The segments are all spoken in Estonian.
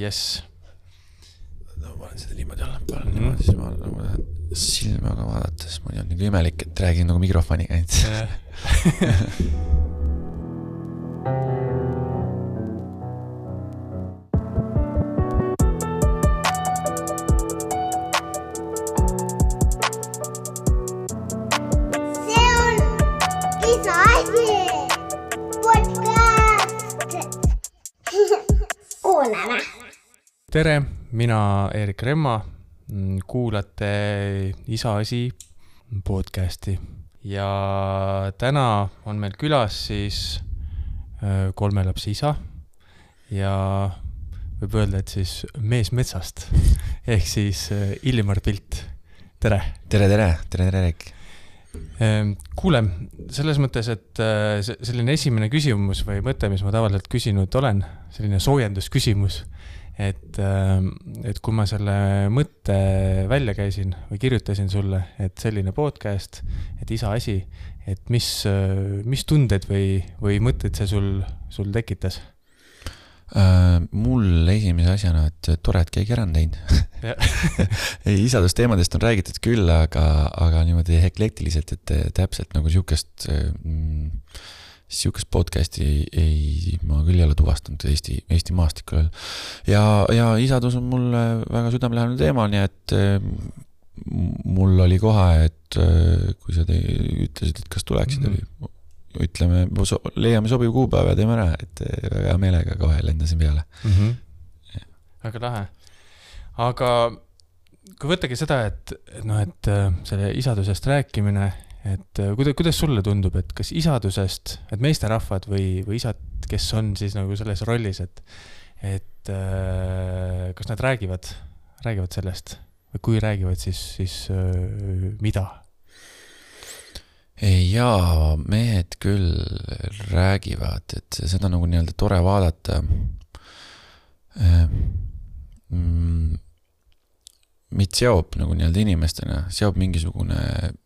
jess. ma panen seda niimoodi allapoole mm, -hmm. niimoodi, siis ma nagu tahan silmaga vaadata, siis mul on nagu imelik, et räägin nagu mikrofoniga ainult. tere, mina Erik Remma. kuulate Isa asi podcasti ja täna on meil külas siis öö, kolme lapse isa ja võib öelda, et siis mees metsast ehk siis öö, Illimar Pilt. tere tere, tere, tere, tere, Erik. Ehm, kuule, selles mõttes, et äh, selline esimene küsimus või mõte, mis ma tavaliselt küsinud olen, selline soojendusküsimus. et, et kui ma selle mõtte välja käisin või kirjutasin sulle, et selline podcast, et isa asi, et mis, mis tunded või, või mõtteid see sul, sul tekitas? Äh, mul esimese asjana, et tore, et keegi ära on teinud. ei, isadusteemadest on räägitud küll, aga, aga niimoodi eklektiliselt, et täpselt nagu sihukest mm,, sihukest podcast'i ei, ei, ma küll ei ole tuvastanud Eesti, Eesti maastikul veel. ja, ja isadus on mulle väga südamelähedane teema, nii et eh, mul oli kohe, et eh, kui sa te, ütlesid, et kas tuleksid mm, Mhm. -hmm. oli ütleme, leiame sobiva kuupäeva ja teeme ära, et eh, väga hea meelega kohe lendasin peale. mm. -hmm. väga lahe. aga kui võttagi seda, et, et noh, et selle isadusest rääkimine, et äh, kuidas, kuidas sulle tundub, et kas isadusest, et meesterahvad või, või isad, kes on siis nagu selles rollis, et, et äh, kas nad räägivad, räägivad sellest või kui räägivad, siis, siis äh, mida? jaa, mehed küll räägivad, et seda nagu nii-öelda tore vaadata. meid seob nagu nii-öelda inimestena, seob mingisugune, mingi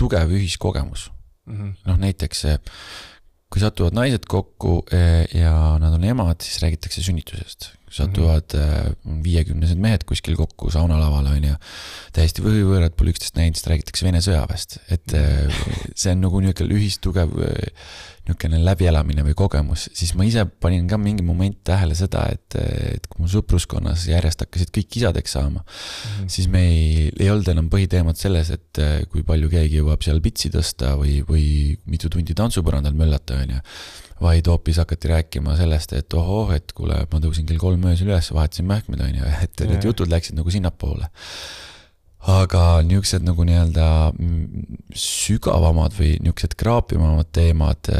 tugev ühiskogemus. noh, näiteks eh, kui satuvad naised kokku eh, ja nad on emad, siis räägitakse sünnitusest. satuvad eh, viiekümnesed mehed kuskil kokku saunalavale onju, täiesti võõrad, pole üksteist näinud, siis räägitakse Vene sõjaväest, et see on nagu niisugune ühistugev niisugune läbielamine või kogemus, siis ma ise panin ka mingi moment tähele seda, et, et kui mu sõpruskonnas järjest hakkasid kõik isadeks saama, siis me ei, ei olnud enam põhiteemat selles, et kui palju keegi jõuab seal pitsi tõsta või, või mitu tundi tantsupõrandal möllata, onju. vaid hoopis hakati rääkima sellest, et ohoh, et kuule, ma tõusin kell kolm öösel üles, vahetasin mähkmeid, onju, et need jutud läksid nagu sinnapoole. Aga niisugused nagu nii-öelda mm, sügavamad või niisugused kraapivamad teemad,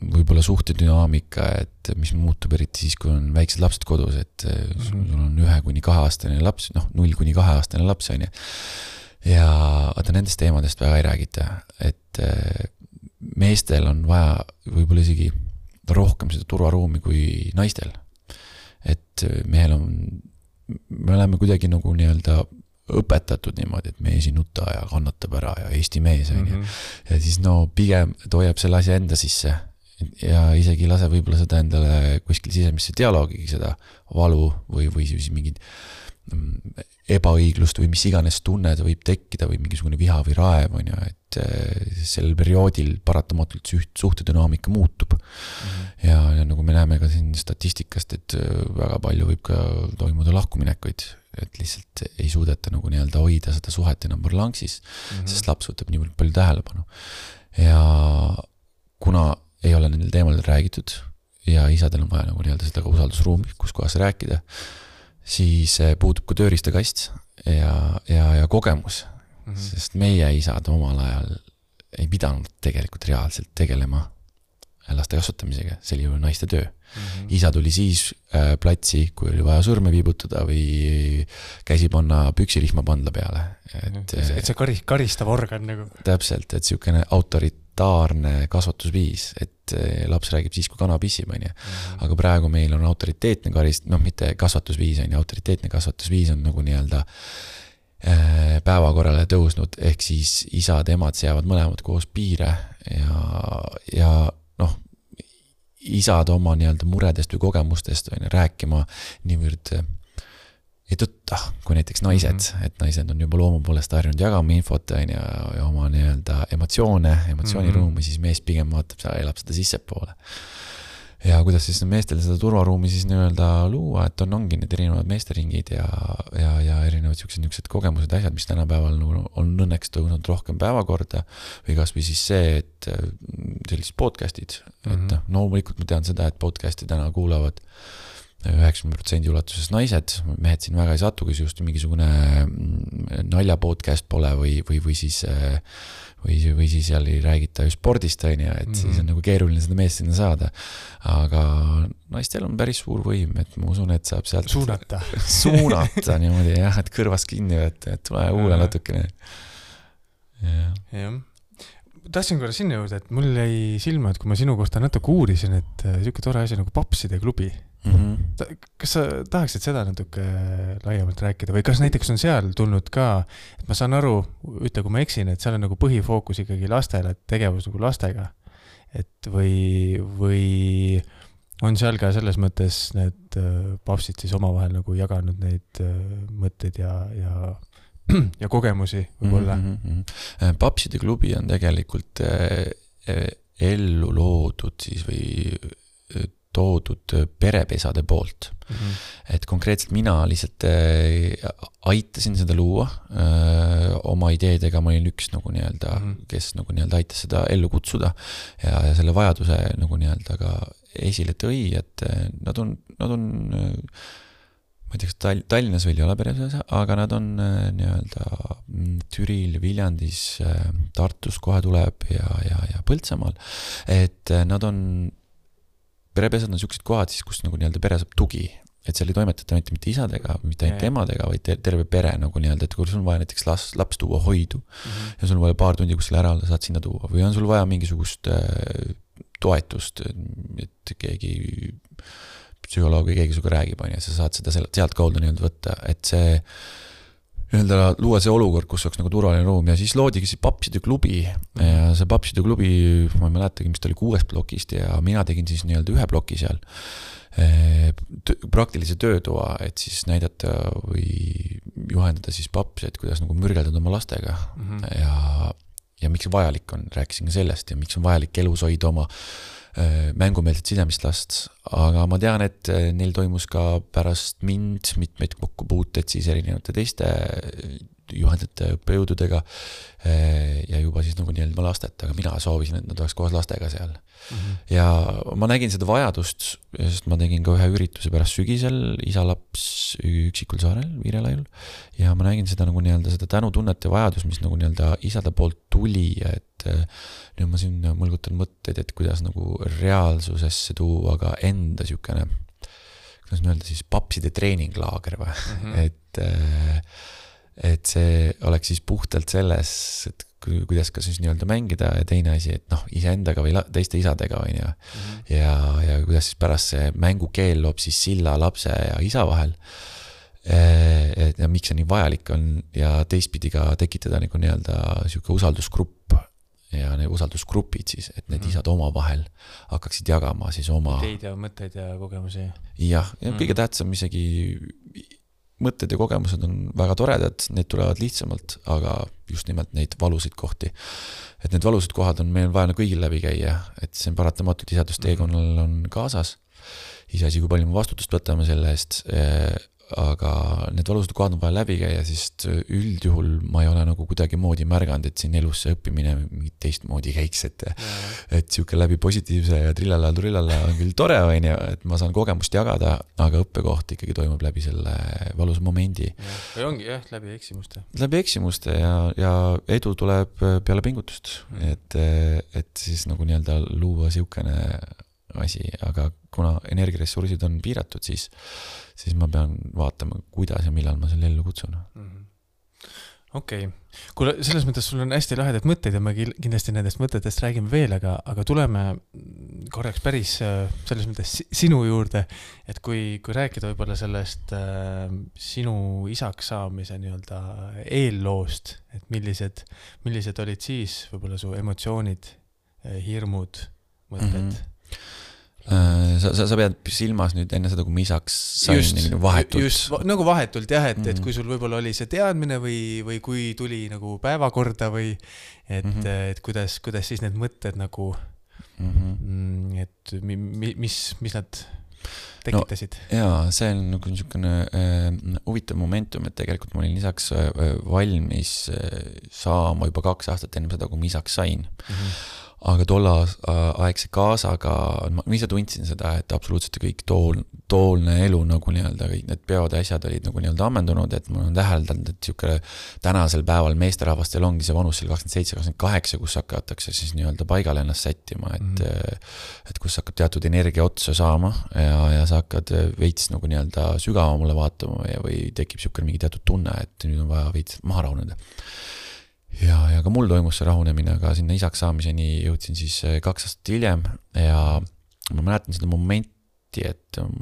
võib-olla suhtedünaamika, et mis muutub eriti siis, kui on väiksed lapsed kodus, et -hmm. sul on ühe kuni kaheaastane laps, noh, null kuni kaheaastane laps, on ju. ja vaata nendest teemadest väga ei räägita, et eh, meestel on vaja võib-olla isegi rohkem seda turvaruumi kui naistel. et mehel on, me oleme kuidagi nagu nii-öelda õpetatud niimoodi, et mees ei nuta ja kannatab ära ja Eesti mees on ju. ja siis no pigem ta hoiab selle asja enda sisse ja isegi ei lase võib-olla seda endale kuskil sisemisse dialoogi, seda valu või, või siis mingit mm, ebaõiglust või mis iganes tunne ta võib tekkida või mingisugune viha või raev on ju, et eh, sellel perioodil paratamatult suht-, suhtedünaamika muutub. ja, ja nagu me näeme ka siin statistikast, et eh, väga palju võib ka toimuda lahkuminekuid, et lihtsalt ei suudeta nagu nii-öelda hoida seda suhet enam parlanksis mm, -hmm. sest laps võtab niivõrd palju tähelepanu. ja kuna ei ole nendel teemadel räägitud ja isadel on vaja nagu nii-öelda seda ka usaldusruumi, kus kohas rääkida, siis eh, puudub ka tööriistakast ja, ja, ja kogemus mm, -hmm. sest meie isad omal ajal ei pidanud tegelikult reaalselt tegelema laste kasvatamisega, see oli ju naiste töö mm. -hmm. isa tuli siis äh, platsi, kui oli vaja sõrme viibutada või käsi panna püksirihma pandla peale, et et et see kari-, karistav organ nagu. täpselt, et niisugune autoritaarne kasvatusviis, et eh, laps räägib siis, kui kana pissib, onju. aga praegu meil on autoriteetne karist-, noh, mitte kasvatusviis, on ju, autoriteetne kasvatusviis on nagu nii-öelda eh, päevakorrale tõusnud, ehk siis isad-emad seavad mõlemad koos piire ja, ja noh, isad oma nii-öelda muredest või kogemustest on ju rääkima niivõrd äh, ei tõtta, kui näiteks naised mm, -hmm. et naised on juba loomu poolest harjunud jagama infot, on ju, ja oma nii-öelda emotsioone, emotsiooniruumi mm, -hmm. siis mees pigem vaatab, elab seda sissepoole ja kuidas siis meestel seda turvaruumi siis nii-öelda luua, et on, ongi need erinevad meesteringid ja, ja, ja erinevad siuksed niisugused kogemused, asjad, mis tänapäeval nagu on õnneks tõusnud rohkem päevakorda. või kasvõi siis see, et äh, sellised podcast'id mm, -hmm. et mhm. noh, loomulikult ma tean seda, et podcast'i täna kuulavad üheksakümne protsendi ulatuses naised, mehed siin väga ei satu, kui just mingisugune mm, nalja podcast pole või, või, või siis äh, või, või siis seal ei räägita ju spordist, on ju, et mm -hmm. siis on mhm. nagu keeruline seda meest sinna saada. aga naistel on päris suur võim, et ma usun, et saab sealt suunata suunata niimoodi jah, et kõrvast kinni võtta, et tule kuula natukene. jah ja tahtsin korra sinna jõuda, et mul jäi silma, et kui ma sinu kohta natuke uurisin, et äh, sihuke tore asi nagu papside klubi mm. -hmm. kas sa tahaksid seda natuke laiemalt rääkida või kas näiteks on seal tulnud ka, et ma saan aru, ütle, kui ma eksin, et seal on nagu põhifookus ikkagi lastele, tegevus nagu lastega. et või, või on seal ka selles mõttes need äh, papsid siis omavahel nagu jaganud neid äh, mõtteid ja, ja ja kogemusi võib-olla mm. -hmm. papside klubi on tegelikult ellu loodud siis või toodud perepesade poolt mm. -hmm. et konkreetselt mina lihtsalt äh, aitasin seda luua äh, oma ideedega, ma olin üks nagu nii-öelda mm, -hmm. kes nagu nii-öelda aitas seda ellu kutsuda. ja, ja selle vajaduse nagu nii-öelda ka esile tõi, et äh, nad on, nad on ma ei tea, kas Tall-, Tallinnas veel ei ole peres, aga nad on nii-öelda mm, Türil, Viljandis, Tartus kohe tuleb ja, ja, ja Põltsamaal. et nad on perepesad on siuksed kohad siis, kus nagu nii-öelda pere saab tugi. et seal ei toimetata mitte, mitte isadega, mitte ainult emadega, vaid terve pere nagu nii-öelda, et kui sul on vaja näiteks laps, laps tuua hoidu mm -hmm. ja sul on vaja paar tundi kuskile ära olla, saad sinna tuua või on sul vaja mingisugust äh, toetust, et keegi psühholoog või keegi sinuga räägib, on ju, sa saad seda sealt, sealtkaudu nii-öelda võtta, et see nii-öelda luua see olukord, kus oleks nagu turvaline ruum. Ja siis loodigi siis Papside klubi. Ja see Papside klubi, ma ei mäletagi, mis ta oli kuuest plokist. Ja mina tegin siis nii-öelda ühe ploki seal. praktilise töötoa, et siis näidata või juhendada siis papsi, et kuidas nagu mürgeldada oma lastega. Mm -hmm. ja, ja miks see vajalik on, rääkisin ka sellest. Ja miks on vajalik elus hoida oma mängumeelset sidemist last, aga ma tean, et äh, neil toimus ka pärast mind mitmeid kokkupuuteid siis erinevate teiste äh, juhendajate, õppejõududega. ja juba siis nagu nii-öelda lasteta, aga mina soovisin, et nad oleks koos lastega seal mm. -hmm. ja ma nägin seda vajadust, sest ma tegin ka ühe ürituse pärast sügisel, isa-laps üksikul saarel, Viirelaiul. ja ma nägin seda nagu nii-öelda seda tänutunnet ja vajadust, mis nagu nii-öelda isade poolt tuli, et nüüd ma siin mõlgutan mõtteid, et kuidas nagu reaalsusesse tuua ka enda siukene, kuidas ma öelda siis, papside treeninglaager või mm, -hmm. et äh, et see oleks siis puhtalt selles, et kuidas ka siis nii-öelda mängida ja teine asi, et noh, iseendaga või teiste isadega, on ju. Mhm. ja, ja kuidas siis pärast see mängukeel loob siis silla lapse ja isa vahel. Äh, et ja miks see nii vajalik on ja teistpidi ka tekitada nagu nii-öelda sihuke usaldusgrupp ja need usaldusgrupid siis, et need mm -hmm. isad omavahel hakkaksid jagama siis oma. ideid ja mõtteid ja kogemusi. jah, ja mm -hmm. kõige tähtsam isegi mõtted ja kogemused on väga toredad, need tulevad lihtsamalt, aga just nimelt neid valusaid kohti. et need valusad kohad on meil vaja kõigil läbi käia, et see on paratamatult isadusteekonnal on kaasas. iseasi, kui palju me vastutust võtame selle eest eh, aga need valusad kohad on vaja läbi käia, sest üldjuhul ma ei ole nagu kuidagimoodi märganud, et siin elus see õppimine mingit teistmoodi käiks, et et sihuke läbi positiivse ja trillala-trillala on küll tore, on ju, et ma saan kogemust jagada, aga õppekoht ikkagi toimub läbi selle valusa momendi. või ongi jah, läbi eksimuste. läbi eksimuste ja, ja edu tuleb peale pingutust mm., et, et siis nagu nii-öelda luua sihukene asi, aga kuna energiaressursid on piiratud, siis, siis ma pean vaatama, kuidas ja millal ma selle ellu kutsun mm -hmm okei okay., kuule, selles mõttes sul on hästi lahedad mõtteid ja me kindlasti nendest mõtetest räägime veel, aga, aga tuleme korraks päris äh, selles mõttes sinu juurde. et kui, kui rääkida võib-olla sellest äh, sinu isaks saamise nii-öelda eelloost, et millised, millised olid siis võib-olla su emotsioonid, äh, hirmud, mõtted mm? -hmm sa, sa, sa pead silmas nüüd enne seda, kui ma isaks sain nagu vahetult? just, nagu vahetult jah, et mm, -hmm. et Mhm. kui sul võib-olla oli see teadmine või, või kui tuli nagu päevakorda või et mm, Mhm. -hmm. et kuidas, kuidas siis need mõtted nagu mm. -hmm. mm,, et mi, mi, mis, mis nad tekitasid no.? jaa, see on nagu niisugune äh, huvitav momentum, et tegelikult ma olin isaks äh, valmis äh, saama juba kaks aastat enne seda, kui ma isaks sain. Mm -hmm. Aga tolleaegse kaasaga ma ma ise tundsin seda, et absoluutselt kõik tool, toolne elu nagu nii-öelda kõik need peod ja asjad olid nagu nii-öelda ammendunud, et ma olen täheldanud, et sihuke tänasel päeval meesterahvastel ongi see vanus seal kakskümmend seitse, kakskümmend kaheksa, kus hakatakse siis nii-öelda paigale ennast sättima, et mm. et kus hakkab teatud energia otsa saama ja, ja sa hakkad veits nagu nii-öelda sügavamale vaatama ja, või tekib sihuke mingi teatud tunne, et nüüd on vaja veits maha rahuneda ja, ja ka mul toimus see rahunemine, aga sinna isaks saamiseni jõudsin siis äh, kaks aastat hiljem ja ma mäletan seda momenti, et ähm,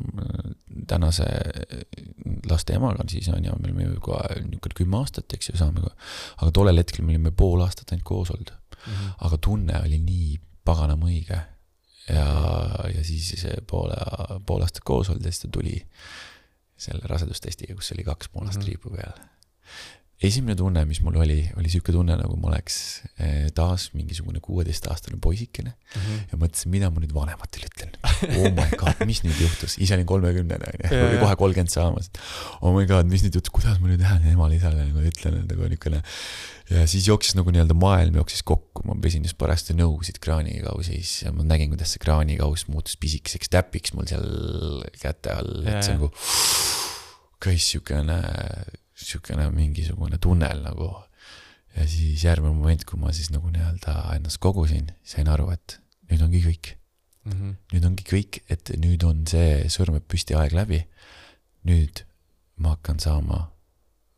tänase äh, laste emaga siis on ju, me olime ju kohe niisugune kümme aastat, eks ju, saame, aga tollel hetkel me olime pool aastat ainult koos olnud, Mm -hmm. aga tunne oli nii paganama õige. ja, ja siis see poole, pool aastat koos olnud ja siis ta tuli selle rasedustestiga, kus oli kaks pool aastat Mhm. riibu peal esimene tunne, mis mul oli, oli sihuke tunne, nagu ma oleks eh, taas mingisugune kuueteistaastane poisikene Mm -hmm. ja mõtlesin, mida ma nüüd vanematele ütlen. Oh my god, mis nüüd juhtus, ise olin kolmekümnene onju, oli kohe kolmkümmend saamas. Oh my god, mis nüüd juhtus, kuidas ma nüüd lähen emale-isale nagu ütlen, et nagu niukene. ja siis jooksis nagu nii-öelda maailm jooksis kokku, ma pesin just parajasti nõusid kraanikausis ja ma nägin, kuidas see kraanikauss muutus pisikeseks täpiks mul seal käte all, et see nagu käis siukene, siukene mingisugune tunnel nagu. ja siis järgmine moment, kui ma siis nagu nii-öelda ennast kogusin, sain aru, et nüüd ongi kõik. Mm -hmm. nüüd ongi kõik, et nüüd on see sõrmed püsti aeg läbi. nüüd ma hakkan saama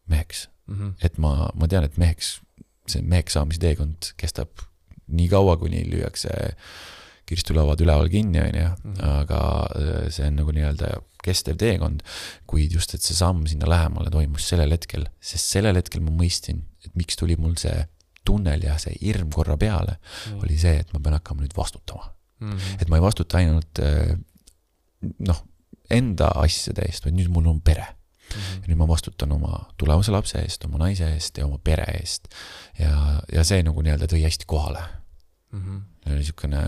meheks, Mm -hmm. et ma, ma tean, et meheks, see meheks saamise teekond kestab nii kaua, kuni lüüakse kirstulauad üleval kinni, onju, Mhm. aga äh, see on nagu nii-öelda kestev teekond. kuid just, et see samm sinna lähemale toimus sellel hetkel, sest sellel hetkel ma mõistsin, et miks tuli mul see tunnel ja see hirm korra peale, oli see, et ma pean hakkama nüüd vastutama. mm. -hmm. et ma ei vastuta ainult äh, noh, enda asjade eest, vaid nüüd mul on pere. ja nüüd ma vastutan oma tulevase lapse eest, oma naise eest ja oma pere eest. ja, ja see nagu nii-öelda tõi hästi kohale. Mm -hmm. Oli niisugune,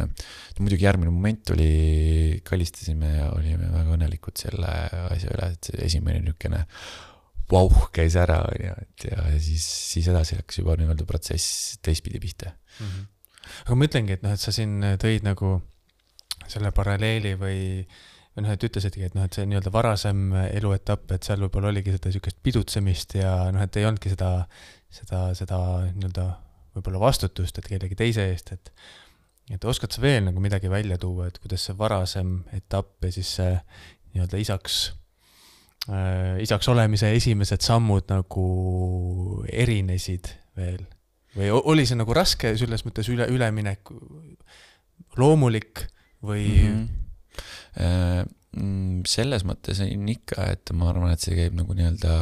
muidugi järgmine moment oli, kallistasime ja olime väga õnnelikud selle asja üle, et see esimene niisugune vauh käis ära, onju, et ja, siis, siis edasi hakkas juba nii-öelda protsess teistpidi pihta. mm. -hmm. aga ma ütlengi, et noh, et sa siin tõid nagu selle paralleeli või, või noh, et ütlesidki, et noh, et see nii-öelda varasem eluetapp, et seal võib-olla oligi seda niisugust pidutsemist ja noh, et ei olnudki seda, seda, seda nii-öelda võib-olla vastutust, et kellegi teise eest, et et oskad sa veel nagu midagi välja tuua, et kuidas see varasem etapp ja siis see nii-öelda isaks äh,, isaks olemise esimesed sammud nagu erinesid veel või oli see nagu raske selles mõttes üle, üleminek loomulik või mm? -hmm. selles mõttes on ikka, et ma arvan, et see käib nagu nii-öelda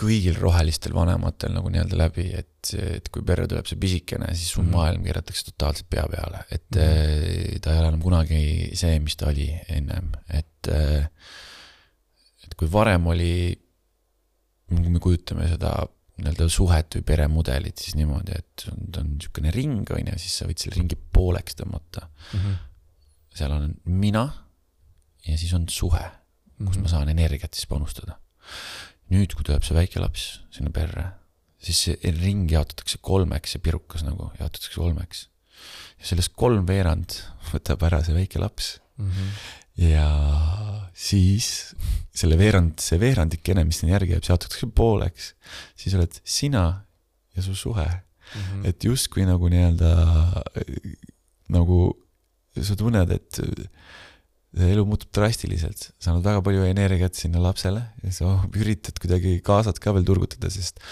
kõigil rohelistel vanematel nagu nii-öelda läbi, et, et kui perre tuleb see pisikene, siis su mm. -hmm. maailm keeratakse totaalselt pea peale, et mm. -hmm. ta ei ole enam kunagi see, mis ta oli ennem, et, et kui varem oli, kui me kujutame seda nii-öelda suhet või peremudelit, siis niimoodi, et on- ta on niisugune ring, on ju, siis sa võid selle ringi pooleks tõmmata mm? -hmm. seal on mina ja siis on suhe, kus Mhm. ma saan energiat siis panustada. nüüd, kui tuleb see väike laps sinna perre, siis see ring jaotatakse kolmeks, see pirukas nagu jaotatakse kolmeks. ja sellest kolmveerand võtab ära see väike laps mm. -hmm. ja siis selle veerand, see veerandikene, mis sinna järgi jääb, see jaotatakse pooleks. siis oled sina ja su suhe Mm -hmm. et justkui nagu nii-öelda nagu sa tunned, et elu muutub drastiliselt, sa annad väga palju energiat sinna lapsele ja sa üritad kuidagi kaasat ka veel turgutada, sest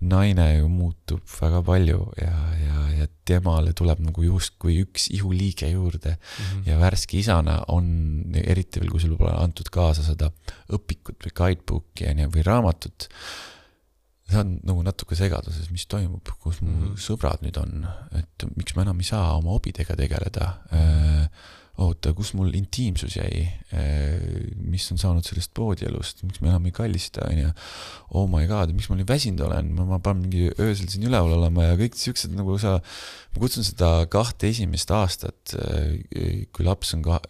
naine ju muutub väga palju ja, ja, ja temale tuleb nagu justkui üks ihuliige juurde mm -hmm. ja värske isana on, eriti veel, kui sul pole antud kaasa seda õpikut või guidebook'i on ju, või raamatut. sa oled nagu natuke segaduses, mis toimub, kus mu mm. -hmm. sõbrad nüüd on, et miks ma enam ei saa oma hobidega tegeleda. oota, kus mul intiimsus jäi, mis on saanud sellest poodielust, miks me enam ei kallista, onju. Oh my god, miks ma nii väsinud olen, ma, ma pean mingi öösel siin üleval olema ja kõik siuksed nagu sa, ma kutsun seda kahte esimest aastat, kui laps on ka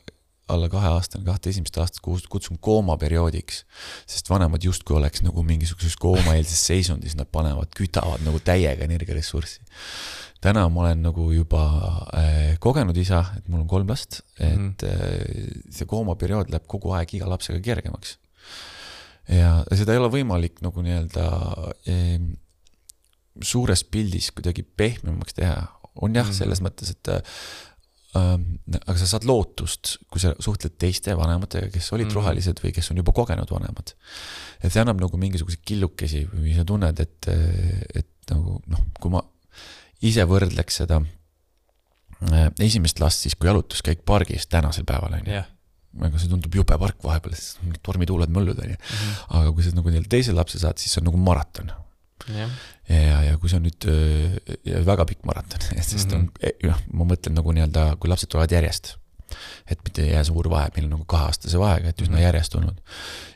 alla kaheaastane, kahte esimest aastat kutsun koomaperioodiks, sest vanemad justkui oleks nagu mingisuguses koomaeelses seisundis, nad panevad, kütavad nagu täiega energiaressurssi täna ma olen nagu juba äh, kogenud isa, et mul on kolm last, et mm. -hmm. äh, see koomaperiood läheb kogu aeg iga lapsega kergemaks. ja seda ei ole võimalik nagu nii-öelda äh, suures pildis kuidagi pehmemaks teha. on jah mm. -hmm. selles mõttes, et äh, aga sa saad lootust, kui sa suhtled teiste vanematega, kes olid mm. -hmm. rohelised või kes on juba kogenud vanemad. et see annab nagu mingisuguseid killukesi või sa tunned, et, et nagu noh, kui ma ise võrdleks seda äh, esimest last siis kui jalutuskäik pargis tänasel päeval onju. aga see tundub jube park vahepeal, sest mingid tormituuled, möllud onju. aga kui sa nagu nii-öelda teise lapse saad, siis see on nagu maraton. jah, ja, ja kui see on nüüd ja väga pikk maraton, sest on, noh, ma mõtlen nagu nii-öelda, kui lapsed tulevad järjest. et mitte ei jää suur vahe, meil on nagu kaheaastase vahega, et üsna Mhm. järjest tulnud.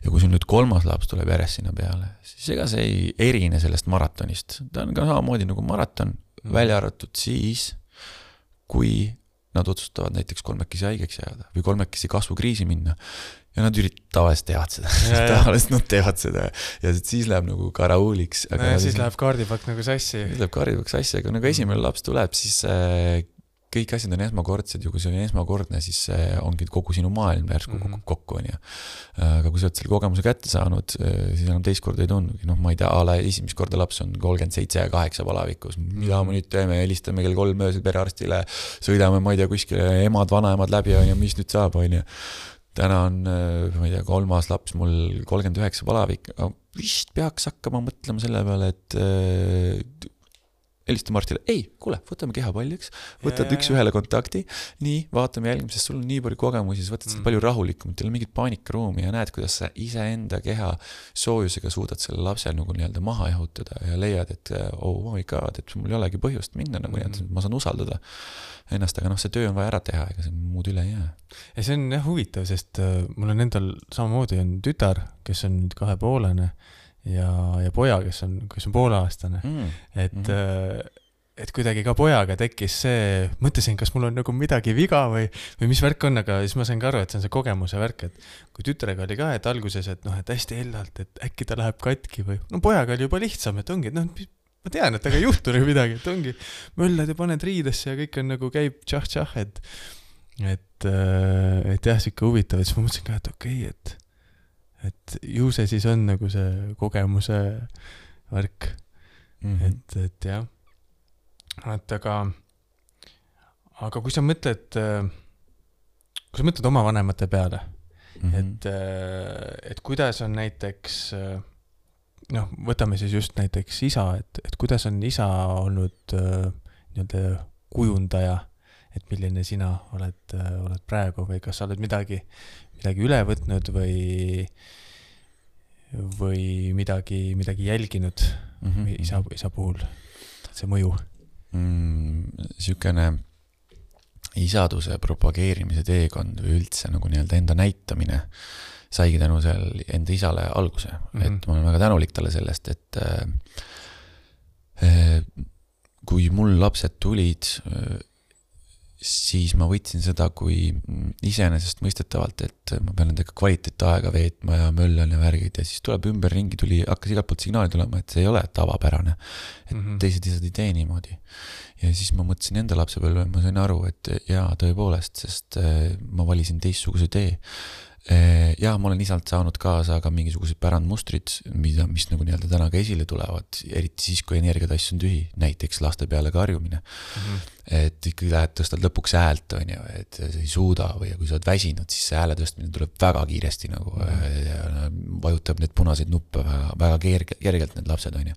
ja kui sul nüüd kolmas laps tuleb järjest sinna peale, siis ega see ei erine sellest maratonist, ta on ka samamoodi nagu maraton, Mhm. välja arvatud siis, kui nad otsustavad näiteks kolmekesi haigeks jääda või kolmekesi kasvukriisi minna ja nad ürit-, tavaliselt teevad seda tavaliselt nad teevad seda ja siis läheb nagu karauuliks. ja siis läheb kaardipakk nagu sassi. siis läheb karjuvaks asja, aga nagu esimene laps tuleb, siis äh, kõik asjad on esmakordsed ja kui see on esmakordne, siis äh, ongi kogu sinu maailm järsku Mhm. kukub kokku, onju. aga kui sa oled selle kogemuse kätte saanud, siis enam teist korda ei tundugi, noh, ma ei tea, a la esimest korda laps on kolmkümmend seitse ja kaheksa palavikus, mida me nüüd teeme, helistame kell kolm öösel perearstile, sõidame, ma ei tea, kuskile emad, vanaemad läbi, onju, mis nüüd saab, onju. täna on, ma ei tea, kolmas laps mul kolmkümmend üheksa palavik, vist peaks hakkama mõtlema selle peale, et helistame arstile, ei, kuule, võtame kehapalliks, võtad Jaa. üks-ühele kontakti, nii, vaatame jälgime, sest sul on nii palju kogemusi, sa võtad seda Mm. palju rahulikumalt, ei ole mingit paanikaruumi ja näed, kuidas sa iseenda keha soojusega suudad selle lapse nagu nii-öelda maha jahutada ja leiad, et oh my god, et mul ei olegi põhjust minna nagu Mhm. nii-öelda, ma saan usaldada ennast, aga noh, see töö on vaja ära teha, ega see muud üle ei jää. ja see on jah huvitav, sest äh, mul on endal samamoodi on tütar, kes on nüüd kahepoolene ja, ja poja, kes on, kes on pooleaastane, et Mhm. mm, et kuidagi ka pojaga tekkis see, mõtlesin, kas mul on nagu midagi viga või, või mis värk on, aga siis ma sain ka aru, et see on see kogemuse värk, et kui tütrega oli ka, et alguses, et noh, et hästi hellalt, et äkki ta läheb katki või, no pojaga oli juba lihtsam, et ongi, et noh, ma tean, et ega ei juhtu nagu midagi, et ongi, möllad ja paned riidesse ja kõik on nagu käib tšah-tšah, et et, et jah, sihuke huvitav, et siis ma mõtlesin ka, et okei okay,, et et ju see siis on nagu see kogemuse värk, Mhm. et, et jah. et aga, aga kui sa mõtled, kui sa mõtled oma vanemate peale mm. -hmm. et, et kuidas on näiteks noh, võtame siis just näiteks isa, et, et kuidas on isa olnud nii-öelda kujundaja, et milline sina oled, oled praegu või kas sa oled midagi, midagi üle võtnud või, või midagi, midagi jälginud Mhm. isa, isa puhul, see mõju mm, niisugune isaduse propageerimise teekond või üldse nagu nii-öelda enda näitamine saigi tänu seal enda isale alguse mm, Mhm. -hmm. et ma olen väga tänulik talle sellest, et äh, äh, kui mul lapsed tulid äh, siis ma võtsin seda kui mm, iseenesestmõistetavalt, et ma pean nendega kvaliteetaega veetma ja möllan ja värgid ja siis tuleb ümberringi tuli, hakkas igalt poolt signaali tulema, et see ei ole tavapärane. et mm. -hmm. teised isad ei tee niimoodi. ja siis ma mõtlesin enda lapsepõlve, ma sain aru, et jaa, tõepoolest, sest äh, ma valisin teistsuguse tee. jaa, ma olen isalt saanud kaasa ka mingisugused pärandmustrid, mida, mis nagu nii-öelda täna ka esile tulevad, eriti siis, kui energiatass on tühi, näiteks laste peale karjumine Mhm. et ikkagi lähed, tõstad lõpuks häält, on ju, et sa ei suuda või kui sa oled väsinud, siis see hääle tõstmine tuleb väga kiiresti nagu mm. -hmm. ja vajutab neid punaseid nuppe väga, väga kerge, kergelt need lapsed, on ju.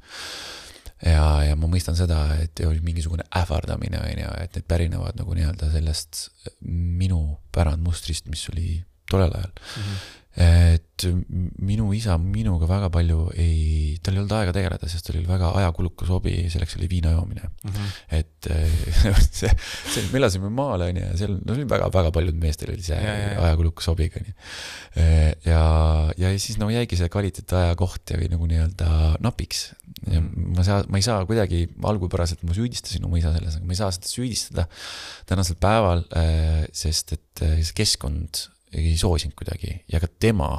ja, ja ma mõistan seda, et oli mingisugune ähvardamine, on ju, et need pärinevad nagu nii-öelda sellest minu pärandmustrist, mis oli tollel ajal. Mhm. et m- minu isa minuga väga palju ei, tal ei olnud aega tegeleda, sest tal oli väga ajakulukas hobi, selleks oli viina joomine. et eh, see, see, me elasime maal onju ja seal, no väga-väga paljud meestel oli see Ja, ja, ja. ajakulukas hobiga onju. ja, ja siis no jäigi see kvaliteetaja koht jäi nagu nii-öelda napiks. ja Mhm. ma saa, ma ei saa kuidagi algupäraselt, ma süüdistasin oma isa selles, aga ma ei saa seda süüdistada tänasel päeval, sest et eh, see keskkond ei soosinud kuidagi ja ka tema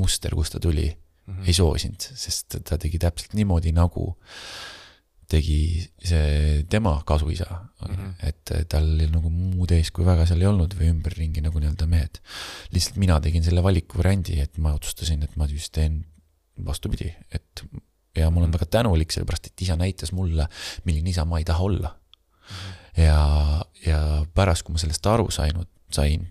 muster, kust ta tuli, Mhm. ei soosinud, sest ta tegi täpselt niimoodi, nagu tegi see tema kasuisa mm. -hmm. et tal nagu muud eeskuju väga seal ei olnud või ümberringi nagu nii-öelda mehed. lihtsalt mina tegin selle valikuvariandi, et ma otsustasin, et ma siis teen vastupidi, et ja ma olen väga tänulik, sellepärast et isa näitas mulle, milline isa ma ei taha olla. ja, ja pärast, kui ma sellest aru sain, sain,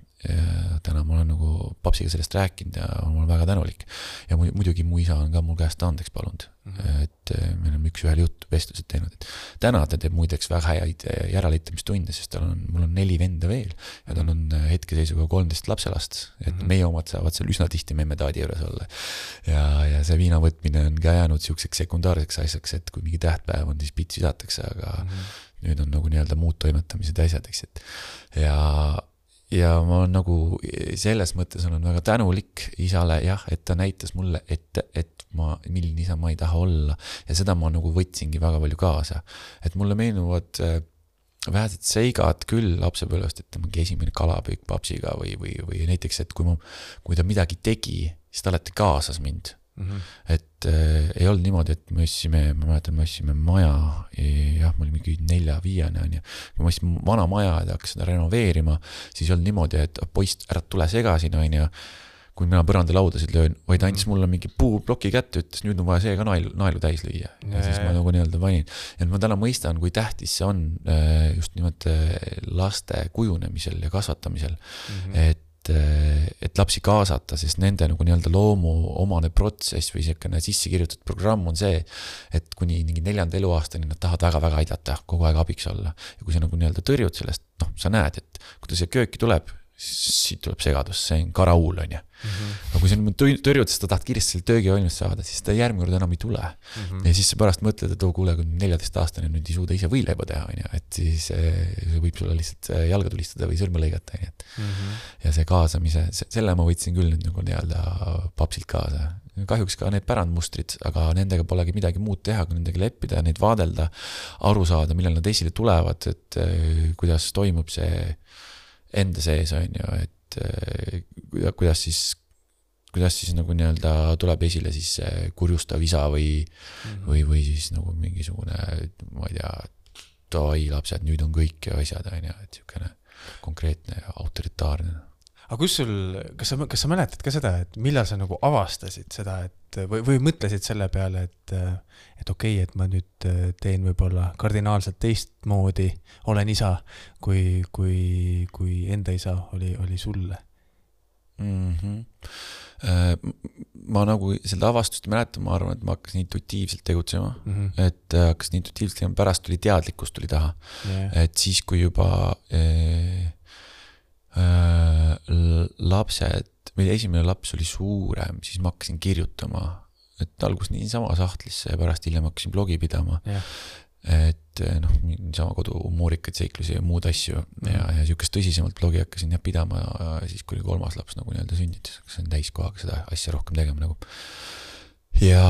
täna ma olen nagu papsiga sellest rääkinud ja ma olen väga tänulik. ja mu- muidugi mu isa on ka mul käest andeks palunud mm, -hmm. et eh, me oleme üks-ühele juttu, vestlused teinud, et täna ta teeb muideks väga häid eh, järeleaitamistunde, sest tal on, mul on neli venda veel ja tal on eh, hetkeseisuga kolmteist lapselast, et mm. -hmm. meie omad saavad seal üsna tihti memme-taadi juures olla. ja, ja see viina võtmine on ka jäänud siukseks sekundaarseks asjaks, et kui mingi tähtpäev on, siis pitsi visatakse, aga Mhm. nüüd on nagu nii-öelda muud toimetamised ja asjad, eks, et ja, ja ma nagu selles mõttes olen väga tänulik isale jah, et ta näitas mulle ette, et ma, milline isa ma ei taha olla ja seda ma nagu võtsingi väga palju kaasa. et mulle meenuvad äh, vähesed seigad küll lapsepõlvest, et mingi esimene kalapüük papsiga või, või, või näiteks, et kui ma, kui ta midagi tegi, siis ta alati kaasas mind Mhm. et äh, ei olnud niimoodi, et me ostsime, ma mäletan, me ostsime maja, jah, me olime mingi nelja-viiene onju. kui me ostsime vana maja ja hakkas seda renoveerima, siis ei olnud niimoodi, et poiss, ära tule sega siin onju. kui mina põrandalaudasid löön, vaid andis mulle mingi puuploki kätte, ütles nüüd on vaja see ka naelu, naelu täis lüüa. ja Ja, siis ja, ma ja. nagu nii-öelda panin. ja nüüd ma täna mõistan, kui tähtis see on äh, just nimelt äh, laste kujunemisel ja kasvatamisel Mhm. et, et lapsi kaasata, sest nende nagu nii-öelda loomuomane protsess või niisugune sisse kirjutatud programm on see, et kuni mingi neljanda eluaastani nad tahavad väga-väga aidata, kogu aeg abiks olla. ja kui sa nagu nii-öelda tõrjud sellest, noh, sa näed, et kui ta siia kööki tuleb, siit tuleb segadus, see on karauul, onju. Mhm. aga kui sa nüüd tõrjud, sest sa tahad kiiresti selle töögi valmis saada, siis ta järgmine kord enam ei tule. Mhm. ja siis sa pärast mõtled, et oo kuule, kui neljateistaastane nüüd ei suuda ise võileiba teha, onju, et siis eh, see võib sulle lihtsalt eh, jalga tulistada või sõrme lõigata, onju, et Mhm. ja see kaasamise, selle ma võtsin küll nüüd nagu nii-öelda papsilt kaasa. kahjuks ka need pärandmustrid, aga nendega polegi midagi muud teha, kui nendega leppida, neid vaadelda, aru saada, millal nad esile tulevad, et eh, kuidas toimub see enda sees, on ju, et kuidas siis, kuidas siis nagu nii-öelda tuleb esile siis see kurjustav isa või, Mhm. või, või siis nagu mingisugune, ma ei tea, davai lapsed, nüüd on kõik ja asjad, on ju, et niisugune konkreetne ja autoritaarne aga kus sul, kas sa, kas sa mäletad ka seda, et millal sa nagu avastasid seda, et või, või mõtlesid selle peale, et, et okei okay,, et ma nüüd äh, teen võib-olla kardinaalselt teistmoodi, olen isa, kui, kui, kui enda isa oli, oli sulle mm. -hmm. ma nagu seda avastust ei mäleta, ma arvan, et ma hakkasin intuitiivselt tegutsema, mm? -hmm. et äh, hakkasin intuitiivselt tegema, pärast tuli teadlikkus tuli taha, Yeah. et siis, kui juba äh, äh, lapsed või esimene laps oli suurem, siis ma hakkasin kirjutama, et alguses niisama sahtlisse ja pärast hiljem hakkasin blogi pidama jah, et eh, noh, niisama koduhumoorikaid seiklusi ja muud asju Mhm. ja, ja sihukest tõsisemalt blogi hakkasin jah pidama siis, kui oli kolmas laps nagu nii-öelda sündinud, hakkasin täiskohaga seda asja rohkem tegema nagu. ja,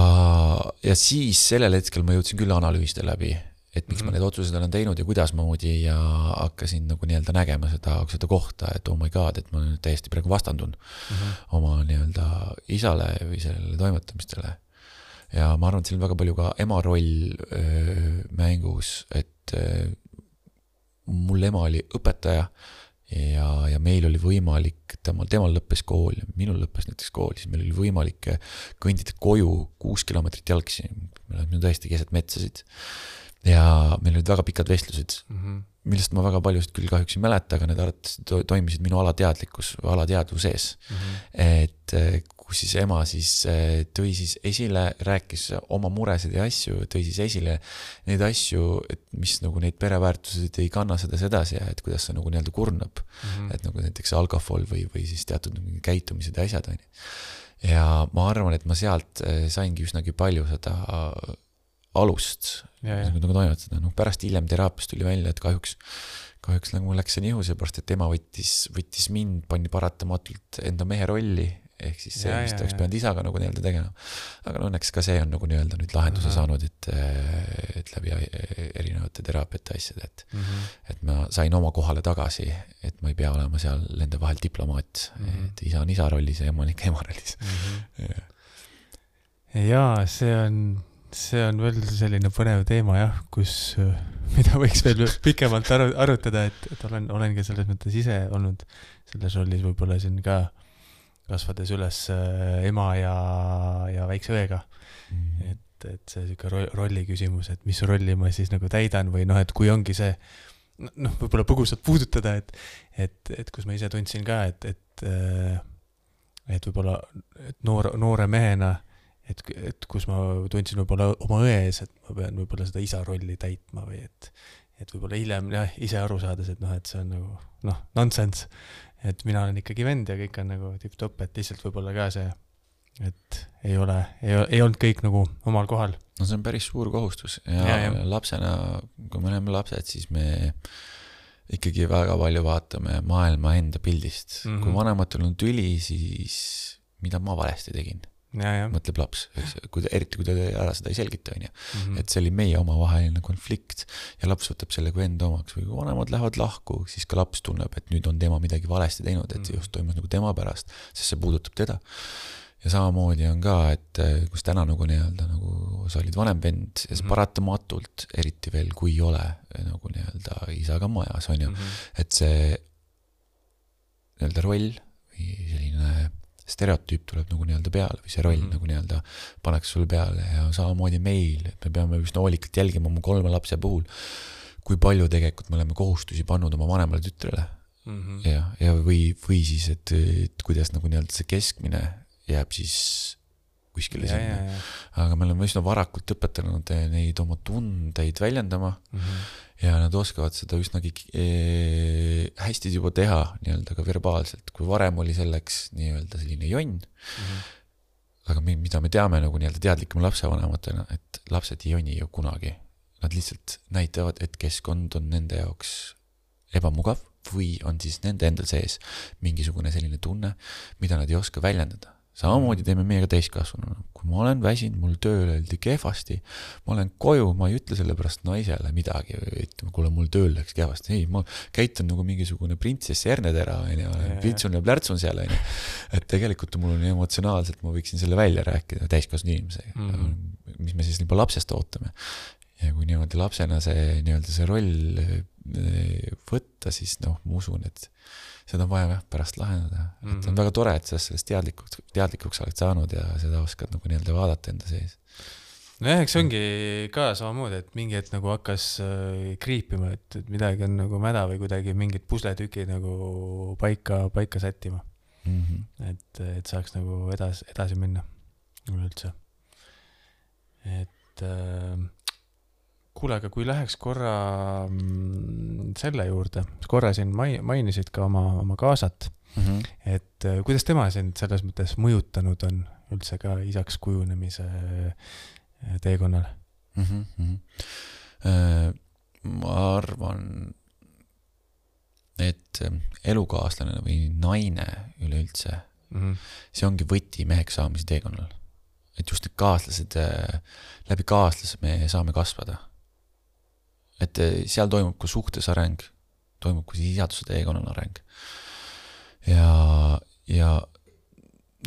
ja siis sellel hetkel ma jõudsin küll analüüsida läbi, et miks Mhm. ma need otsused olen teinud ja kuidasmoodi ja hakkasin nagu nii-öelda nägema seda, seda kohta, et oh my god, et ma nüüd täiesti praegu vastandun Mhm. oma nii-öelda isale või sellele toimetamistele. ja ma arvan, et seal on väga palju ka ema roll öö, mängus, et öö, mul ema oli õpetaja ja, ja meil oli võimalik, temal, temal lõppes kool ja minul lõppes näiteks kool, siis meil oli võimalik kõndida koju kuus kilomeetrit jalgsi, me oleme tõesti keset metsasid. Ja meil olid väga pikad vestlused, Mhm. millest ma väga paljusid küll kahjuks ei mäleta, aga need arvatavasti to- toimisid minu alateadlikkus või alateadvuse sees Mhm. et eh, kus siis ema siis eh, tõi siis esile, rääkis oma muresid ja asju, tõi siis esile neid asju, et mis nagu neid pereväärtused ei kanna sedasi edasi ja et kuidas see nagu nii-öelda kurnab. Mhm. et nagu näiteks alkohol või, või siis teatud mingi käitumised ja asjad, on ju. ja ma arvan, et ma sealt eh, saingi üsnagi palju seda alust, ja, ja, nagu toimetada, noh pärast hiljem teraapias tuli välja, et kahjuks, kahjuks nagu läks see nihu, seepärast et ema võttis, võttis mind, pani paratamatult enda mehe rolli, ehk siis see, Ja, mis ja, ta oleks ja. pidanud isaga nagu nii-öelda tegema. aga no õnneks ka see on nagu nii-öelda nüüd lahenduse Ahah. saanud, et, et läbi erinevate teraapiate asjade, et Mhm. et ma sain oma kohale tagasi, et ma ei pea olema seal nende vahel diplomaat mm. -hmm. et isa on isa rollis ja ema on ikka ema rollis. jaa, see on, see on veel selline põnev teema jah, kus, mida võiks veel pikemalt aru, arutada, et, et olen, olen ka selles mõttes ise olnud selles rollis võib-olla siin ka kasvades üles äh, ema ja, ja väikse õega. et, et see sihuke ro- rolli küsimus, et mis rolli ma siis nagu täidan või noh, et kui ongi see noh, võib-olla põgusalt puudutada, et, et, et kus ma ise tundsin ka, et, et, et võib-olla noor, noore mehena, et, et kus ma tundsin võib-olla oma õe ees, et ma pean võib-olla seda isa rolli täitma või et, et võib-olla hiljem jah, ise aru saades, et noh, et see on nagu noh, nonsense. et mina olen ikkagi vend ja kõik on nagu tipp-topp, et lihtsalt võib-olla ka see, et ei ole, ei, ei olnud kõik nagu omal kohal. no see on päris suur kohustus ja, Ja, ja, lapsena, kui me oleme lapsed, siis me ikkagi väga palju vaatame maailma enda pildist mm. Mhm. -hmm. kui vanematel on tüli, siis mida ma valesti tegin. Mõtleb laps, eks ju, kui ta, eriti kui ta ära seda ei selgita, onju. Mhm. et see oli meie omavaheline konflikt ja laps võtab selle kui enda omaks või kui vanemad lähevad lahku, siis ka laps tunneb, et nüüd on tema midagi valesti teinud, et see Mhm. just toimus nagu tema pärast, sest see puudutab teda. ja samamoodi on ka, et eh, kus täna nagu nii-öelda nagu sa olid vanem vend ja see Mhm. paratamatult, eriti veel, kui ei ole eh, nagu nii-öelda isaga majas, on ju, Mhm. et see nii-öelda roll või selline stereotüüp tuleb nagu nii-öelda peale või see roll mm. -hmm. nagu nii-öelda pannakse sulle peale ja samamoodi meil, et me peame üsna hoolikalt jälgima oma kolme lapse puhul, kui palju tegelikult me oleme kohustusi pannud oma vanemale tütrele Mhm. ja, ja või, või siis, et, et kuidas nagu nii-öelda see keskmine jääb siis kuskile ja, sinna. aga me oleme üsna varakult õpetanud neid oma tundeid väljendama Mhm. ja nad oskavad seda üsnagi eh, hästi juba teha nii-öelda ka verbaalselt, kui varem oli selleks nii-öelda selline jonn, Mhm. aga mi- mida me teame nagu nii-öelda teadlikuma lapsevanematena, et lapsed ei jonni ju kunagi. Nad lihtsalt näitavad, et keskkond on nende jaoks ebamugav või on siis nende endal sees mingisugune selline tunne, mida nad ei oska väljendada. Samamoodi teeme meie ka täiskasvanuna, kui ma olen väsinud, mul tööl öeldi kehvasti, ma lähen koju, ma ei ütle selle pärast naisele midagi, ütleme, kuule, mul tööl läks kehvasti, ei, ma käitun nagu mingisugune printsess Ernetera, onju Jaa., pritsun ja plärtsun seal, onju. et tegelikult mul on emotsionaalselt, ma võiksin selle välja rääkida täiskasvanud inimesega mm. -hmm. mis me siis juba lapsest ootame. ja kui niimoodi lapsena see nii-öelda see roll eh, võtta, siis noh, ma usun, et seda on vaja jah pärast lahendada mm. -hmm. et on Mhm. väga tore, et sa sellest teadlikuks, teadlikuks oled saanud ja seda oskad nagu nii-öelda vaadata enda sees. nojah, eks see ongi ka samamoodi, et mingi hetk nagu hakkas äh, kriipima, et, et midagi on nagu mäda või kuidagi mingid pusletükid nagu paika, paika sättima. Mm -hmm. et, et saaks nagu edasi, edasi minna üleüldse. et äh, kuule, aga kui läheks korra mm, selle juurde, korra siin mai-, mainisid ka oma, oma kaasat, Mm -hmm. et äh, kuidas tema sind selles mõttes mõjutanud on üldse ka isaks kujunemise äh, teekonnal mm. -hmm. Ma arvan, et elukaaslane või naine üleüldse, mm? -hmm. see ongi võti meheks saamise teekonnal. et just need kaaslased, läbi kaaslase me saame kasvada. Et äh, seal toimub ka suhtes areng, toimub ka sisaduse teekonnal areng. ja, ja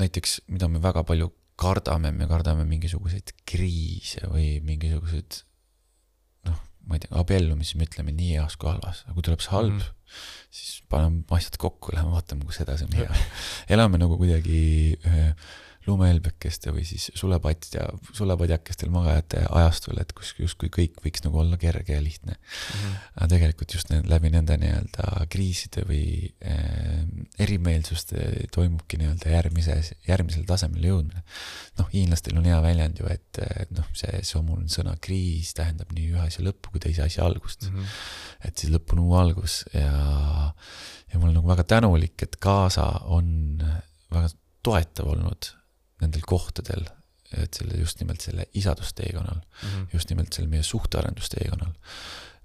näiteks, mida me väga palju kardame, me kardame mingisuguseid kriise või mingisuguseid noh, ma ei tea, abiellumisi me ütleme nii heas kui halvas, aga kui tuleb see halb mm. -hmm. siis paneme asjad kokku, läheme vaatame, kus edasi on hea. elame nagu kuidagi ühe lumehelbekeste või siis sulepatja, sulepadjakestel magajate ajastul, et kus justkui kõik võiks nagu olla kerge ja lihtne. aga tegelikult just need, läbi nende nii-öelda kriiside või äh, erimeelsuste toimubki nii-öelda järgmises, järgmisele tasemele jõudmine. noh, hiinlastel on hea väljend ju, et noh, see somuline sõna kriis tähendab nii ühe asja lõppu kui teise asja algust. Mhm. et siis lõpp on uue algus ja, ja ma olen nagu väga tänulik, et kaasa on väga toetav olnud nendel kohtadel, et selle just nimelt selle isadusteekonnal, Mhm. just nimelt seal meie suhtearendusteekonnal.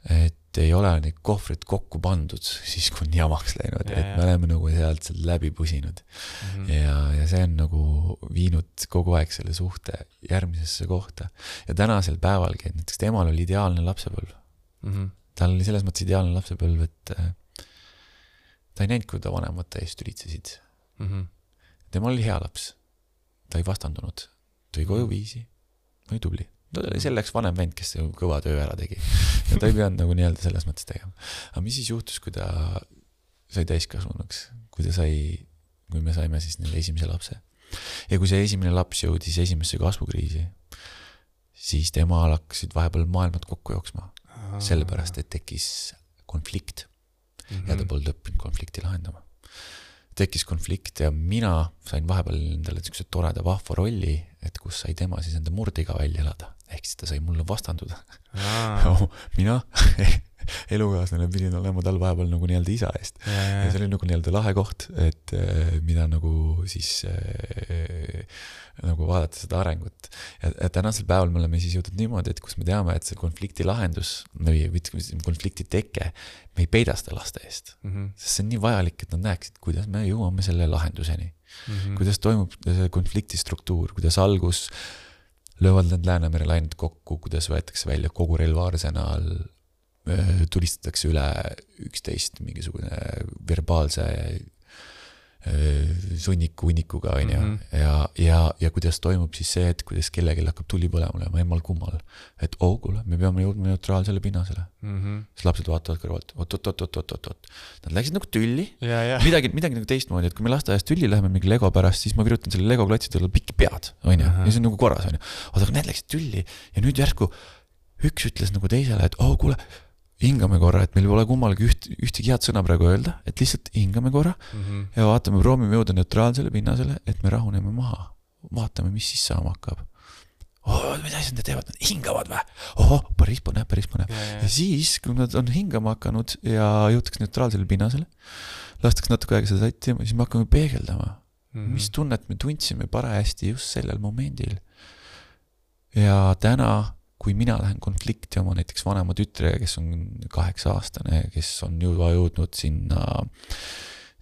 et ei ole neid kohvreid kokku pandud siis, kui on jamaks läinud, Ja, et me oleme nagu sealt sealt läbi pusinud Mhm. ja, ja see on nagu viinud kogu aeg selle suhte järgmisesse kohta. ja tänasel päevalgi, et näiteks temal oli ideaalne lapsepõlv, Mhm. tal oli selles mõttes ideaalne lapsepõlv, et äh, ta ei näinud, kui ta vanemate eest ülitsesid. Mhm. temal oli hea laps, ta ei vastandunud, tõi koju viisi, oli tubli. ta oli selleks vanem vend, kes kõva töö ära tegi ja ta ei pidanud nagu nii-öelda selles mõttes tegema. aga mis siis juhtus, kui ta sai täiskasvanuks, kui ta sai, kui me saime siis neile esimese lapse. ja kui see esimene laps jõudis esimesse kasvukriisi, siis temal hakkasid vahepeal maailmad kokku jooksma, sellepärast et tekkis konflikt ja ta polnud õppinud konflikti lahendama. Tekkis konflikt ja mina sain vahepeal endale siukse toreda vahva rolli, et kus sai tema siis enda murdeiga välja elada. ehk siis ta sai mulle vastanduda. mina, elukaaslane pidin olema tal vahepeal nagu nii-öelda isa eest. ja see oli nagu nii-öelda lahe koht, et äh, mida nagu siis äh, nagu vaadata seda arengut. ja, tänasel päeval me oleme siis jõudnud niimoodi, et kus me teame, et see konflikti lahendus või konflikti teke, me ei peida seda laste eest. Mhm. sest see on nii vajalik, et nad näeksid, kuidas me jõuame selle lahenduseni. kuidas toimub see konflikti struktuur, kuidas algus löövad need Läänemere lained kokku, kuidas võetakse välja kogu relvaarsenal, tulistatakse üle üksteist mingisugune verbaalse öö, sunniku hunnikuga, onju. Mhm. ja, ja, ja kuidas toimub siis see, et kuidas kellelgi hakkab tuli põlema olema, emmal kummal. et oh, kuule, me peame jõudma neutraalsele pinnasele. Mhm. siis lapsed vaatavad kõrvalt, oot-oot-oot-oot-oot-oot. Nad läksid nagu tülli ja, ja. midagi, midagi nagu teistmoodi, et kui me lasteaias tülli läheme mingi Lego pärast, siis ma virutan selle Lego klotsidele pikki pead, onju, Ahah. ja see on nagu korras, onju. oota, aga need läksid tülli ja nüüd järsku üks ütles nagu teisele, et oo oh,, kuule, hingame korra, et meil pole kummalgi üht, ühtegi head sõna praegu öelda, et lihtsalt hingame korra Mhm. ja vaatame, proovime jõuda neutraalsele pinnasele, et me rahuneme maha. vaatame, mis siis saama hakkab. oh, mis asja nad teevad, nad hingavad või? ohoh, päris põnev, päris põnev. ja siis, kui nad on hingama hakanud ja jõutakse neutraalsele pinnasele, lastakse natuke aega seda sättima, siis me hakkame peegeldama, Mhm. mis tunnet me tundsime parajasti just sellel momendil. ja täna, kui mina lähen konflikti oma näiteks vanema tütrega, kes on kaheksa aastane, kes on juba jõudnud sinna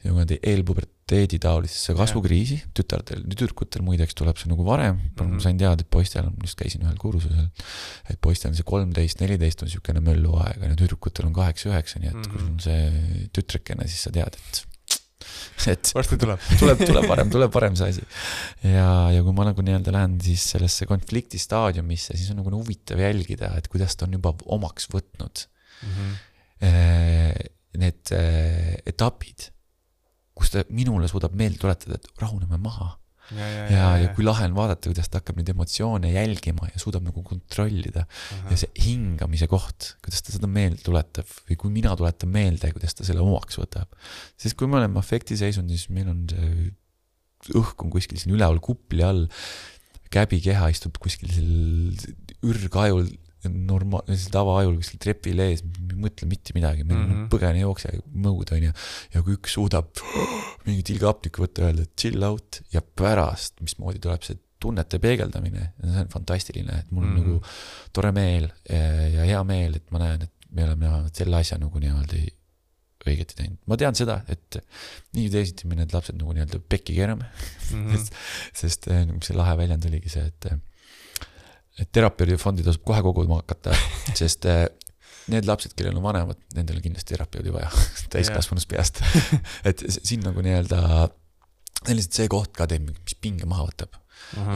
niimoodi eelpuberteedi taolisesse kasvukriisi, tütardel, tüdrukutel muideks tuleb see nagu varem mm, -hmm. Mhm. ma sain teada, et poistel on, just käisin ühel kursusel, et poistel on see kolmteist, neliteist on niisugune mölluaeg, on ju, tüdrukutel on kaheksa-üheksa, nii et mm -hmm. kui sul on see tütrekene, siis sa tead, et et varsti tuleb. tuleb, tuleb varem, tuleb varem see asi. ja, ja kui ma nagu nii-öelda lähen siis sellesse konflikti staadiumisse, siis on nagu huvitav jälgida, et kuidas ta on juba omaks võtnud Mhm. eh, need eh, etapid, kus ta minule suudab meelde tuletada, et rahuneme maha. ja, ja, ja, ja kui lahe on vaadata, kuidas ta hakkab neid emotsioone jälgima ja suudab nagu kontrollida ja see hingamise koht, kuidas ta seda meelde tuletab või kui mina tuletan meelde, kuidas ta selle omaks võtab. sest kui me oleme afektiseisundis, meil on see õhk on kuskil siin üleval kupli all, käbikeha istub kuskil seal ürgajul, norma-, tavaajul kuskil trepil ees, ei mõtle mitte midagi, meil on mm. -hmm. põgene jookse mõõd onju. ja kui üks suudab mingi tilgahapniku võtta, öelda chill out ja pärast, mismoodi tuleb see tunnete peegeldamine, see on fantastiline, et mul on mm. -hmm. nagu tore meel ja ja hea meel, et ma näen, et me oleme selle asja nagu nii-öelda õigeti teinud. ma tean seda, et nii või teisiti me need lapsed nagu nii-öelda pekki keerame, Mhm. sest eh, mis see lahe väljend oligi see, et et terapeudifondi tasub kohe koguma hakata, sest eh, need lapsed, kellel on vanemad, nendel on kindlasti terapeudi vaja täiskasvanust peast. et siin nagu nii-öelda, see on lihtsalt see koht ka teeb, mis pinge maha võtab.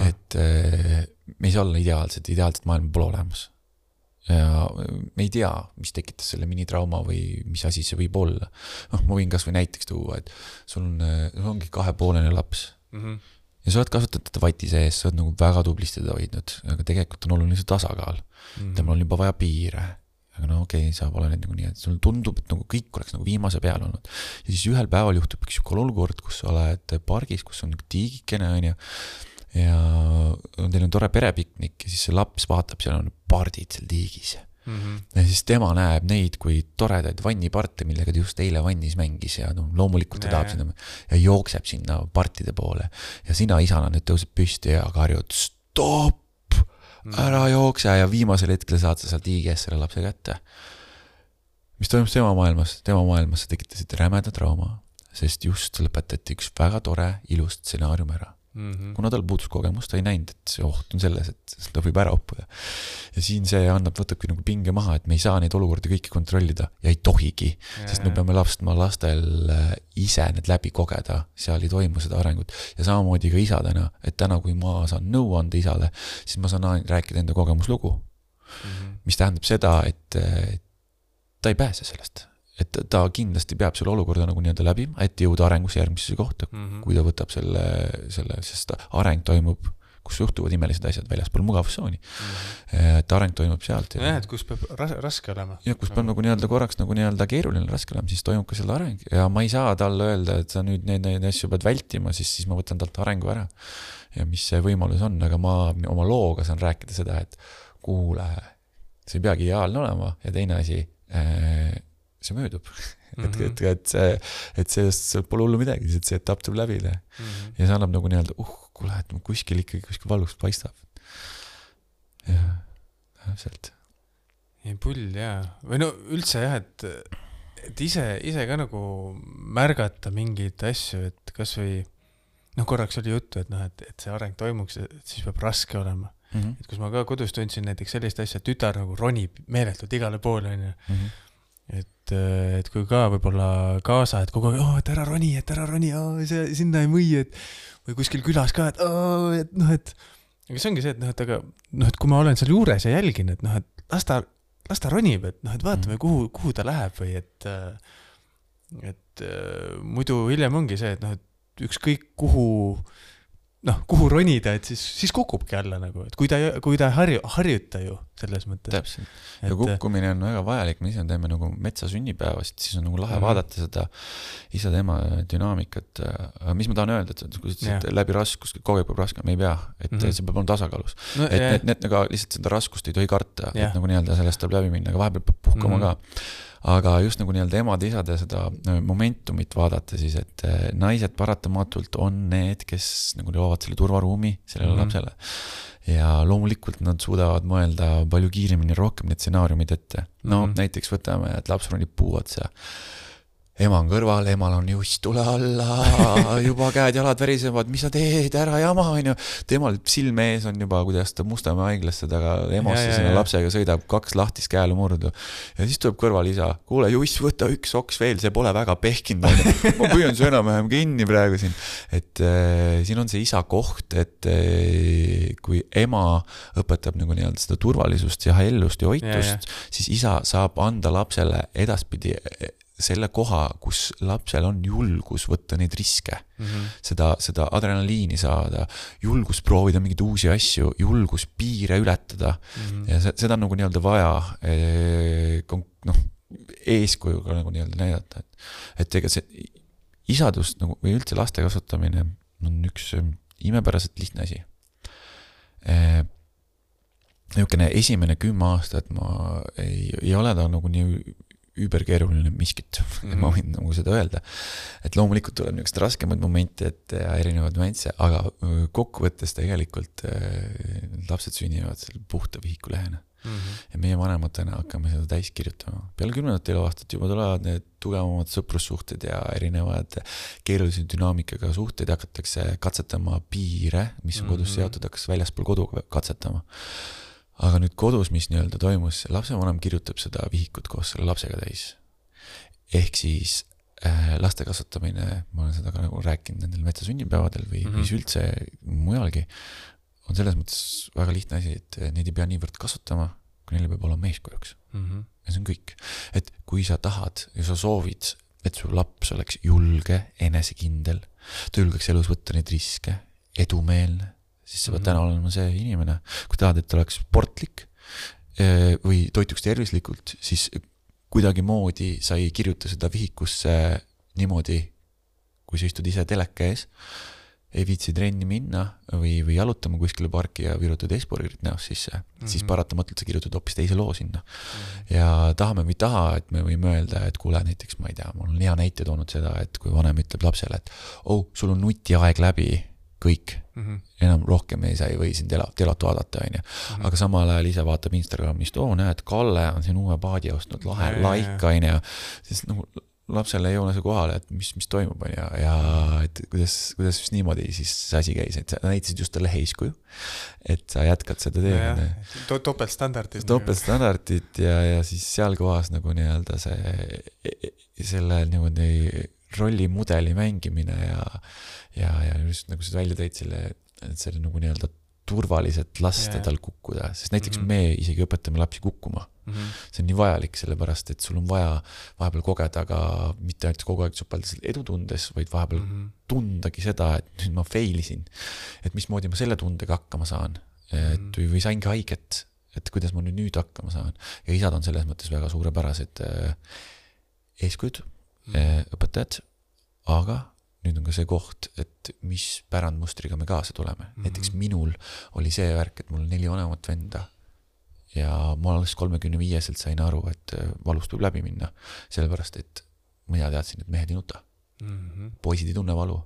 et eh, me ei saa olla ideaalsed, ideaalset maailma pole olemas. ja me ei tea, mis tekitas selle minitrauma või mis asi see võib olla. noh, ma võin kasvõi näiteks tuua, et sul on, sul ongi kahepoolene laps Mhm. Ja sa oled kasvatanud teda vati sees, sa oled nagu väga tublisti teda hoidnud, aga tegelikult on oluline see tasakaal. Mhm. temal on juba vaja piire. aga no okei okay,, sa pole nüüd nagu nii, et sulle tundub, et nagu kõik oleks nagu viimase peal olnud. ja siis ühel päeval juhtub üks sihuke olukord, kus sa oled pargis, kus on tiigikene, onju. ja teil on tore perepiknik ja siis see laps vaatab, seal on pardid seal tiigis. Mhm. ja siis tema näeb neid kui toredaid vanniparte, millega ta just eile vannis mängis ja noh, loomulikult ta Jaa, tahab sinna ja jookseb sinna partide poole. ja sina isana nüüd tõused püsti ja karjud stopp, Mhm. ära jookse ja viimasel hetkel saad sa sealt IG-st selle lapse kätte. mis toimus tema maailmas, tema maailmas sa tekitasid rämeda trauma, sest just lõpetati üks väga tore, ilus stsenaarium ära Mhm. kuna tal puudus kogemus, ta ei näinud, et see oht on selles, et ta võib ära uppuda. ja siin see annab, võtabki nagu pinge maha, et me ei saa neid olukordi kõiki kontrollida ja ei tohigi, sest me peame lastma lastel äh, ise need läbi kogeda, seal ei toimu seda arengut. ja samamoodi ka isadena, et täna, kui ma saan nõu anda isale, siis ma saan rääkida enda kogemuslugu, Mhm. mis tähendab seda, et äh, ta ei pääse sellest. Et ta kindlasti peab selle olukorda nagu nii-öelda läbima, et jõuda arengus järgmisse kohta, Mhm. kui ta võtab selle, selle, sest areng toimub, kus juhtuvad imelised asjad väljaspool mugavustsooni. et areng toimub sealt jah, et kus peab ras-, raske olema. ja kus peab nagu nii-öelda korraks nagu nii-öelda keeruline, raske olema, siis toimub ka selle areng ja ma ei saa talle öelda, et sa nüüd neid, neid asju pead vältima, siis, siis ma võtan talt arengu ära. ja mis see võimalus on, aga ma oma looga saan rääkida seda, et kuule, see ei peagi ideaalne olema ja teine asi, see möödub. et, Mhm. et, et see, et sellest pole hullu midagi, lihtsalt see etapp tuleb läbida Mhm. ja see annab nagu nii-öelda, uh, kuule, et kuskil ikkagi kuskil valgust paistab. jah, täpselt. ei pull jaa, või no üldse jah, et, et ise, ise ka nagu märgata mingeid asju, et kasvõi noh, korraks oli juttu, et noh, et, et see areng toimuks, et siis peab raske olema. Mhm, et kus ma ka kodus tundsin näiteks sellist asja, et tütar nagu ronib meeletult igale poole, onju. et, et kui ka võib-olla kaasa, et kogu aeg, oo, et ära roni, et ära roni, see sinna ei või, et või kuskil külas ka, et oo, et noh, et aga see ongi see, et noh, et aga noh, et kui ma olen seal juures ja jälgin, et noh, et las ta, las ta ronib, et noh, et vaatame, kuhu, kuhu ta läheb või et et äh, muidu hiljem ongi see, et noh, et ükskõik kuhu noh, kuhu ronida, et siis, siis kukubki alla nagu, et kui ta, kui ta ei harju, harjuta ju selles mõttes. täpselt. ja et kukkumine on väga vajalik, me ise teeme nagu metsa sünnipäevasid, siis on nagu lahe Mhm. vaadata seda isa-tema dünaamikat. aga mis ma tahan öelda, et kui sa ütlesid, läbi raskust kogu aeg peab raske, me ei pea, et Mhm. see peab olema tasakaalus. no, et jah, need, need nagu lihtsalt seda raskust ei tohi karta, Jah. et nagu nii-öelda sellest tuleb läbi minna, aga vahepeal peab puhkama Mhm. ka. Aga just nagu nii-öelda emade-isade seda äh, momentumit vaadata siis, et äh, naised paratamatult on need, kes nagu loovad selle turvaruumi sellele mm -hmm. lapsele. ja loomulikult nad suudavad mõelda palju kiiremini rohkem need stsenaariumid ette. no mm. -hmm. näiteks võtame, et laps ronib puu otsa ema on kõrval, emal on just tule alla, juba käed-jalad värisevad, mis sa teed, ära jama, onju. temal silme ees on juba, kuidas ta Mustamäe haiglasse taga EMO-sse sinna lapsega sõidab, kaks lahtist käelumurdu. ja siis tuleb kõrval isa, kuule Juss, võta üks oks veel, see pole väga pehkinud, onju. ma püüan su enam-vähem kinni praegu siin. et äh, siin on see isa koht, et äh, kui ema õpetab nagu nii-öelda seda turvalisust ja hellust ja Ja, hoitust, siis isa saab anda lapsele edaspidi eh, selle koha, kus lapsel on julgus võtta neid riske, Mhm. seda, seda adrenaliini saada, julgus proovida mingeid uusi asju, julgus piire ületada Mhm. ja se- seda on nagu nii-öelda vaja kon- noh, eeskujuga nagu nii-öelda näidata, et, et ega see isadus nagu või üldse laste kasvatamine on üks eh, imepäraselt lihtne asi eh, niisugune esimene kümme aastat ma ei, ei ole ta nagu nii üüberkeeruline miskit mm, -hmm. ma võin nagu seda öelda. et loomulikult tuleb niisuguseid raskemaid momente ette ja erinevaid nüansse, aga kokkuvõttes tegelikult lapsed sünnivad selle puhta vihikulähena. Mhm. ja meie vanematena hakkame seda täis kirjutama. peale kümnendat eluaastat juba tulevad need tugevamad sõprussuhted ja erinevad keerulise dünaamikaga suhted, hakatakse katsetama piire, mis on kodus Mhm. seotud, hakatakse väljaspool kodu katsetama. Aga nüüd kodus, mis nii-öelda toimus, lapsevanem kirjutab seda vihikut koos selle lapsega täis. ehk siis äh, laste kasvatamine, ma olen seda ka nagu rääkinud nendel metsasünnipäevadel või mm. -hmm. või üldse mujalgi, on selles mõttes väga lihtne asi, et neid ei pea niivõrd kasvatama, kui neile peab olema eeskujuks. Mhm. ja see on kõik. et kui sa tahad ja sa soovid, et su laps oleks julge, enesekindel, ta julgeks elus võtta neid riske, edumeelne, siis sa pead Mhm. täna olema see inimene. kui tahad, et ta oleks sportlik eh, või toituks tervislikult, siis kuidagimoodi sa ei kirjuta seda vihikusse niimoodi, kui sa istud ise teleka ees, ei viitsi trenni minna või, või jalutama kuskile parki ja virutad Hesburgerit näost sisse mm, -hmm. siis Mhm. paratamatult sa kirjutad hoopis teise loo sinna. ja tahame või ei taha, et me võime öelda, et kuule, näiteks ma ei tea, ma olen hea näite toonud seda, et kui vanem ütleb lapsele, et oh, sul on nutiaeg läbi, kõik, Mhm. enam rohkem ei saa, ei või siin tela, telot vaadata, onju. aga samal ajal ise vaatab Instagramist, oo näed, Kalle on siin uue paadi ostnud, lahe Ja, like, onju. siis nagu lapsele ei joone see kohale, et mis, mis toimub, onju, ja et kuidas, kuidas just niimoodi siis see asi käis, et sa näitasid just talle eeskuju. et sa jätkad seda teekonda To- topeltstandardid. topeltstandardid ja, ja siis seal kohas nagu nii-öelda see, selle niimoodi rollimudeli mängimine ja, ja, ja just nagu sa välja tõid selle, et selle nagu nii-öelda turvaliselt lasta Jaa. tal kukkuda, sest näiteks mm -hmm. me isegi õpetame lapsi kukkuma. see on nii vajalik, sellepärast et sul on vaja vahepeal kogeda ka mitte ainult kogu aeg supelda seal edutundes, vaid vahepeal Mhm. tundagi seda, et nüüd ma fail isin. et mismoodi ma selle tundega hakkama saan. et Mhm. või, või saingi haiget, et kuidas ma nüüd nüüd hakkama saan. ja isad on selles mõttes väga suurepärased äh, eeskujud äh,, õpetajad, aga nüüd on ka see koht, et mis pärandmustriga me kaasa tuleme mm. -hmm. näiteks minul oli see värk, et mul on neli vanemat venda ja ma alles kolmekümne viieselt sain aru, et äh, valust võib läbi minna, sellepärast et mina teadsin, et mehed ei nuta Mhm. poisid ei tunne valu.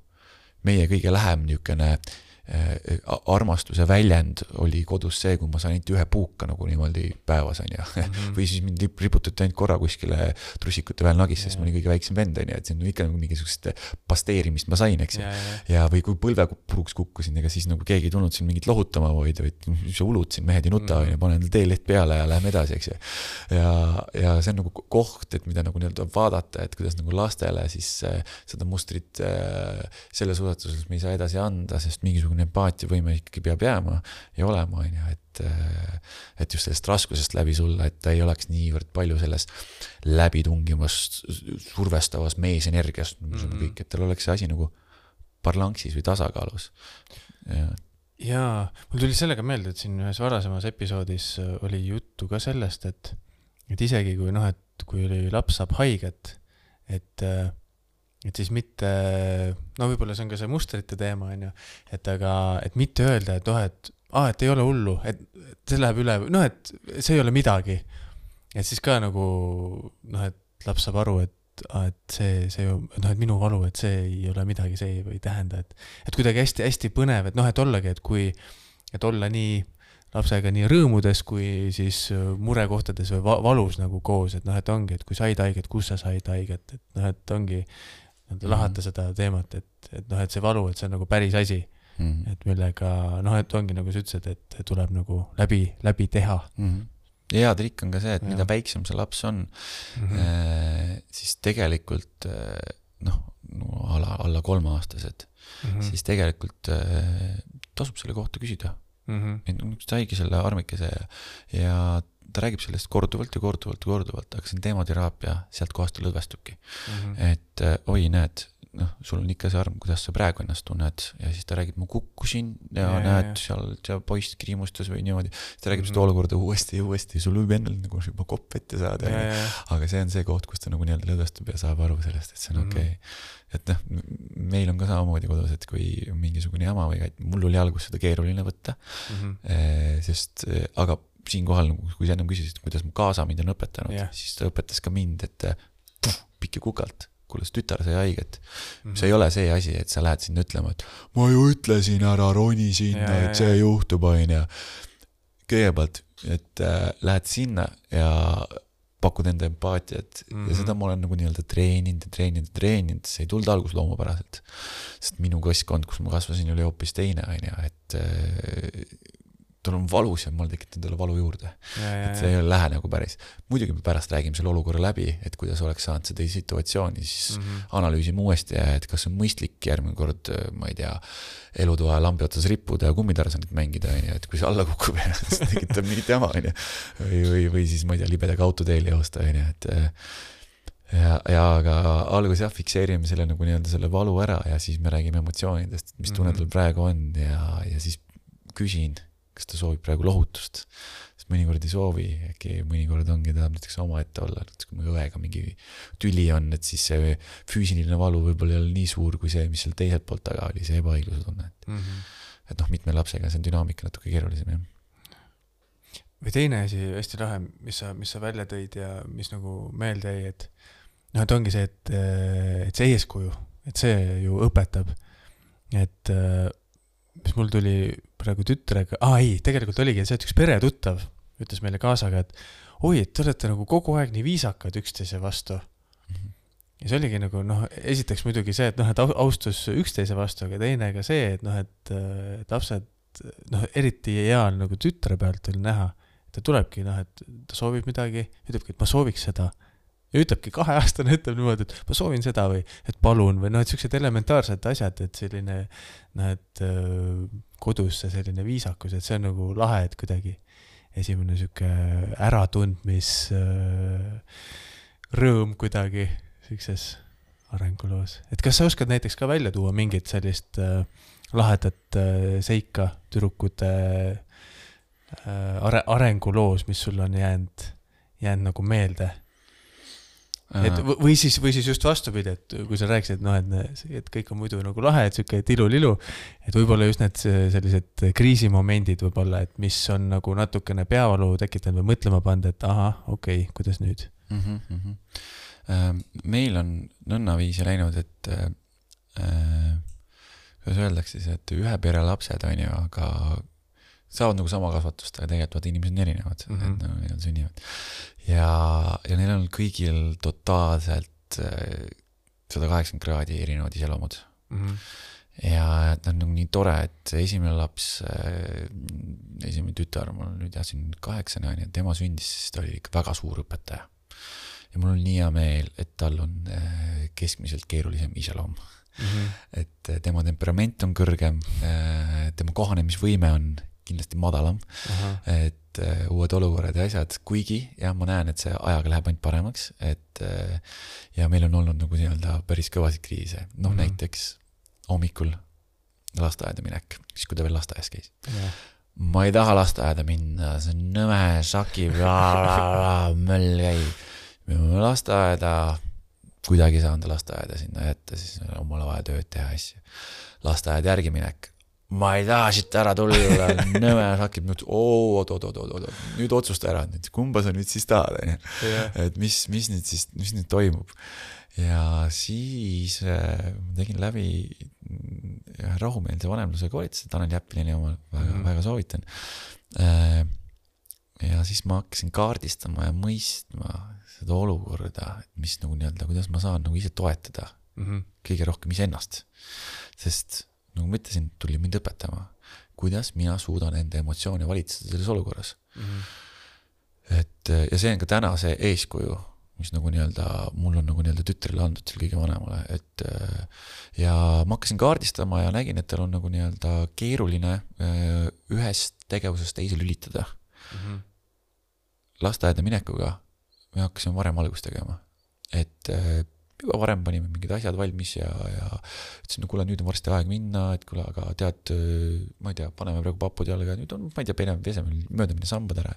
meie kõige lähem niisugune äh, armastuse väljend oli kodus see, kui ma sain ainult ühe puuka nagu niimoodi päevas onju mm. Mhm. või siis mind riputati ainult korra kuskile trussikute vahel nagisse, sest ma olin kõige väiksem vend onju, et see on ikka nagu mingisugust pasteerimist ma sain, eks ju ja, või kui põlve puruks kukkusin, ega siis nagu keegi ei tulnud siin mingit lohutama või, vaid mis sa ulud siin, mehed ei nuta, Mhm. onju, pane endale teeleht peale ja lähme edasi, eks ju. ja, ja see on nagu koht, et mida nagu nii-öelda vaadata, et kuidas nagu lastele siis äh, seda mustrit äh, selles ulatuses me ei saa edasi anda, sest mingisugune empaatiavõime ikkagi peab jääma ja olema, onju, et äh, et just sellest raskusest läbi sulla, et ta ei oleks niivõrd palju selles läbitungivas, survestavas meesenergias mm, -hmm. Kõik, et tal oleks see asi nagu parlanksis või tasakaalus. ja, jaa, mul tuli sellega meelde, et siin ühes varasemas episoodis äh, oli juttu ka sellest, et, et isegi kui noh, et kui oli laps saab haiget, et, et siis mitte, no võib-olla see on ka see mustrite teema, on ju, et aga, et mitte öelda, et noh, et aa, et ei ole hullu, et see läheb üle, noh, et see ei ole midagi. et siis ka nagu noh, et laps saab aru, et aa, et see, see ju, noh, et minu valu, et see ei ole midagi, see ei, ei tähenda, et et kuidagi hästi-hästi põnev, et noh, et ollagi, et kui, et olla nii lapsega nii rõõmudes kui siis äh, murekohtades või va valus nagu koos, et noh, et ongi, et kui said haiget, kus sa said haiget, et noh, et ongi nii-öelda lahata seda teemat, et, et noh, et see valu, et see on nagu päris asi, mm et millega noh, et ongi nagu sa ütlesid, et tuleb nagu läbi, läbi teha -hmm. ja hea trikk on ka see, et Jah. mida väiksem see laps on mm. -hmm. siis tegelikult äh, noh, no alla, alla kolmeaastased Mm mm, -hmm. siis tegelikult äh, tasub selle kohta küsida. -hmm. et no saigi selle armikese ja, ja ta räägib sellest korduvalt ja korduvalt ja korduvalt, aga see on teemateraapia, sealt kohast ta lõdvestubki. Mm -hmm. et äh, oi, näed, noh, sul on ikka see arm, kuidas sa praegu ennast tunned ja siis ta räägib, ma kukkusin ja, Ja, näed seal, seal poiss kriimustas või niimoodi. siis ta räägib mm -hmm. Mhm. seda olukorda uuesti ja uuesti, sul võib endal nagu juba kopp ette saada ja, aga see on see koht, kus ta nagu nii-öelda lõdvestub ja saab aru sellest, et see on Mhm. okei okay.. et noh, meil on ka samamoodi kodus, et kui mingisugune jama või mul oli alguses seda keeruline võtta, Mhm. sest eh, aga siinkohal nagu, kui sa ennem küsisid, kuidas mu kaasa mind on õpetanud Jah. siis ta õpetas ka mind, et eh, puh, pikki kukalt, kuule see tütar sai haiget. Mhm. see ei ole see asi, et sa lähed sinna ütlema, et ma ju ütlesin, ära roni sinna ja, et see juhtub, onju. kõigepealt, et äh, lähed sinna ja pakud enda empaatiat mm -hmm. ja Mhm. seda ma olen nagu nii-öelda treeninud ja treeninud ja treeninud, see ei tulnud alguses loomupäraselt. sest minu keskkond, kus ma kasvasin, oli hoopis teine, onju, et äh, tal on valus ja ma olen tekitanud talle valu juurde. et see ei lähe nagu päris. muidugi me pärast räägime selle olukorra läbi, et kuidas oleks saanud seda situatsiooni siis mm. -hmm. analüüsime uuesti, et kas on mõistlik järgmine kord, ma ei tea, elutoa lambi otsas rippuda ja kummitarsanit mängida, onju, et kui see alla kukub siis tekitab mingit jama, onju. või, või, või siis ma ei tea, libedaga autoteel joosta, onju, et äh, ja, ja aga alguses jah, fikseerime selle nagu nii-öelda selle valu ära ja siis me räägime emotsioonidest, mis tunne Mhm. tal praegu on ja, ja siis küsin, kas ta soovib praegu lohutust. sest mõnikord ei soovi, äkki mõnikord ongi, tahab näiteks omaette olla, näiteks kui mu õega mingi tüli on, et siis see füüsiline valu võib-olla ei ole nii suur kui see, mis seal teiselt poolt taga oli, see ebaõigluse tunne, et mm. -hmm. et noh, mitme lapsega see on dünaamika natuke keerulisem jah või teine asi hästi lahe, mis sa, mis sa välja tõid ja mis nagu meelde jäi, et noh, et ongi see, et, et see eeskuju, et see ju õpetab. et mis mul tuli praegu tütrega, aa ei, tegelikult oligi see, et üks peretuttav ütles meile kaasaga, et oi, et te olete nagu kogu aeg nii viisakad üksteise vastu. ja see oligi nagu noh, esiteks muidugi see, et noh, et au- austus üksteise vastu, aga teine ka see, et noh, et, et lapsed noh, eriti hea on nagu tütre pealt oli näha, ta tulebki noh, et ta soovib midagi, ütlebki, et ma sooviks seda. Ja ütlebki, kaheaastane ütleb niimoodi, et ma soovin seda või et palun või noh, et siuksed elementaarsed asjad, et selline noh, et kodus see selline viisakus, et see on nagu lahe, et kuidagi esimene sihuke äratundmis öö, rõõm kuidagi siukses arenguloos. et kas sa oskad näiteks ka välja tuua mingit sellist äh, lahedat äh, seika tüdrukute äh, are-, arenguloos, mis sul on jäänud, jäänud nagu meelde? Et või siis, või siis just vastupidi, et kui sa rääkisid, noh, et, et kõik on muidu nagu lahe, et sihuke tilulilu, et võib-olla just need se- sellised kriisimomendid võib-olla, et mis on nagu natukene peavalu tekitanud või mõtlema pannud, et ahah, okei okay,, kuidas nüüd? mm. -hmm. meil on nõnnaviisi läinud, et äh, äh, kuidas öeldakse siis, et ühe pere lapsed on ju, aga saavad nagu sama kasvatust, aga tegelikult vaata inimesed on erinevad mm, Mhm. -hmm. et no, neil on sünnivad. ja, ja neil on kõigil totaalselt sada kaheksakümmend kraadi erinevad iseloomud Mm -hmm. ja et on nagu nii tore, et esimene laps, esimene tütar, mul on nüüd jah, siin kaheksane on ju, tema sündis, siis ta oli ikka väga suur õpetaja. ja mul on nii hea meel, et tal on äh, keskmiselt keerulisem iseloom, Mm -hmm. et äh, tema temperament on kõrgem, tema kohanemisvõime on kindlasti madalam, et äh, uued olukorrad ja asjad, kuigi jah, ma näen, et see ajaga läheb ainult paremaks, et äh, ja meil on olnud nagu nii-öelda päris kõvasid kriise, noh mm. -hmm. näiteks hommikul lasteaeda minek, siis kui ta veel lasteaias käis. ma ei taha lasteaeda minna, see on nõme, sakib, möll käib. me peame lasteaeda, kuidagi saan ta lasteaeda sinna jätta, siis on omal vaja tööd teha asju. lasteaed järgi minek, ma ei taha siit ära tulla, nõme sakib, nüüd oot, oot, oot, oot, oot, nüüd otsusta ära nüüd, kumba sa nüüd siis tahad, onju. et mis, mis nüüd siis, mis nüüd toimub. ja siis äh, tegin läbi rahumeelse vanemluse koolituse, Tanel Jäppilini oma, väga mm. -hmm. väga soovitan äh,. ja siis ma hakkasin kaardistama ja mõistma seda olukorda, et mis nagu nii-öelda, kuidas ma saan nagu ise toetada Mm -hmm. kõige rohkem iseennast. sest nagu ma ütlesin, tuli mind õpetama, kuidas mina suudan enda emotsioone valitseda selles olukorras. Mm -hmm. et ja see on ka täna see eeskuju, mis nagu nii-öelda mul on nagu nii-öelda tütrele andnud seal kõige vanemale, et ja ma hakkasin kaardistama ja nägin, et tal on nagu nii-öelda keeruline äh, ühest tegevusest teise lülitada. Mm -hmm. lasteaeda minekuga me hakkasime varem algust tegema, et äh, juba varem panime mingid asjad valmis ja, ja ütlesin, no kuule, nüüd on varsti aeg minna, et kuule, aga tead, ma ei tea, paneme praegu papud jalga, nüüd on, ma ei tea, peseme, peseme möödamine sambad ära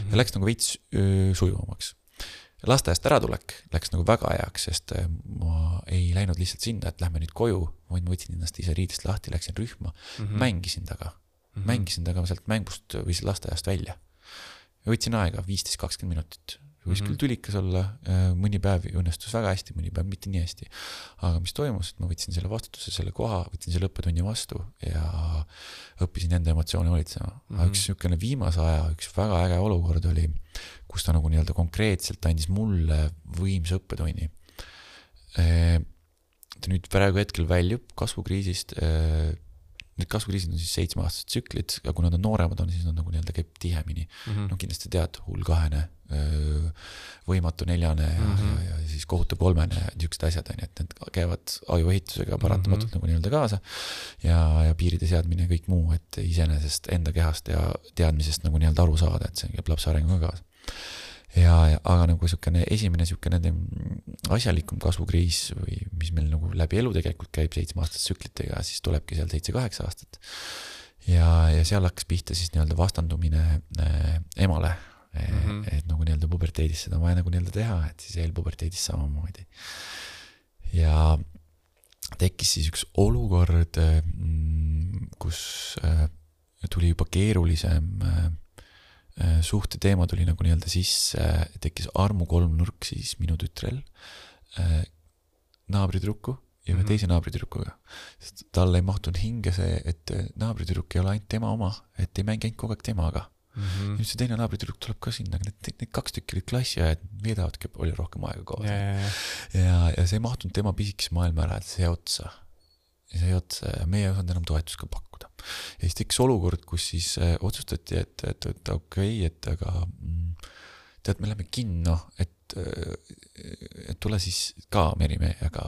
ja läks nagu veits sujuvamaks. lasteaiast äratulek läks nagu väga heaks, sest äh, ma ei läinud lihtsalt sinna, et lähme nüüd koju, vaid ma võtsin ennast ise riidest lahti, läksin rühma mm, -hmm. mängisin taga mm, -hmm. mängisin taga sealt mängust või sealt lasteaiast välja. ja võtsin aega viisteist, kakskümmend minutit, võis mm. -hmm. küll tülikas olla, mõni päev õnnestus väga hästi, mõni päev mitte nii hästi. aga mis toimus, et ma võtsin selle vastutuse, selle koha, võtsin selle õppetunni vastu ja õppisin enda emotsioone valitsema mm. -hmm. aga Mhm. üks niisugune viimase aja üks väga äge olukord oli, kus ta nagu nii-öelda konkreetselt andis mulle võimsa õppetunni. ta nüüd praegu hetkel väljub kasvukriisist. Need kasvukriisid on siis seitsmeaastased tsüklid ja kui nad on nooremad on, siis nad nagu nii-öelda käib tihemini. Mhm. no kindlasti tead, hull kahene, võimatu neljane ja mm, Mhm. -hmm. ja, ja siis kohutav kolmene ja niisugused asjad on ju, et need käivad ajuehitusega paratamatult mm Mhm. -hmm. nagu nii-öelda kaasa. ja, ja piiride seadmine ja kõik muu, et iseenesest enda kehast ja teadmisest nagu nii-öelda aru saada, et see käib lapse arenguga kaasa. ja, ja aga nagu niisugune esimene niisugune asjalikum kasvukriis või mis meil nagu läbi elu tegelikult käib seitsmeaastaste tsüklitega, siis tulebki seal seitse-kaheksa aastat. ja, ja seal hakkas pihta siis nii-öelda vastandumine äh, emale mm. Mhm. -hmm. et nagu nii-öelda puberteedis seda on vaja nagu nii-öelda teha, et siis eelpuberteedis samamoodi. ja tekkis siis üks olukord, kus äh, tuli juba keerulisem äh, äh, suhteteema tuli nagu nii-öelda sisse, tekkis armukolmnurk siis minu tütrel äh, naabritüdruku ja ühe Mhm. teise naabritüdrukuga. sest talle ei mahtunud hinge see, et äh, naabritüdruk ei ole ainult tema oma, et ei mängi ainult kogu aeg temaga. Mhm. nüüd see teine naabritüdruk tuleb ka sinna, need, need kaks tükki olid klassiõed, veedavadki palju rohkem aega koos ja, ja, ja, ja, ja see ei mahtunud tema pisikese maailma ära, et see jäi otsa. see otsa ja meie ei osanud enam toetust ka pakkuda. ja siis tekkis olukord, kus siis äh, otsustati, et, et, et okei okay,, et aga mm, tead, me läheme kinno, et, et tule siis ka merimehega,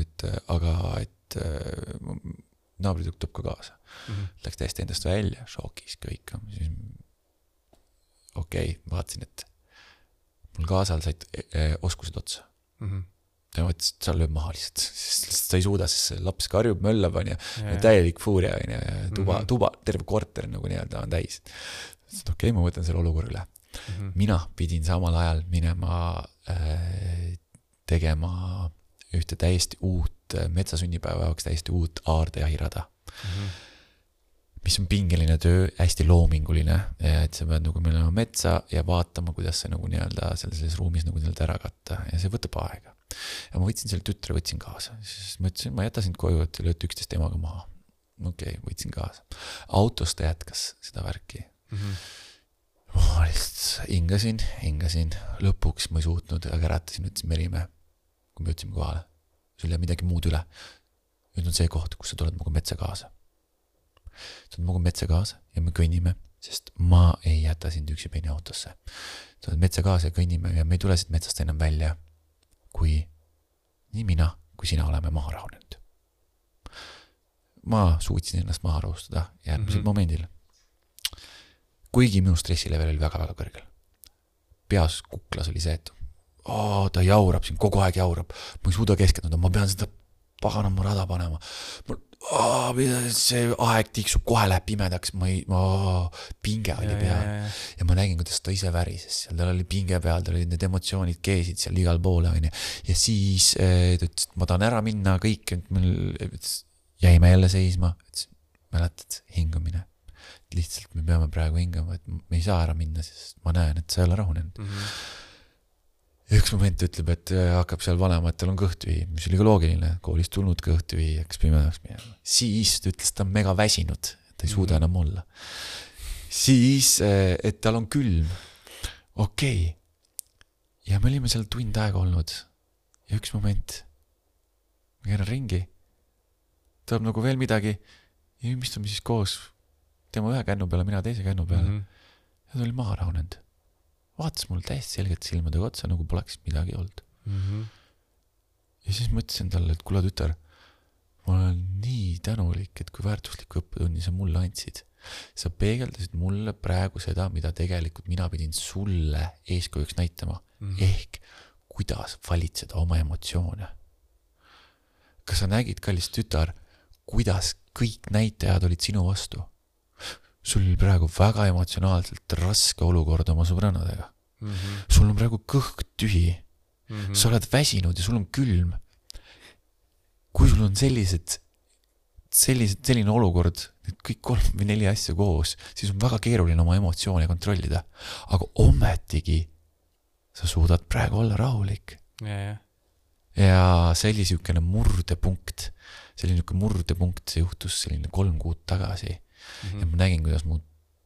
et aga, et äh, naabritükk tuleb ka kaasa. Mhm. Läks täiesti endast välja, šokis kõik, siis okei okay,, vaatasin, et mul kaasal said oskused otsa. Mhm. Tema ütles, et sa lööb maha lihtsalt, sest ta ei suuda, sest see laps karjub, möllab, onju. Täielik fuuria, onju, ja tuba mm. -hmm. tuba, terve korter nagu nii-öelda on täis. ütlesin, et okei okay,, ma võtan selle olukorra üle. Mhm. mina pidin samal ajal minema äh, tegema ühte täiesti uut, metsasünnipäeva jaoks täiesti uut aardejahirada Mhm. mis on pingeline töö, hästi loominguline, et sa pead nagu minema metsa ja vaatama, kuidas see nagu nii-öelda selles, selles ruumis nagu nii-öelda ära katta ja see võtab aega. Ja ma võtsin selle tütre, võtsin kaasa, siis ma ütlesin, ma ei jäta sind koju, et te lööte üksteist emaga maha. okei okay,, võtsin kaasa. autos ta jätkas seda värki. Mhm. ma lihtsalt hingasin, hingasin, lõpuks ma ei suutnud, aga äratasin, ütlesin Merimäe, kui me jõudsime kohale, sul ei jää midagi muud üle. nüüd on see koht, kus sa tuled minuga metsa kaasa. tuled minuga metsa kaasa ja me kõnnime, sest ma ei jäta sind üksipäini autosse. tuled metsa kaasa ja kõnnime ja me ei tule siit metsast enam välja, kui nii mina kui sina oleme maha rahunenud. ma suutsin ennast maha rahustada järgmisel mm. -hmm. momendil. kuigi minu stressilevel oli väga-väga kõrgel. peas kuklas oli see, et oo, ta jaurab siin, kogu aeg jaurab, ma ei suuda keskenduda, ma pean seda paganama rada panema. See aeg tiksub, kohe läheb pimedaks, ma ei, ma, pinge oli ja, peal ja, ma nägin, kuidas ta ise värises seal, tal oli pinge peal, tal olid need emotsioonid keesid seal igal pool, onju. ja siis eh, ta ütles, et ma tahan ära minna, kõik, jäime jälle seisma, ütles, mäletad, hingamine. lihtsalt me peame praegu hingama, et me ei saa ära minna, sest ma näen, et sa ei ole rahunenud. Mhm. Ja üks moment ütleb, et äh, hakkab seal tal on kõhtüvi, mis oli ka loogiline, koolist tulnud kõhtüvi, hakkas pimedaks minema. siis ta ütles, et ta on mega väsinud, ta ei suuda Mhm. enam olla. siis, et tal on külm. okei okay.. ja me olime seal tund aega olnud ja üks moment, ma keeran ringi, tuleb nagu veel midagi ja me istume siis koos, tema ühe kännu peale, mina teise kännu peale mm. -hmm. ja ta oli maha rahunenud. Vaatas mulle täiesti selgelt silmadega otsa, nagu poleks midagi olnud. Mhm. ja siis mõtlesin talle, et kuule tütar, ma olen nii tänulik, et kui väärtuslikku õppetunni sa mulle andsid. sa peegeldasid mulle praegu seda, mida tegelikult mina pidin sulle eeskujuks näitama mm. -hmm. ehk kuidas valitseda oma emotsioone. kas sa nägid, kallis tütar, kuidas kõik näitajad olid sinu vastu? Sul oli praegu väga emotsionaalselt raske olukord oma sõbrannadega. Mhm. sul on praegu kõht tühi Mhm. sa oled väsinud ja sul on külm. kui sul on sellised, sellised, selline olukord, need kõik kolm või neli asja koos, siis on väga keeruline oma emotsioone kontrollida. aga ometigi sa suudad praegu olla rahulik. ja, ja, ja see oli niisugune murdepunkt, see oli niisugune murdepunkt, see juhtus selline kolm kuud tagasi Mhm. ja ma nägin, kuidas mu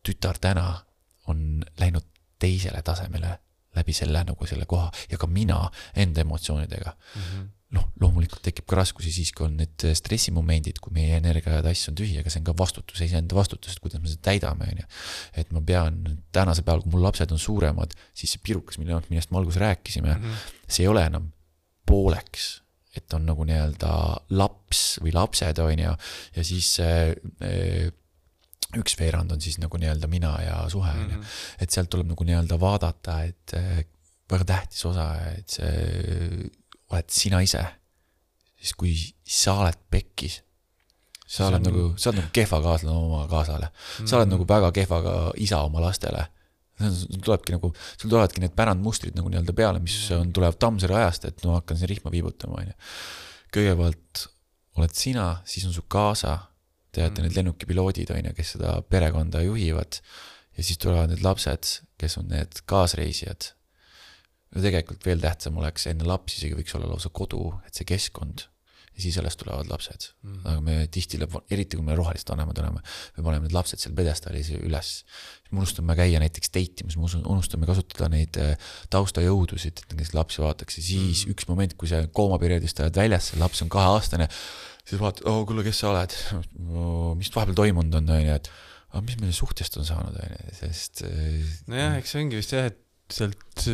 tütar täna on läinud teisele tasemele läbi selle nagu selle koha ja ka mina enda emotsioonidega. Mhm. noh, loomulikult tekib ka raskusi siis, kui on need stressimomendid, kui meie energia ja tass on tühi, aga see on ka vastutus, iseenda vastutus, et kuidas me seda täidame, onju. et ma pean tänasel päeval, kui mul lapsed on suuremad, siis see pirukas, mille, millest me alguses rääkisime, Mhm. see ei ole enam pooleks, et on nagu nii-öelda laps või lapsed, on ju, ja siis see eh, üks veerand on siis nagu nii-öelda mina ja suhe, on ju. Mhm. et sealt tuleb nagu nii-öelda vaadata, et eh, väga tähtis osa, et see oled sina ise. siis kui sa oled pekkis, sa oled nagu, sa oled nagu kehva kaaslane oma kaasale. sa oled nagu väga kehva ka isa oma lastele. sul tulebki nagu, sul tulevadki need pärandmustrid nagu nii-öelda peale, mis on, tulevad Tammsaare ajast, et no hakkan siin rihma viibutama, onju. kõigepealt oled sina, siis on su kaasa, te olete need lennukipiloodid, onju, kes seda perekonda juhivad. ja siis tulevad need lapsed, kes on need kaasreisijad. ja tegelikult veel tähtsam oleks enne lapsi isegi võiks olla lausa kodu, et see keskkond ja siis alles tulevad lapsed mm. -hmm. aga me tihti, eriti kui me rohelised vanemad oleme, me paneme need lapsed seal pjedestaalis üles. me unustame käia näiteks date imas, me unustame kasutada neid äh, taustajõudusid, et kes lapsi vaataks ja siis mm -hmm. üks moment, kui sa koomaperioodist oled väljas, see laps on kaheaastane, siis vaatad, oo kuule, kes sa oled, mis vahepeal toimunud on, onju, et aga mis meil suhtest on saanud, onju, sest äh, nojah, eks see ongi vist jah, et sealt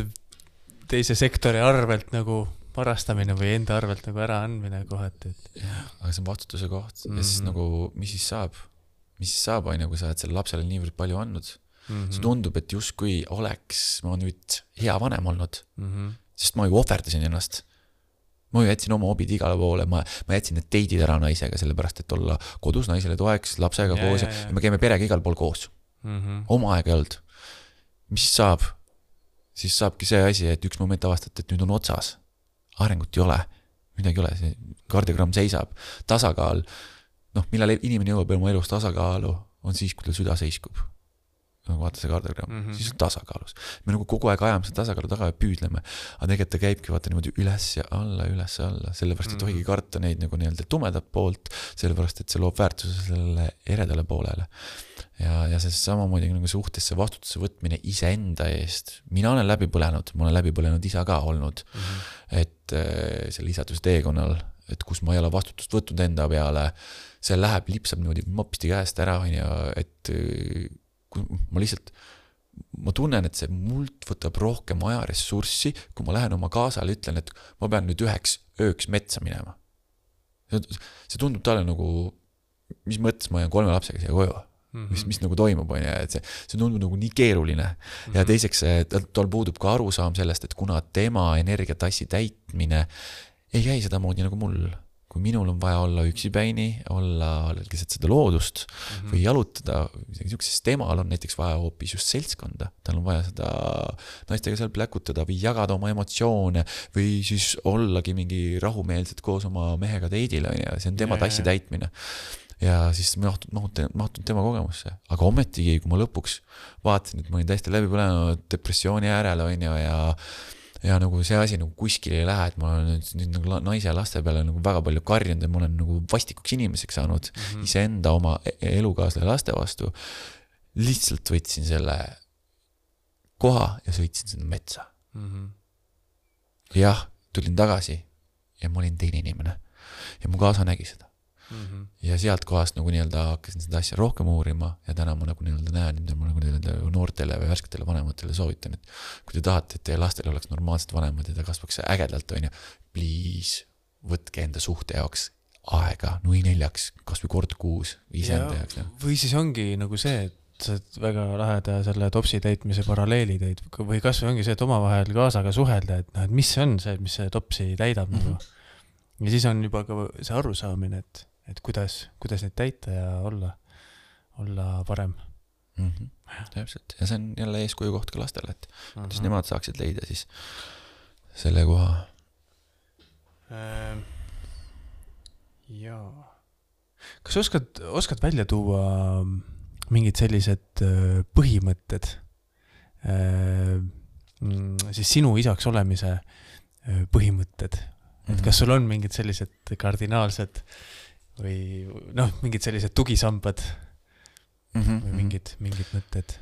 teise sektori arvelt nagu varastamine või enda arvelt nagu äraandmine kohati, et aga see on vastutuse koht mm -hmm. ja siis Mhm. nagu, mis siis saab, mis siis saab, onju, kui sa oled sellele lapsele niivõrd palju andnud mm. -hmm. see tundub, et justkui oleks ma nüüd hea vanem olnud, Mhm. sest ma ju ohverdasin ennast. Ma ju jätsin oma hobid igale poole, ma, ma jätsin need date'id ära naisega, sellepärast et olla kodus naisele toeks, lapsega Ja, koos ja, ja, ja. me käime perega igal pool koos. Mhm. oma aega ei olnud. mis siis saab? siis saabki see asi, et üks moment avastad, et nüüd on otsas. arengut ei ole, midagi ei ole, see kardiogramm seisab, tasakaal. noh, millal inimene jõuab oma elus tasakaalu, on siis, kui tal süda seiskub. Nagu vaata see kardiogramm mm. -hmm. siis on tasakaalus. me nagu kogu aeg ajame seda tasakaalu taga ja püüdleme. aga tegelikult ta käibki vaata niimoodi üles ja alla, üles ja alla, sellepärast ei Mhm. tohigi karta neid nagu nii-öelda tumedat poolt, sellepärast et see loob väärtuse sellele eredale poolele ja, ja see samamoodi nagu suhtesse vastutuse võtmine iseenda eest. mina olen läbi põlenud, ma olen läbi põlenud isa ka olnud, Mhm. et äh, selle isaduse teekonnal, et kus ma ei ole vastutust võtnud enda peale, see läheb, lipsab niimoodi mopsti käest ära, onju, et äh, kui ma lihtsalt, ma tunnen, et see mult võtab rohkem ajaressurssi, kui ma lähen oma kaasale, ütlen, et ma pean nüüd üheks ööks metsa minema. see tundub talle nagu, mis mõttes ma jään kolme lapsega siia koju Mhm. mis, mis nagu toimub, on ju, et see, see tundub nagu nii keeruline mm. -hmm. ja teiseks, tal, tal puudub ka arusaam sellest, et kuna tema energiatassi täitmine ei käi sedamoodi nagu mul. Kui minul on vaja olla üksipäini, olla keset seda loodust mm -hmm. või jalutada, midagi siukest, siis temal on näiteks vaja hoopis just seltskonda. tal on vaja seda naistega seal pläkutada või jagada oma emotsioone või siis ollagi mingi rahumeelselt koos oma mehega date'il, on ju, see on tema Jaa, tassi täitmine ja siis mahtun, mahutun, mahtun tema kogemusse, aga ometigi, kui ma lõpuks vaatasin, et ma olin täiesti läbi põlenud depressiooni äärel, on ju, ja ja nagu see asi nagu kuskile ei lähe, et ma olen nüüd, nüüd nagu naise ja laste peale nagu väga palju karjunud ja ma olen nagu vastikuks inimeseks saanud mm. -hmm. iseenda oma e- elukaaslase laste vastu. lihtsalt võtsin selle koha ja sõitsin sinna metsa. Mhm. jah, tulin tagasi ja ma olin teine inimene ja mu kaasa nägi seda. Mhm. ja sealt kohast nagu nii-öelda hakkasin seda asja rohkem uurima ja täna ma nagu nii-öelda näen, mida ma nagu nii-öelda noortele või värsketele vanematele soovitan, et kui te tahate, et teie lastel oleks normaalsed vanemad ja ta kasvaks ägedalt, onju, please võtke enda suhte jaoks aega nui neljaks, kasvõi kord kuus iseenda jaoks. või siis ongi nagu see, et sa väga laheda selle topsi täitmise paralleeli tõid või kasvõi ongi see, et omavahel kaasaga suhelda, et noh, et mis see on see, mis see topsi täidab mm -hmm. nagu. ja siis on juba ka see arusaamine, et, et kuidas, kuidas neid täita ja olla, olla parem. mm. -hmm. täpselt ja see on jälle eeskuju koht ka lastele, et kuidas Mhm. nemad saaksid leida siis selle koha. Ähm, jaa. kas oskad, oskad välja tuua mingid sellised äh, põhimõtted äh, mm, siis sinu isaks olemise äh, põhimõtted, Mhm. et kas sul on mingid sellised kardinaalsed või noh, mingid sellised tugisambad mm -hmm. või mingid, mingid mõtted?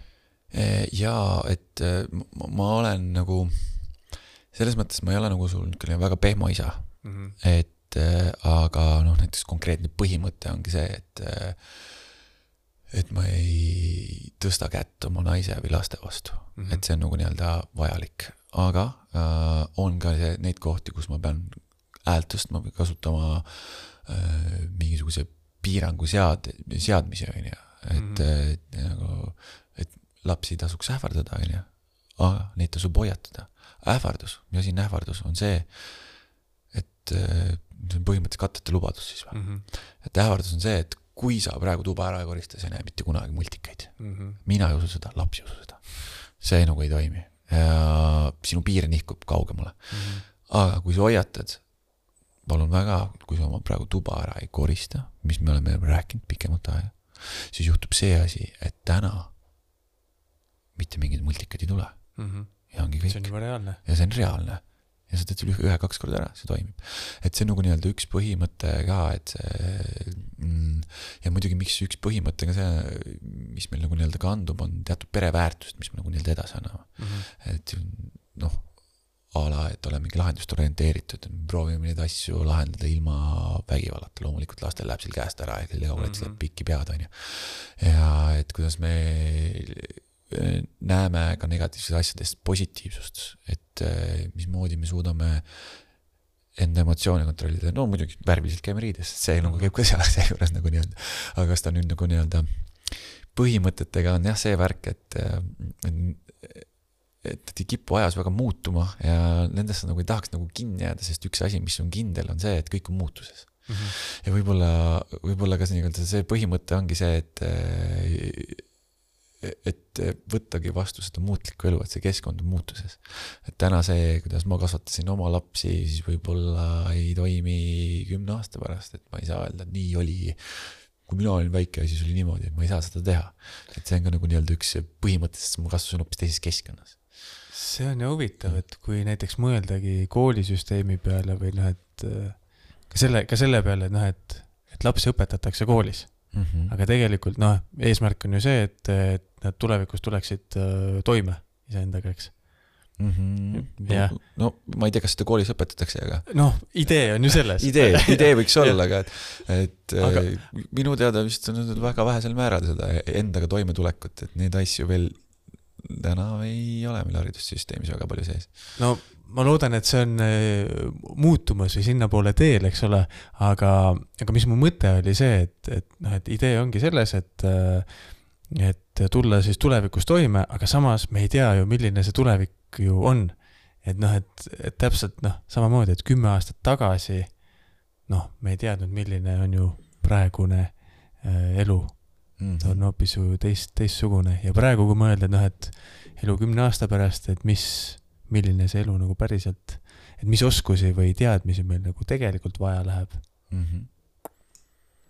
Eh, jaa, et eh, ma, olen nagu, selles mõttes ma ei ole nagu sul niisugune väga pehmo isa, Mhm. et äh, aga noh, näiteks konkreetne põhimõte ongi see, et et ma ei tõsta kätt oma naise või laste vastu mm, Mhm. -hmm. et see on nagu nii-öelda vajalik, aga äh, on ka see, neid kohti, kus ma pean häält tõstma või kasutama äh, mingisuguse piirangu sead-, seadmisi, on ju, et mm, Mhm. -hmm. et nagu, et lapsi ei tasuks ähvardada, on ju, aga neid tasub hoiatada. ähvardus, mis asi on ähvardus, on see, et see on põhimõtteliselt katteta lubadus siis või? Mhm. et ähvardus on see, et kui sa praegu tuba ära ei korista, sa ei näe mitte kunagi multikaid. Mhm. mina ei usu seda, laps ei usu seda. see nagu ei toimi ja sinu piir nihkub kaugemale. Mhm. aga kui sa hoiatad, palun väga, kui sa oma praegu tuba ära ei korista, mis me oleme rääkinud pikemat aega, siis juhtub see asi, et täna mitte mingeid multikaid ei tule ja ongi Mhm. see on kõik juba reaalne. ja see on reaalne ja sa teed selle ühe- ühe-kaks korda ära, see toimib. et see on nagu nii-öelda üks põhimõte ka, et see mm, ja muidugi, miks üks põhimõte ka see, mis meil nagu nii-öelda kandub, on teatud pereväärtused, mis me nagu nii-öelda edasi anname. et noh, a la, et oleme mingi lahendust orienteeritud, proovime neid asju lahendada ilma vägivallata, loomulikult lastel läheb seal käest ära ja kellel oleks Mhm. läheb pikki pead, onju. ja et kuidas me eh, näeme ka negatiivsetest asjadest positiivsust, et eh, mismoodi me suudame enda emotsioone kontrollida, no muidugi värviliselt käime riides, see nagu käib ka seal seejuures nagu nii-öelda, aga kas ta nüüd nagu nii-öelda põhimõtetega on? Jah see värk, et, et nad ei kipu ajas väga muutuma ja nendesse nagu ei tahaks nagu kinni jääda, sest üks asi, mis on kindel, on see, et kõik on muutuses. ja võib-olla, võib-olla ka see nii-öelda see põhimõte ongi see, et et võttagi vastu seda muutlikku elu, et see keskkond on muutuses. et täna see, kuidas ma kasvatasin oma lapsi, siis võib-olla ei toimi kümne aasta pärast, et ma ei saa öelda, et nii oli kui mina olin väike, siis oli niimoodi, et ma ei saa seda teha. et see on ka nagu nii-öelda üks põhimõte, sest ma kasvasin hoopis teises keskkonnas. See on ju huvitav, et kui näiteks mõeldagi koolisüsteemi peale või noh, et äh, ka selle, ka selle peale, et noh, et, et lapsi õpetatakse koolis, Mm -hmm. aga tegelikult noh, eesmärk on ju see, et, et nad tulevikus tuleksid äh, toime iseendaga, eks. mm. -hmm. Jah. no, ma ei tea, kas seda koolis õpetatakse, aga noh, idee on ju selles. idee, idee võiks olla, aga et, et Aga- aga... minu teada vist on väga vähesel määral seda endaga toimetulekut, et neid asju veel täna ei ole meil haridussüsteemis väga palju sees. no ma loodan, et see on äh, muutumas või sinnapoole teel, eks ole, aga, aga mis mu mõte oli see, et, et noh, et idee ongi selles, et äh, et tulla siis tulevikus toime, aga samas me ei tea ju, milline see tulevik ju on. et noh, et, et täpselt noh, samamoodi, et kümme aastat tagasi noh, me ei teadnud, milline on ju praegune äh, elu Mhm. ta on hoopis ju teist, teistsugune ja praegu, kui mõelda, et noh, et elu kümne aasta pärast, et mis, milline see elu nagu päriselt, et mis oskusi või teadmisi meil nagu tegelikult vaja läheb, Mhm.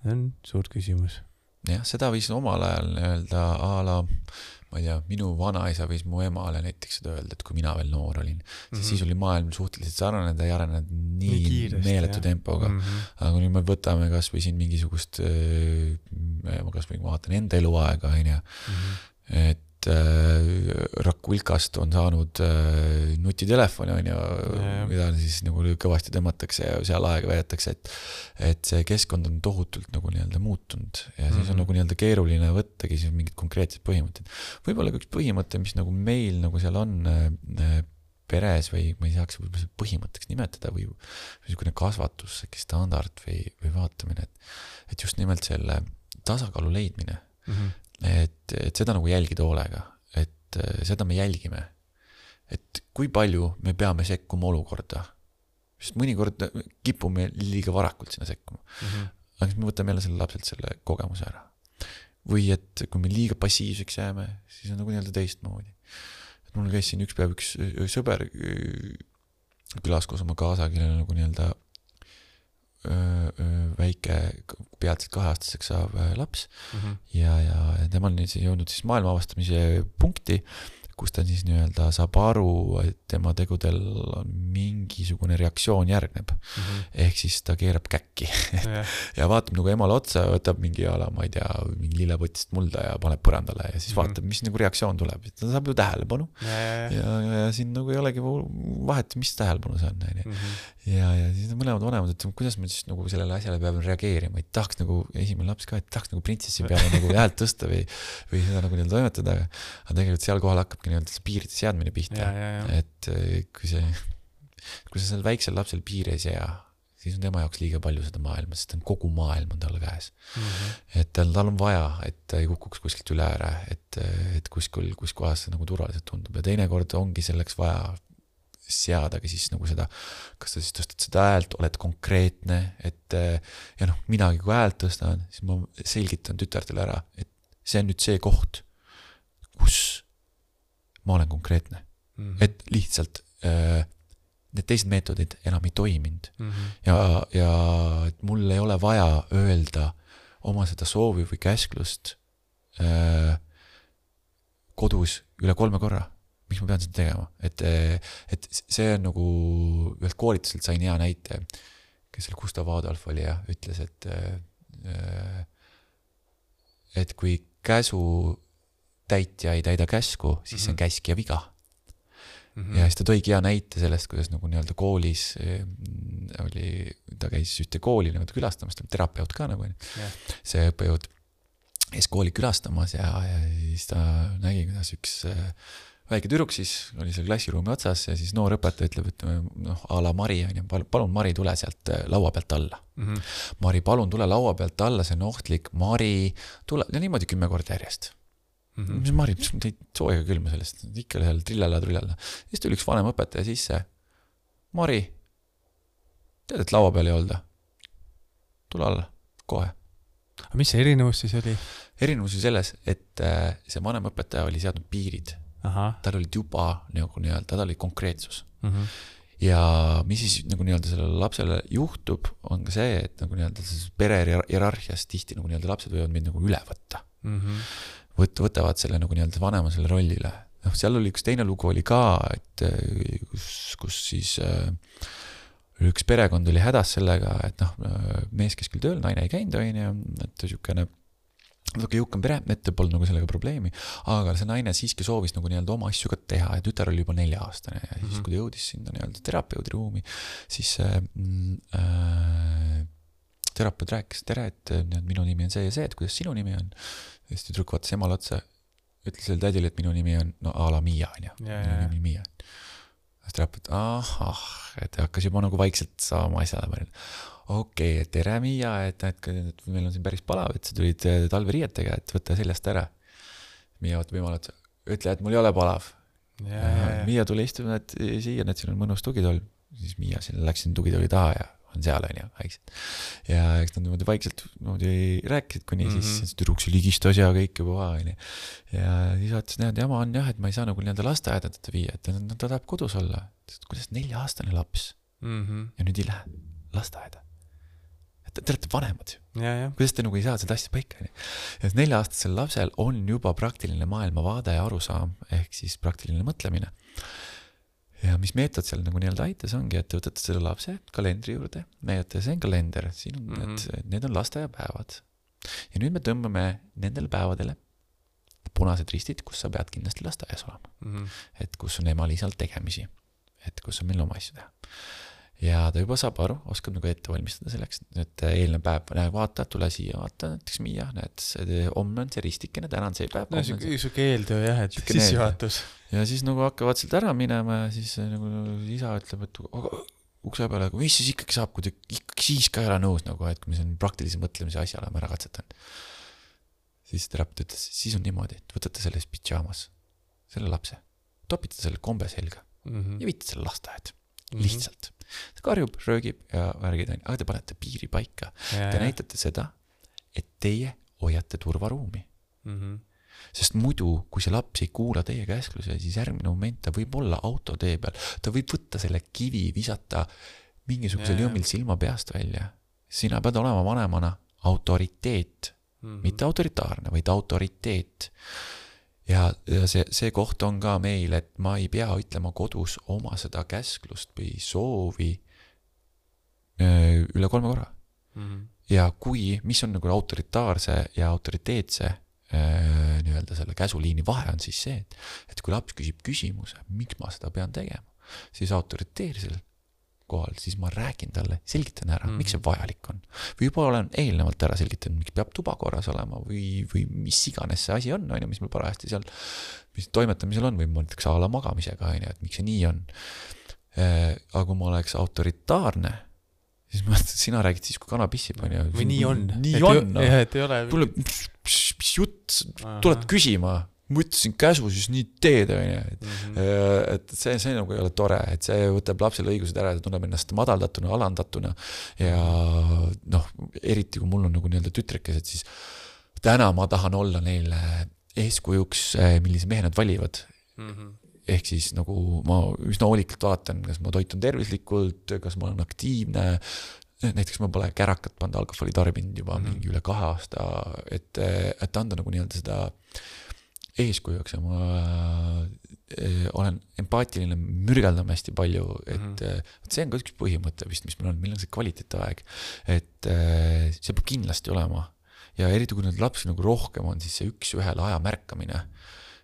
see on suur küsimus. jah, seda võis omal ajal öelda a la, ma ei tea, minu vanaisa võis mu emale näiteks seda öelda, et kui mina veel noor olin, siis siis oli maailm suhteliselt sarnane, ta ei arenenud nii, Mhm. Nii kiiresti, meeletu jah. tempoga. Mhm. aga kui nüüd me võtame kasvõi siin mingisugust, ma kasvõi vaatan enda eluaega, onju, et äh, Rakulkast on saanud äh, nutitelefon, onju Jajah., mida siis nagu kõvasti tõmmatakse ja seal aega veedetakse, et et see keskkond on tohutult nagu nii-öelda muutunud ja siis on Mhm. nagu nii-öelda keeruline võttagi siis mingid konkreetsed põhimõtted. võib-olla ka üks põhimõte, mis nagu meil nagu seal on äh, peres või ma ei saaks võib-olla seda põhimõtteks nimetada või niisugune kasvatus, äkki standard või, või vaatamine, et et just nimelt selle tasakaalu leidmine, Mhm. et, et seda nagu jälgida hoolega, et äh, seda me jälgime. et kui palju me peame sekkuma olukorda, sest mõnikord kipume liiga varakult sinna sekkuma, Mhm. aga siis me võtame jälle selle lapselt selle kogemuse ära. või et kui me liiga passiivseks jääme, siis on nagu nii-öelda teistmoodi. et mul käis siin üks päev üks öö, sõber öö, külas koos oma kaasaga, kellel nagu nii-öelda väike, peatselt kaheaastaseks saav laps Mhm. ja, ja tema on nüüd siis jõudnud siis maailma avastamise punkti, kus ta siis nii-öelda saab aru, et tema tegudel on mingisugune reaktsioon järgneb. Mhm. ehk siis ta keerab käkki Jah. ja vaatab nagu emale otsa, võtab mingi a la, ma ei tea, mingi lillepotist mulda ja paneb põrandale ja siis Mhm. vaatab, mis nagu reaktsioon tuleb, ta saab ju tähelepanu Ja, ja, ja. ja, ja, siin nagu ei olegi vahet, mis tähelepanu see on, onju. Mhm. ja, ja siis on mõlemad vanemad, et kuidas me siis nagu sellele asjale peame reageerima, et tahaks nagu esimene laps ka, et tahaks nagu printsessi peale nagu häält tõsta või, või seda nagu nii-öelda toimetada, aga aga tegelikult seal kohal hakkabki nii-öelda see piiride seadmine pihta et eh, kui see, kui sa sellel väiksel lapsel piire ei sea, siis on tema jaoks liiga palju seda maailma, sest on kogu maailm on tal käes. Mhm. et tal, tal on vaja, et ta ei kukuks kuskilt üle ääre, et, et kuskil, kus kohas see nagu turvaliselt tundub ja teinekord ongi selleks vaja seadagi siis nagu seda, kas sa siis tõstad seda häält, oled konkreetne, et äh, ja noh, minagi kui häält tõstan, siis ma selgitan tütardele ära, et see on nüüd see koht, kus ma olen konkreetne mm, -hmm. et lihtsalt äh, need teised meetodid enam ei toiminud mm. -hmm. ja, ja et mul ei ole vaja öelda oma seda soovi või käsklust äh, kodus üle kolme korra. Miks ma pean seda tegema, et, et see on nagu, ühelt koolituselt sain hea näite, kes seal Gustav Adolf oli ja ütles, et äh, et kui käsu täitja ei täida käsku, siis see on Mhm. käskija viga Mm -hmm. ja siis ta tõigi hea näite sellest, kuidas nagu nii-öelda koolis eh, oli, ta käis ühte kooli nagu külastamas, ta on terapeut ka nagu onju Jah. see õppejõud käis kooli külastamas ja, ja siis ta nägi, kuidas üks eh, väike tüdruk siis oli seal klassiruumi otsas ja siis noor õpetaja ütleb, et noh, a la Mari onju, palun Mari, tule sealt eh, laua pealt alla. -hmm. Mari, palun tule laua pealt alla, see on ohtlik, Mari, tule ja niimoodi kümme korda järjest Mm -hmm. mis Mari, mis teid sooja külma sellest, ikka seal trillala-trullala. siis tuli üks vanem õpetaja sisse. Mari, tead, et laua peal ei olda? tule alla, kohe. aga mis see erinevus siis oli? erinevus oli selles, et äh, see vanem õpetaja oli seadnud piirid, tal olid juba nagu nii-öelda, tal oli konkreetsus. mm -hmm. ja mis siis nagu nii-öelda sellele lapsele juhtub, on ka see, et nagu nii-öelda selles pere hierarhias tihti nagu nii-öelda lapsed võivad mind nagu üle võtta. Mm -hmm. võt-, võtavad selle nagu nii-öelda vanema selle rollile. noh, seal oli üks teine lugu oli ka, et kus, kus siis äh, üks perekond oli hädas sellega, et noh, mees käis küll tööl, naine ei käinud, onju, et niisugune natuke jõukam pere, et polnud nagu sellega probleemi, aga see naine siiski soovis nagu nii-öelda oma asju ka teha ja tütar oli juba nelja-aastane ja siis, kui ta jõudis sinna nii-öelda terapeudi ruumi, siis äh, äh, terapeut rääkis, tere, et nii, minu nimi on see ja see, et kuidas sinu nimi on. ja siis tüdruk vaatas emale otsa, ütles sellele tädile, et minu nimi on no a la Miia onju, minu nimi on Miia. siis terapeut, ahah, et hakkas juba nagu vaikselt saama asjale mõelda. Okei okay,, tere Miia, et, et meil on siin päris palav, et sa tulid eh, talveriietega, et võta seljast ära. Miia vaatab emale otsa, ütle, et mul ei ole palav. ja. Miia, tule istu näed siia, näed, siin on mõnus tugitool. siis Miia sinna läks sinna tugitooli taha ja on seal, onju, vaikselt. ja eks nad niimoodi vaikselt niimoodi rääkisid, kuni mm Mhm. -hmm. siis tüdruk see ligistas ja kõik juba vahe, onju. ja siis vaatas, näed, jama on jah, et ma ei saa nagu nii-öelda lasteaeda teda viia, et ta, ta tahab kodus olla. kuidas nelja-aastane laps Mm -hmm. ja nüüd ei lähe lasteaeda? Et te, te olete vanemad ju kuidas te nagu ei saa seda asja paika, onju. ja nelja-aastasel lapsel on juba praktiline maailmavaade ja arusaam, ehk siis praktiline mõtlemine. ja mis meetod seal nagu nii-öelda aitas, ongi, et te võtate selle lapse kalendri juurde, näidate, see on kalender, siin on mm, Mhm. -hmm. need, need on lasteaiapäevad. ja nüüd me tõmbame nendele päevadele punased ristid, kus sa pead kindlasti lasteaias olema Mm -hmm. et kus on emal-isal tegemisi, et kus on meil oma asju teha. Ja ta juba saab aru, oskab nagu ette valmistada selleks, et eelnev päev, näe vaata, tule siia, vaata näiteks Miia, näed, homme on see ristikene, täna on see päev. no siuke, siuke eeltöö jah, et sissejuhatus. ja siis nagu hakkavad sealt ära minema ja siis nagu isa ütleb, et aga ukse peale, mis siis ikkagi saab, kui te ikkagi siis ka ei ole nõus nagu, et kui me siin praktilise mõtlemise asja oleme ära katsetanud. siis terapeut ütles, siis on niimoodi, et võtate selles pidžaamas selle lapse, topite selle kombe selga Mhm. ja viite selle lasteaeda lihtsalt. Ta karjub, röögib ja värgid onju, aga te panete piiri paika. Te näitate seda, et teie hoiate turvaruumi. -hmm. sest muidu, kui see laps ei kuula teie käsklusi, siis järgmine moment ta võib olla autotee peal, ta võib võtta selle kivi, visata mingisugusel jõmmil silma peast välja. sina pead olema vanemana autoriteet, Mhm. mitte autoritaarne, vaid autoriteet. Ja, ja see, see koht on ka meil, et ma ei pea ütlema kodus oma seda käsklust või soovi üle kolme korra Mhm. ja kui, mis on nagu autoritaarse ja autoriteetse nii-öelda selle käsuliini vahe on siis see, et, et kui laps küsib küsimuse, miks ma seda pean tegema, siis autoriteersel kohal, siis ma räägin talle, selgitan ära mm, -hmm. miks see vajalik on. või juba olen eelnevalt ära selgitanud, miks peab tuba korras olema või, või mis iganes see asi on, on ju, mis mul parajasti seal, mis toimetamisel on või näiteks a la magamisega, on ju, et miks see nii on. aga kui ma oleks autoritaarne, siis ma, sina räägid siis, kui kana pissib, on ju. või nii on. nii on, noh. et ei ole. tule, mis jutt, tuled küsima, ma ütlesin käsu, siis nii teed, onju, et Mhm. et see, see nagu ei ole tore, et see võtab lapsele õigused ära, ta tunneb ennast madaldatuna, alandatuna ja noh, eriti kui mul on nagu nii-öelda tütrekesed, siis täna ma tahan olla neile eeskujuks, millise mehe nad valivad. Mhm. ehk siis nagu ma üsna hoolikalt vaatan, kas ma toitun tervislikult, kas ma olen aktiivne, näiteks ma pole kärakat pannud alkoholi tarbinud juba mm -hmm. mingi üle kahe aasta, et, et anda nagu nii-öelda seda eeskujuks ja ma eh, olen empaatiline, mürgeldame hästi palju, et mm -hmm. see on ka üks põhimõte vist, mis meil on, meil on see kvaliteetaeg. et eh, see peab kindlasti olema ja eriti kui neid lapsi nagu rohkem on, siis see üks-ühele aja märkamine.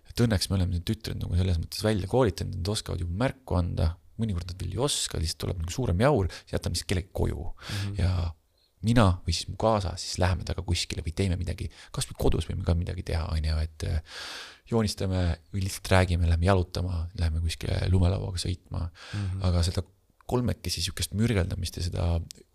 et õnneks me oleme need tütred nagu selles mõttes välja koolitanud, nad oskavad juba märku anda, mõnikord nad veel ei oska, lihtsalt tuleb nagu suurem jaur, siis jätame siis kellegi koju mm -hmm. ja mina või siis mu kaasa, siis läheme temaga kuskile või teeme midagi, kasvõi kodus võime ka midagi teha, on ju, et äh, joonistame või lihtsalt räägime, lähme jalutama, lähme kuskile lumelauaga sõitma mm. -hmm. aga seda kolmekesi sihukest mürgeldamist ja seda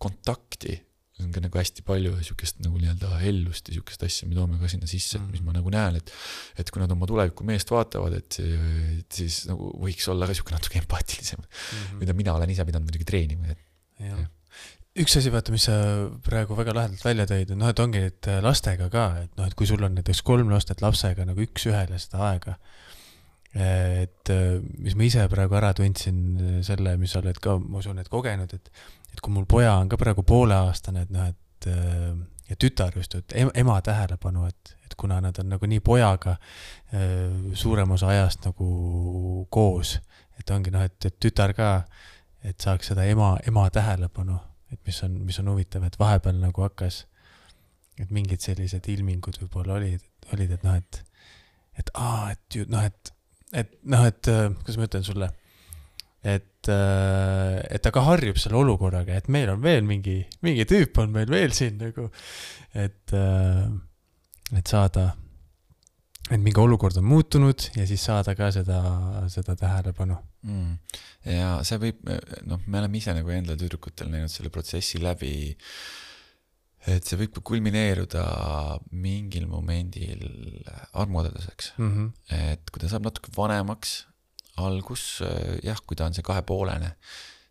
kontakti on ka nagu hästi palju sihukest nagu nii-öelda hellust ja sihukest asja me toome ka sinna sisse mm, -hmm. mis ma nagu näen, et et kui nad oma tuleviku meest vaatavad, et, et siis nagu võiks olla ka sihuke natuke empaatilisem mm, -hmm. mida mina olen ise pidanud muidugi treenima, et jah üks asi, vaata, mis sa praegu väga lahedalt välja tõid, noh, et ongi et lastega ka, et noh, et kui sul on näiteks kolm last, et lapsega nagu üks-ühele seda aega. et mis ma ise praegu ära tundsin selle, mis sa oled ka, ma usun, et kogenud, et, et kui mul poja on ka praegu pooleaastane, et noh, et ja tütar just, et ema tähelepanu, et, et kuna nad on nagu nii pojaga suurem osa ajast nagu koos, et ongi noh, et, et tütar ka, et saaks seda ema, ema tähelepanu et mis on, mis on huvitav, et vahepeal nagu hakkas, et mingid sellised ilmingud võib-olla olid, olid, et noh, et, et aa, et ju noh, et, et noh, et kuidas ma ütlen sulle, et, et ta ka harjub selle olukorraga, et meil on veel mingi, mingi tüüp on meil veel siin nagu, et, et saada, et mingi olukord on muutunud ja siis saada ka seda, seda tähelepanu mm.. ja see võib, noh, me oleme ise nagu enda tüdrukutel näinud selle protsessi läbi. et see võib ka kulmineeruda mingil momendil armuadeduseks mm. -hmm. et kui ta saab natuke vanemaks, algus jah, kui ta on see kahepoolene,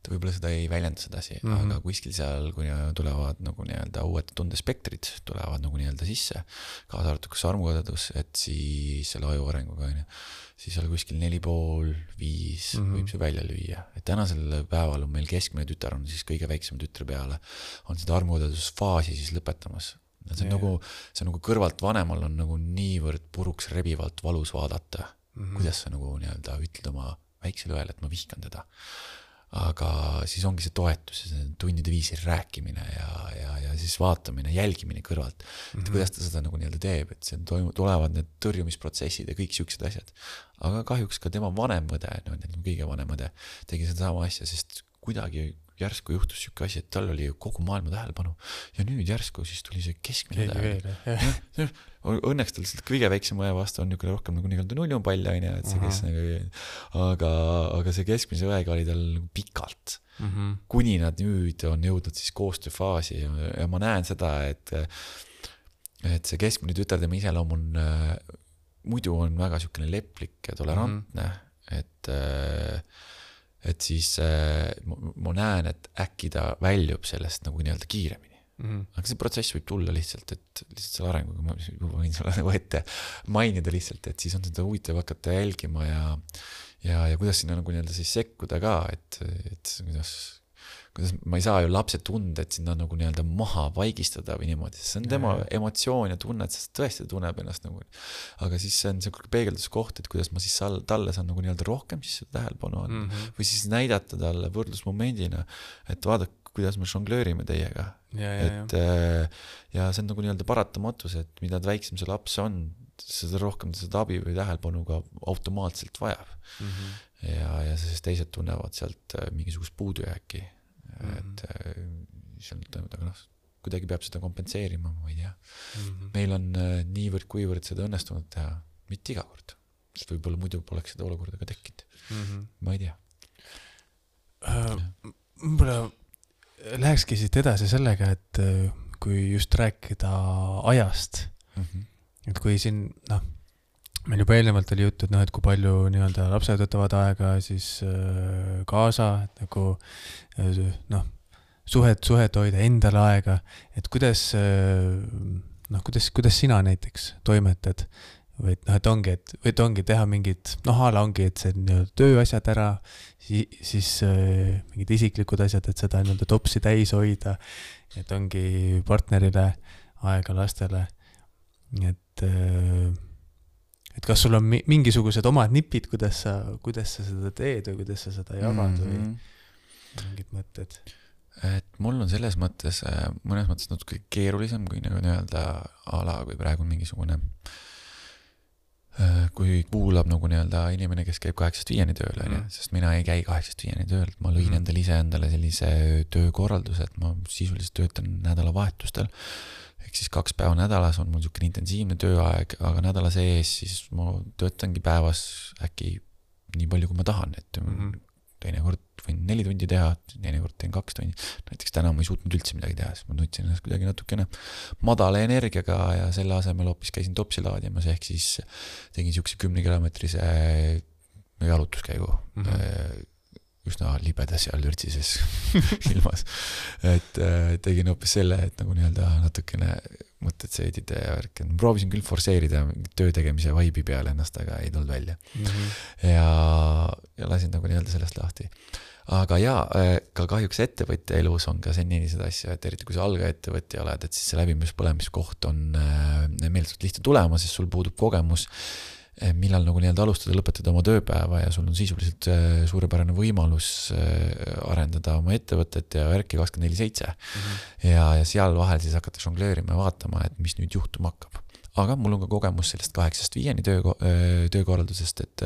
ta võib-olla seda ei väljenda sedasi mm, -hmm. aga kuskil seal, kui tulevad nagu nii-öelda uued tundespektrid tulevad nagu nii-öelda sisse, kaasa arvatud kas armuõdedus, et siis selle aju arenguga on ju, siis seal kuskil neli pool, viis mm -hmm. võib see välja lüüa, et tänasel päeval on meil keskmine tütar on siis kõige väiksema tütre peale, on seda armuõdedusfaasi siis lõpetamas see on yeah. nagu, see on nagu kõrvalt vanemal on nagu niivõrd puruks rebivalt valus vaadata mm, -hmm. kuidas sa nagu nii-öelda ütled oma väiksele õele, et ma vihkan teda aga siis ongi see toetus ja see tundide viisi rääkimine ja, ja, ja siis vaatamine, jälgimine kõrvalt mm. -hmm. et kuidas ta seda nagu nii-öelda teeb, et see toimub, tulevad need tõrjumisprotsessid ja kõik siuksed asjad. aga kahjuks ka tema vanem õde, no kõige vanem õde, tegi sedasama asja, sest kuidagi järsku juhtus sihuke asi, et tal oli kogu maailma tähelepanu ja nüüd järsku siis tuli see keskmine õde. Õnneks tal lihtsalt kõige väiksema õe vastu on niisugune rohkem nagu nii-öelda nullupall on ju, et see, kes nagu, aga, aga see keskmise õega oli tal nagu pikalt mm. -hmm. kuni nad nüüd on jõudnud siis koostööfaasi ja, ja ma näen seda, et, et see keskmine tütar, tema iseloom on äh,, muidu on väga niisugune leplik ja tolerantne mm, -hmm. et äh, et siis äh, ma, näen, et äkki ta väljub sellest nagu nii-öelda kiiremini mm. -hmm. aga see protsess võib tulla lihtsalt, et lihtsalt selle arenguga ma võin sulle nagu ette mainida lihtsalt, et siis on seda huvitav hakata jälgima ja ja, ja kuidas sinna nagu nii-öelda siis sekkuda ka, et, et kuidas kuidas ma ei saa ju lapse tunded sinna nagu nii-öelda maha vaigistada või niimoodi, see on tema ja, emotsioon ja tunne, et sest tõesti ta tunneb ennast nagu. aga siis see on siuke peegelduskoht, et kuidas ma siis talle saan nagu nii-öelda rohkem siis tähelepanu anda mm -hmm. või siis näidata talle võrdlusmomendina, et vaadake, kuidas me žonglöörime teiega. et ja. Äh, ja see on nagu nii-öelda paratamatus, et mida väiksem see laps on, seda rohkem ta seda abi või tähelepanu ka automaatselt vajab mm. -hmm. ja, ja siis teised tunnevad sealt äh, mingisugust puudujääki -hmm. et äh, sealt, aga noh, kuidagi peab seda kompenseerima, ma ei tea mm. -hmm. meil on äh, niivõrd-kuivõrd seda õnnestunud teha, mitte iga kord, sest võib-olla muidu poleks seda olukorda ka tekkinud mm. -hmm. ma ei tea uh,. võib-olla lähekski siit edasi sellega, et kui just rääkida ajast mm, -hmm. et kui siin noh, meil juba eelnevalt oli juttu, et noh, et kui palju nii-öelda lapsed võtavad aega siis äh, kaasa, et nagu äh, noh, suhet, suhet hoida endale aega, et kuidas äh, noh, kuidas, kuidas sina näiteks toimetad või et noh, et ongi, et, või et ongi teha mingid, noh, a la ongi, et see nii-öelda tööasjad ära si, siis äh, mingid isiklikud asjad, et seda nii-öelda topsi täis hoida. et ongi partnerile aega lastele. et äh, et kas sul on mi mingisugused omad nipid, kuidas sa, kuidas sa seda teed või kuidas sa seda jagad mm -hmm. või Mhm. mingid mõtted? et mul on selles mõttes, mõnes mõttes natuke keerulisem kui nagu nii-öelda a la, kui praegu mingisugune kui kuulab nagu nii-öelda inimene, kes käib kaheksast viieni tööl, on ju, Mhm. sest mina ei käi kaheksast viieni tööl, ma lõin endale ise endale sellise töökorralduse, et ma sisuliselt töötan nädalavahetustel. ehk siis kaks päeva nädalas on mul niisugune intensiivne tööaeg, aga nädala sees siis ma töötangi päevas äkki nii palju, kui ma tahan, et mm. -hmm. Teinekord võin neli tundi teha, teinekord teen kaks tundi. näiteks täna ma ei suutnud üldse midagi teha, sest ma tundsin ennast kuidagi natukene madala energiaga ja selle asemel hoopis käisin topsi laadimas, ehk siis tegin siukse kümnekilomeetrise jalutuskäigu mm. -hmm. Üsna libedas ja lürtsises ilmas. et äh, tegin hoopis selle, et nagu nii-öelda natukene mõtted seedida ja värki, proovisin küll forsseerida töö tegemise vibe'i peale ennast, aga ei tulnud välja Mm -hmm. ja, ja lasin nagu nii-öelda sellest lahti. aga jaa, ka kahjuks ettevõtja elus on ka sellised asju, et eriti kui sa algaettevõtja oled, et siis see läbimispõlemiskoht on äh, meeletult lihtne tulema, sest sul puudub kogemus, millal nagu nii-öelda alustada, lõpetada oma tööpäeva ja sul on sisuliselt äh, suurepärane võimalus äh, arendada oma ettevõtet ja värki kakskümmend neli seitse. ja, ja seal vahel siis hakata žongleerima ja vaatama, et mis nüüd juhtuma hakkab. aga mul on ka kogemus sellest kaheksast viieni töö, töökorraldusest, et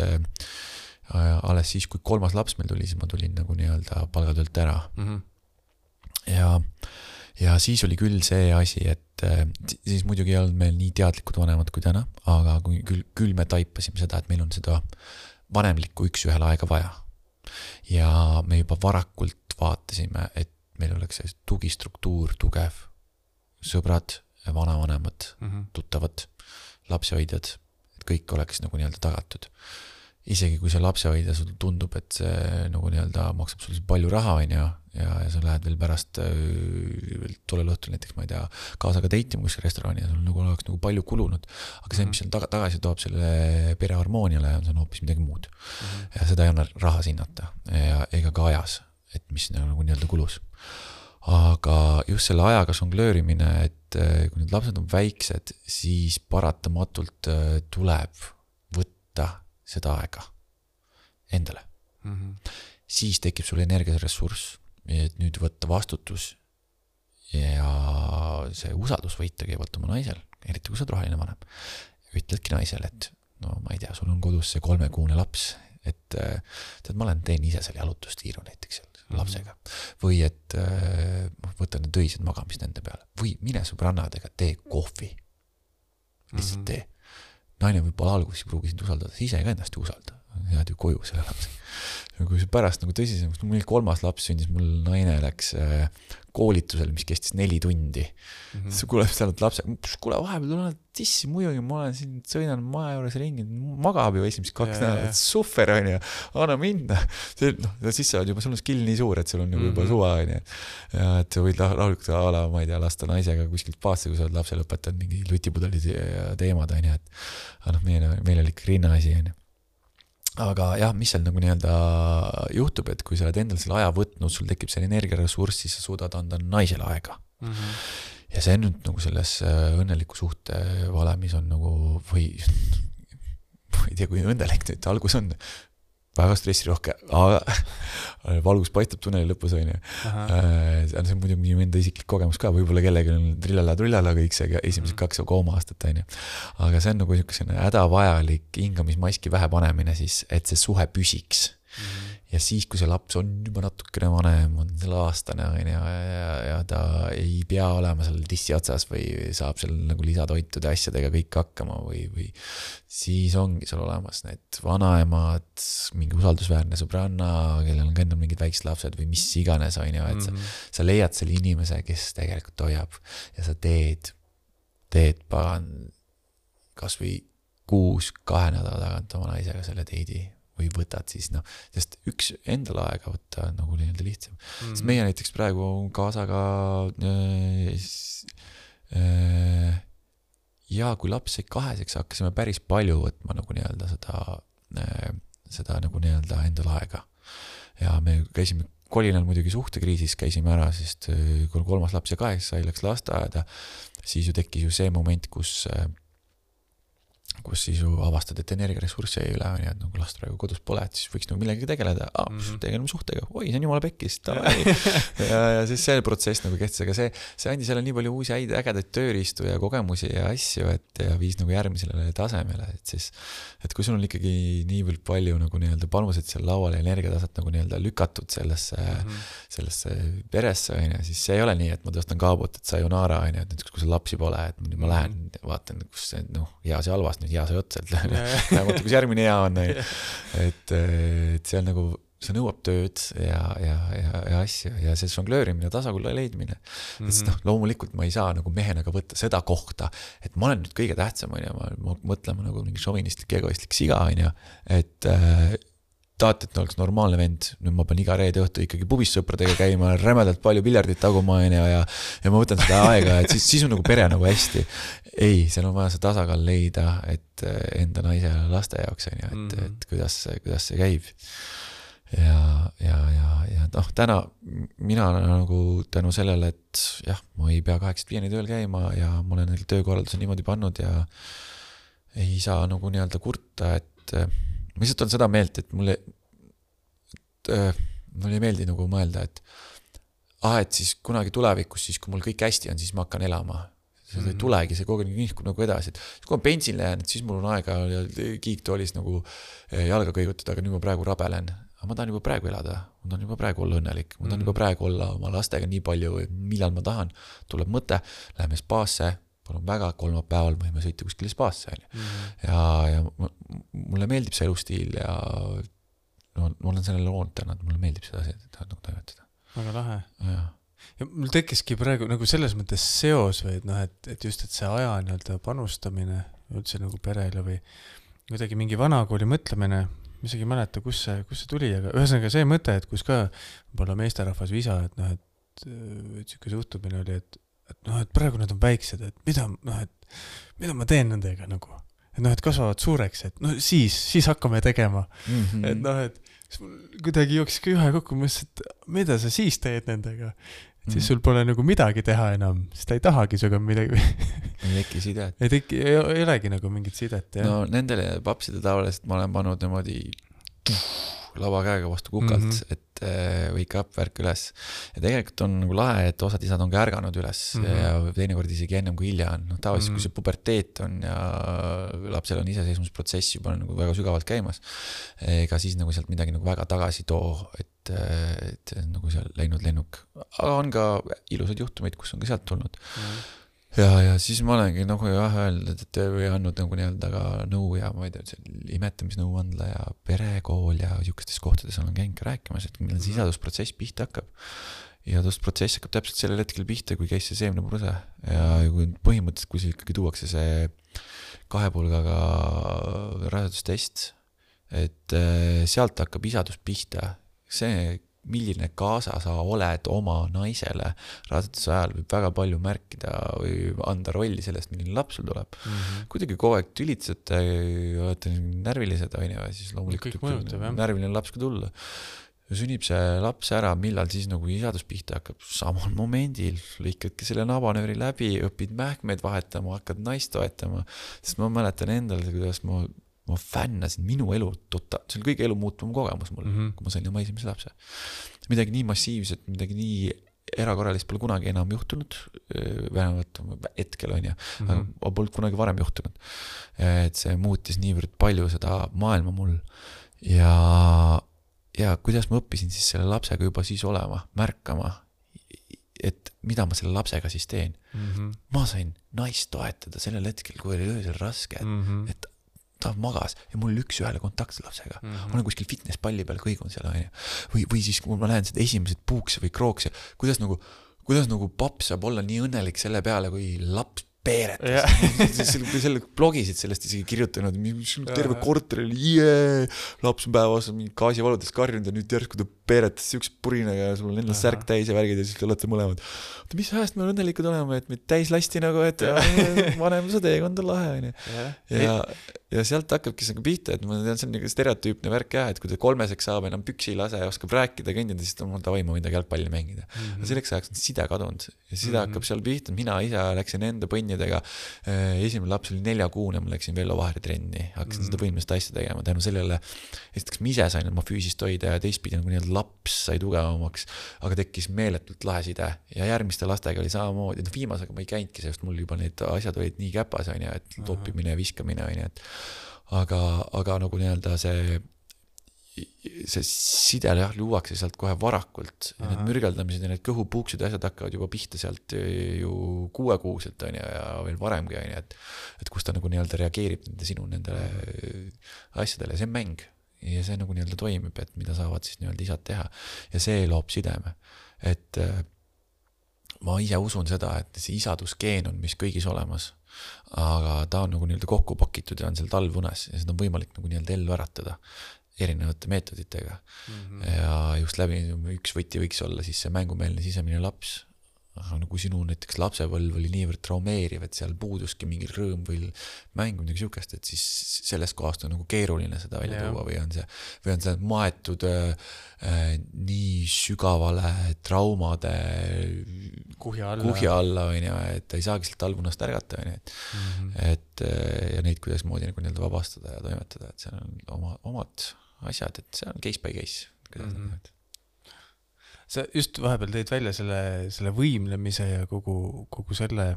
alles siis, kui kolmas laps meil tuli, siis ma tulin nagu nii-öelda palgatöölt ära Mm -hmm. ja, ja siis oli küll see asi, et äh, siis muidugi ei olnud meil nii teadlikud vanemad kui täna, aga kui küll, küll me taipasime seda, et meil on seda vanemlikku üks-ühele aega vaja. ja me juba varakult vaatasime, et meil oleks see tugistruktuur tugev, sõbrad, vanavanemad, Mm -hmm. tuttavad, lapsehoidjad, et kõik oleks nagu nii-öelda tagatud. Isegi kui see lapsehoidja sul tundub, et see nagu nii-öelda maksab sulle palju raha, on ju, ja, ja sa lähed veel pärast tollel õhtul näiteks, ma ei tea, kaasaga date ima kuskil restorani ja sul nagu oleks nagu palju kulunud. aga see, mis seal taga, tagasi toob selle pere harmooniale, on see on hoopis midagi muud. ja seda ei anna rahas hinnata ja ega ka ajas, et mis nagu nii-öelda kulus aga just selle ajaga žonglöörimine, et äh, kui need lapsed on väiksed, siis paratamatult äh, tuleb võtta seda aega endale. Mm -hmm. siis tekib sul energiaressurss, et nüüd võtta vastutus ja see usaldus võita kõigepealt oma naisel, eriti kui sa oled roheline vanem. ütledki naisele, et no ma ei tea, sul on kodus see kolmekuune laps, et äh, tead, ma lähen teen ise selle jalutustiiru näiteks seal lapsega. või et äh, võta need öised magamist nende peale või mine sõbrannadega, tee kohvi. lihtsalt Mhm. tee. Naine võib-olla alguses ei pruugi sind usaldada, sa ise ka ennast ei usalda, jääd ju koju selle lapsega. kui sa pärast nagu tõsisemaks, mul kolmas laps sündis, mul naine läks äh, koolitusele, mis kestis neli tundi Mm siis sa kuuled sealt lapse, kuule vahepeal tule tissi, muidugi ma olen siin, sõidan maja juures ringi, magab ju esimesed kaks nädalat, suffer onju, anna minna. see noh, siis sa oled juba, sul on skill nii suur, et sul on nagu juba Mhm. suva onju. ja et sa võid rahulikult a la, ma ei tea, lasta naisega kuskilt spaasse, kui sa oled lapsele õpetanud mingi ja teemad onju, et. aga noh, meil, meil oli ikka rinnaasi onju aga jah, mis seal nagu nii-öelda juhtub, et kui sa oled endale selle aja võtnud, sul tekib see energiaressurss, siis sa suudad anda naisele aega -hmm. ja see nüüd nagu selles äh, õnneliku suhte valemis on nagu või ma ei tea, kui õnnelik nüüd algus on, väga stressirohke, aga valgus paistab tunneli lõpus onju. see on muidugi minu enda isiklik kogemus ka, võib-olla kellelgi on trillala-trullala kõik see esimesed kaks kooma aastat onju. aga see on nagu niisugune hädavajalik hingamismaski pähe panemine siis, et see suhe püsiks ja siis, kui see laps on juba natukene vanem, on seal aastane on ju, ja, ja, ta ei pea olema seal tissi otsas või saab seal nagu lisatoitude asjadega kõik hakkama või, või siis ongi sul olemas need vanaemad, mingi usaldusväärne sõbranna, kellel on ka endal mingid väiksed lapsed või mis iganes, on ju, et sa, sa leiad selle inimese, kes tegelikult hoiab ja sa teed, teed pagan kasvõi kuus kahe nädala tagant oma naisega selle date'i või võtad siis noh, sest üks endale aega võtta on nagu nii-öelda lihtsam mm. Mhm. sest meie näiteks praegu kaasaga äh, äh, ja kui laps sai kaheseks, hakkasime päris palju võtma nagu nii-öelda seda äh,, seda nagu nii-öelda endale aega. ja me käisime kolinal muidugi suhtekriisis käisime ära, sest äh, kui kolmas laps ja kaheks sai, läks lasteaeda, siis ju tekkis ju see moment, kus äh, kus siis ju avastad, et energiaressurssi jäi üle, onju, et nagu last praegu kodus pole, et siis võiks nagu millegagi tegeleda ah,. Mhm. tegeleme suhtega, oi, see on jumala pekkis, davai. ja, ja siis see protsess nagu kestis, aga see, see andis jälle nii palju uusi häid ägedaid tööriistu ja kogemusi ja asju, et ja viis nagu järgmisele tasemele, et siis, et kui sul on ikkagi niivõrd palju nagu nii-öelda panuseid seal laual ja energiataset nagu nii-öelda lükatud sellesse mm. -hmm. sellesse peresse, onju, siis see ei ole nii, et ma tõstan kaabut, et sayonara, onju, et näiteks kui sul lapsi pole, et ma lähen vaatan, kus see noh, heas ja halvas nüüd hea sai otsa, et vaatan, kus järgmine hea on, onju. et, et see on nagu, see nõuab tööd ja, ja, ja, ja asju ja see žonglöörimine, tasakaalu leidmine. Mhm. sest noh, loomulikult ma ei saa nagu mehena ka võtta seda kohta, et ma olen nüüd kõige tähtsam, onju, ma, ma mõtlema nagu mingi šovinistlik, egoistlik siga, onju, et äh, tahate, et oleks normaalne vend, nüüd ma pean iga reede õhtu ikkagi pubis sõpradega käima, rämedalt palju piljardit taguma, onju, ja ja ma võtan seda aega, et siis, siis on nagu pere nagu hästi. ei, seal on vaja see tasakaal leida, et äh, enda naise ja laste jaoks, onju, et mm. -hmm. et kuidas, kuidas see käib ja, ja, ja, ja noh, täna mina nagu tänu sellele, et jah, ma ei pea kaheksast viieni tööl käima ja ma olen töökorralduse niimoodi pannud ja ei saa nagu nii-öelda kurta, et ma lihtsalt olen seda meelt, et mulle, et äh, mulle ei meeldi nagu mõelda, et ah, et siis kunagi tulevikus, siis kui mul kõik hästi on, siis ma hakkan elama seda mm -hmm. ei tulegi, see kogu aeg nihkub nagu edasi, et kui ma pensionile jään, et siis mul on aega kiiktoolis nagu eh, jalga kõigutada, aga nüüd ma praegu rabelen. aga ma tahan juba praegu elada, ma tahan juba praegu olla õnnelik, ma tahan juba praegu olla oma lastega nii palju, millal ma tahan. tuleb mõte, lähme spaasse, palun väga, kolmapäeval võime sõita kuskile spaasse, onju. ja, ja mu- mulle meeldib see elustiil ja no ma olen sellele loonud täna, et mulle meeldib seda, seda nagu toimetada, väga lahe. ja mul tekkiski praegu nagu selles mõttes seos või et noh, et, et just, et see aja nii-öelda panustamine üldse nagu perele või kuidagi mingi vanakooli mõtlemine, ma isegi ei mäleta, kus see, kust see tuli, aga ühesõnaga see mõte, et kus ka võib-olla meesterahvas või isa, et noh, et et sihuke suhtumine oli, et, et noh, et praegu nad on väiksed, et mida noh, et mida ma teen nendega nagu, et noh, et kasvavad suureks, et no siis, siis hakkame tegema Mhm. et noh, et siis mul kuidagi jooksis ka juhe kokku, ma mõtlesin, et mida sa siis teed nendega. et siis Mhm. sul pole nagu midagi teha enam, sest ta ei tahagi sinuga midagi, ei teki sidet. ei teki, ei olegi nagu mingit sidet jah no nendele papside tavaliselt ma olen pannud niimoodi lavakäega vastu kukalt mm, Mhm. -hmm. et wake up, värk üles. ja tegelikult on nagu lahe, et osad isad on ka ärganud üles mm Mhm. -hmm. ja teinekord isegi ennem kui hilja on, noh tavaliselt mm Mhm. -hmm. kui see puberteet on ja lapsel on iseseisvumisprotsess juba nagu väga sügavalt käimas, ega siis nagu sealt midagi nagu väga tagasi ei too, et, et nagu seal läinud lennuk. aga on ka ilusaid juhtumeid, kus on ka sealt tulnud mm.. ja, ja siis ma olengi nagu jah öelnud, et või andnud nagu nii-öelda ka nõu ja ma ei tea, imetamisnõuandla ja perekool ja sihukestes kohtades olen käinud ka rääkimas, et millal see isadusprotsess pihta hakkab. isadusprotsess hakkab täpselt sellel hetkel pihta, kui käis see seemnepurse ja kui põhimõtteliselt, kui see ikkagi tuuakse see kahe pulgaga rasedustest, et eh, sealt hakkab isadus pihta, see milline kaasa sa oled oma naisele raseduse ajal võib väga palju märkida või anda rolli sellest, milline laps sul tuleb. Mm -hmm. kuidagi kogu aeg tülitsete, olete närvilised onju ja siis loomulikult mõjutab, närviline laps ka tulla. sünnib see laps ära, millal siis nagu isadus pihta hakkab, samal momendil lõikadki selle nabanööri läbi, õpid mähkmeid vahetama, hakkad naist toetama. sest ma mäletan endal, kuidas ma, ma fännasin minu elu tota-, see oli kõige elu muutvam kogemus mul mm. -hmm. kui ma sain oma esimese lapse. midagi nii massiivset, midagi nii erakorralist pole kunagi enam juhtunud, vähemalt hetkel on ju, Mhm. aga polnud kunagi varem juhtunud. et see muutis niivõrd palju seda maailma mul ja, ja kuidas ma õppisin siis selle lapsega juba siis olema, märkama, et mida ma selle lapsega siis teen. Mm -hmm. ma sain naist toetada sellel hetkel, kui oli öösel raske, et Mm -hmm. et ta magas ja mul üks-ühele kontakt lapsega. Mhm. ma olen kuskil fitness palli peal kõigun seal onju. või, või siis, kui ma lähen seda esimesed puukse või krookse, kuidas nagu, kuidas nagu paps saab olla nii õnnelik selle peale, kui laps peeretas selle, selle blogisid sellest isegi kirjutanud, terve korter oli jee, laps on päev aastas mingi gaasivaludes karjunud ja nüüd järsku ta peeretas siukse purinaga ja sul on endal särk täis ja värgid ja siis te olete mõlemad. oota, mis ajast me õnnelikud oleme, et meid täis lasti nagu, et vanemluse teekond on lahe onju. ja, ja sealt hakkabki see nagu pihta, et ma tean, see on nagu stereotüüpne värk jah, et kui ta kolmeseks saab, enam püksi ei lase ja oskab rääkida, kõndida, siis ta on davai, ma võin temaga jalgpalli mängida mm. -hmm. selleks ajaks on side kadunud ja side mm -hmm. hakkab seal pihta, mina ise läksin enda põnnidega. Eh, esimene laps oli neljakuune, ma läksin Vello Vaheri trenni, hakkasin mm -hmm. seda põhimõttelist asja tegema, tänu sellele. esiteks ma ise sain oma füüsist hoida ja teistpidi nagu nii-öelda laps sai tugevamaks, aga tekkis meeletult lahe side ja järgmiste lastega oli samamoodi, noh viimasega ma ei käinudki, sest mul juba need asjad olid nii käpas, onju, et toppimine ja viskamine, onju, et aga, aga nagu nii-öelda see, see side jah, luuakse sealt kohe varakult. Ja need mürgeldamised ja need kõhupuuksed ja asjad hakkavad juba pihta sealt ju kuuekuuselt on ju ja veel varemgi on ju, et. et kus ta nagu nii-öelda reageerib nende sinu nendele asjadele, see on mäng ja see nagu nii-öelda toimib, et mida saavad siis nii-öelda isad teha ja see loob sideme, et ma ise usun seda, et see isadusgeen on meis kõigis olemas aga ta on nagu nii-öelda kokku pakitud ja on seal talvunes ja seda on võimalik nagu nii-öelda ellu äratada erinevate meetoditega mm. -hmm. ja just läbi, üks võti võiks olla siis see mängumeelne sisemine laps, aga no kui sinu näiteks lapsepõlv oli niivõrd traumeeriv, et seal puuduski mingi rõõm või mäng või midagi siukest, et siis sellest kohast on nagu keeruline seda välja ja. tuua või on see, või on see maetud äh, äh, nii sügavale traumade kuhja alla, kuhja alla on ju, et ta ei saagi sealt talvunast ärgata, on ju, et mm, -hmm. et äh, ja neid kuidasmoodi nagu nii-öelda vabastada ja toimetada, et seal on oma, omad asjad, et see on case by case, kuidas mm -hmm. nad sa just vahepeal tõid välja selle, selle võimlemise ja kogu, kogu selle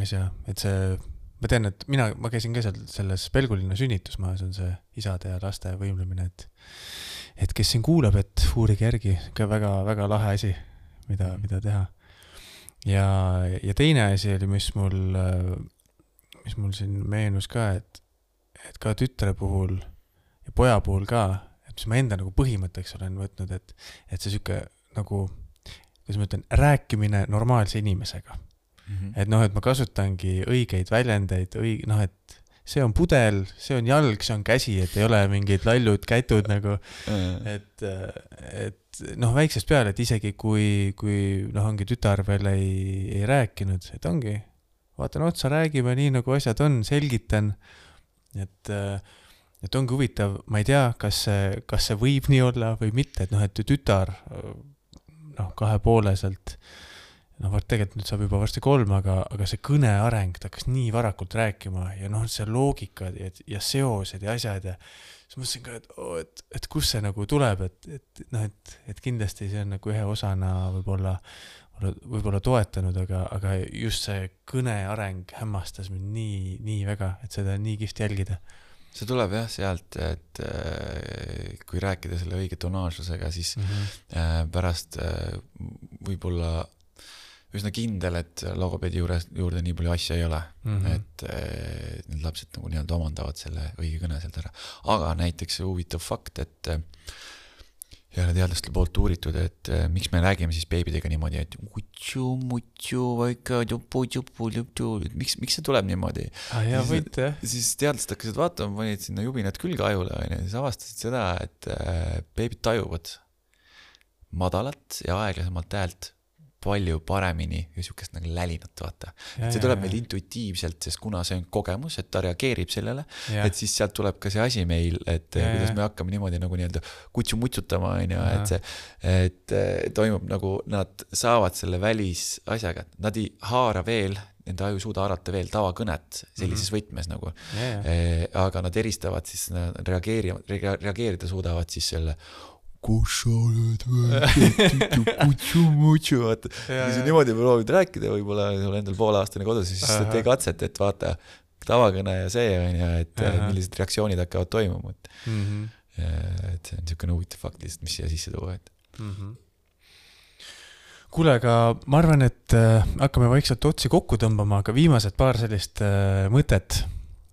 asja, et see, ma tean, et mina, ma käisin ka seal selles Pelgulinna sünnitusmajas on see isade ja laste võimlemine, et et kes siin kuulab, et uurige järgi, ka väga-väga lahe asi, mida, mm. mida teha. ja, ja teine asi oli, mis mul, mis mul siin meenus ka, et, et ka tütre puhul ja poja puhul ka, et mis ma enda nagu põhimõtteks olen võtnud, et, et see sihuke nagu, kuidas ma ütlen, rääkimine normaalse inimesega mm. -hmm. et noh, et ma kasutangi õigeid väljendeid, õig-, noh, et see on pudel, see on jalg, see on käsi, et ei ole mingid lallud kätud nagu mm., et, et noh, väiksest peale, et isegi kui, kui noh, ongi tütar veel ei, ei rääkinud, et ongi, vaatan otsa, räägime nii, nagu asjad on, selgitan, et et ongi huvitav, ma ei tea, kas see, kas see võib nii olla või mitte, et noh, et tütar noh, kahepooleselt. noh, vot tegelikult nüüd saab juba varsti kolm, aga, aga see kõne areng, ta hakkas nii varakult rääkima ja noh, see loogika ja, ja seosed ja asjad ja siis mõtlesin ka, et oo et, et kust see nagu tuleb, et, et noh, et, et kindlasti see on nagu ühe osana võib-olla võib-olla toetanud, aga, aga just see kõne areng hämmastas mind nii, nii väga, et seda on nii kihvt jälgida see tuleb jah sealt, et äh, kui rääkida selle õige tonaalsusega, siis mm -hmm. pärast äh, võib-olla üsna kindel, et logopeedi juures, juurde nii palju asja ei ole mm, -hmm. et need lapsed nagu nii-öelda omandavad selle õige kõne sealt ära. aga näiteks huvitav fakt, et ja teadlaste poolt uuritud, et äh, miks me räägime siis beebidega niimoodi, et utšu, mutšu, vaika, tupu, tupu, tupu, et miks, miks see tuleb niimoodi ah,? jaa, võit jah. siis teadlased hakkasid vaatama, panid sinna jubinad külge ajule, onju, siis avastasid seda, et äh, beebid tajuvad madalat ja aeglasemalt häält palju paremini ja sihukest nagu lälinat, vaata. see tuleb meil intuitiivselt, sest kuna see on kogemus, et ta reageerib sellele, et siis sealt tuleb ka see asi meil, et ja, kuidas me hakkame niimoodi nagu nii-öelda kutsu-mutsutama, on ju, et see, et toimub nagu nad saavad selle välisasjaga, nad ei haara veel nende aju ei suuda haarata veel tavakõnet sellises mm -hmm. võtmes nagu. Yeah.. aga nad eristavad siis, reageerima, reageerida suudavad siis selle kus sa oled, mutsu-mutsu, vaata. kui sa niimoodi proovid rääkida, võib-olla sul endal pooleaastane kodus, siis Aha. tee katset, et vaata, tavakõne ja see on ju, et Aha. millised reaktsioonid hakkavad toimuma, et mm. -hmm. et see on niisugune huvitav fakt lihtsalt, mis siia sisse tuua, et mm. -hmm kuule, aga ma arvan, et äh, hakkame vaikselt otsi kokku tõmbama, aga viimased paar sellist äh, mõtet.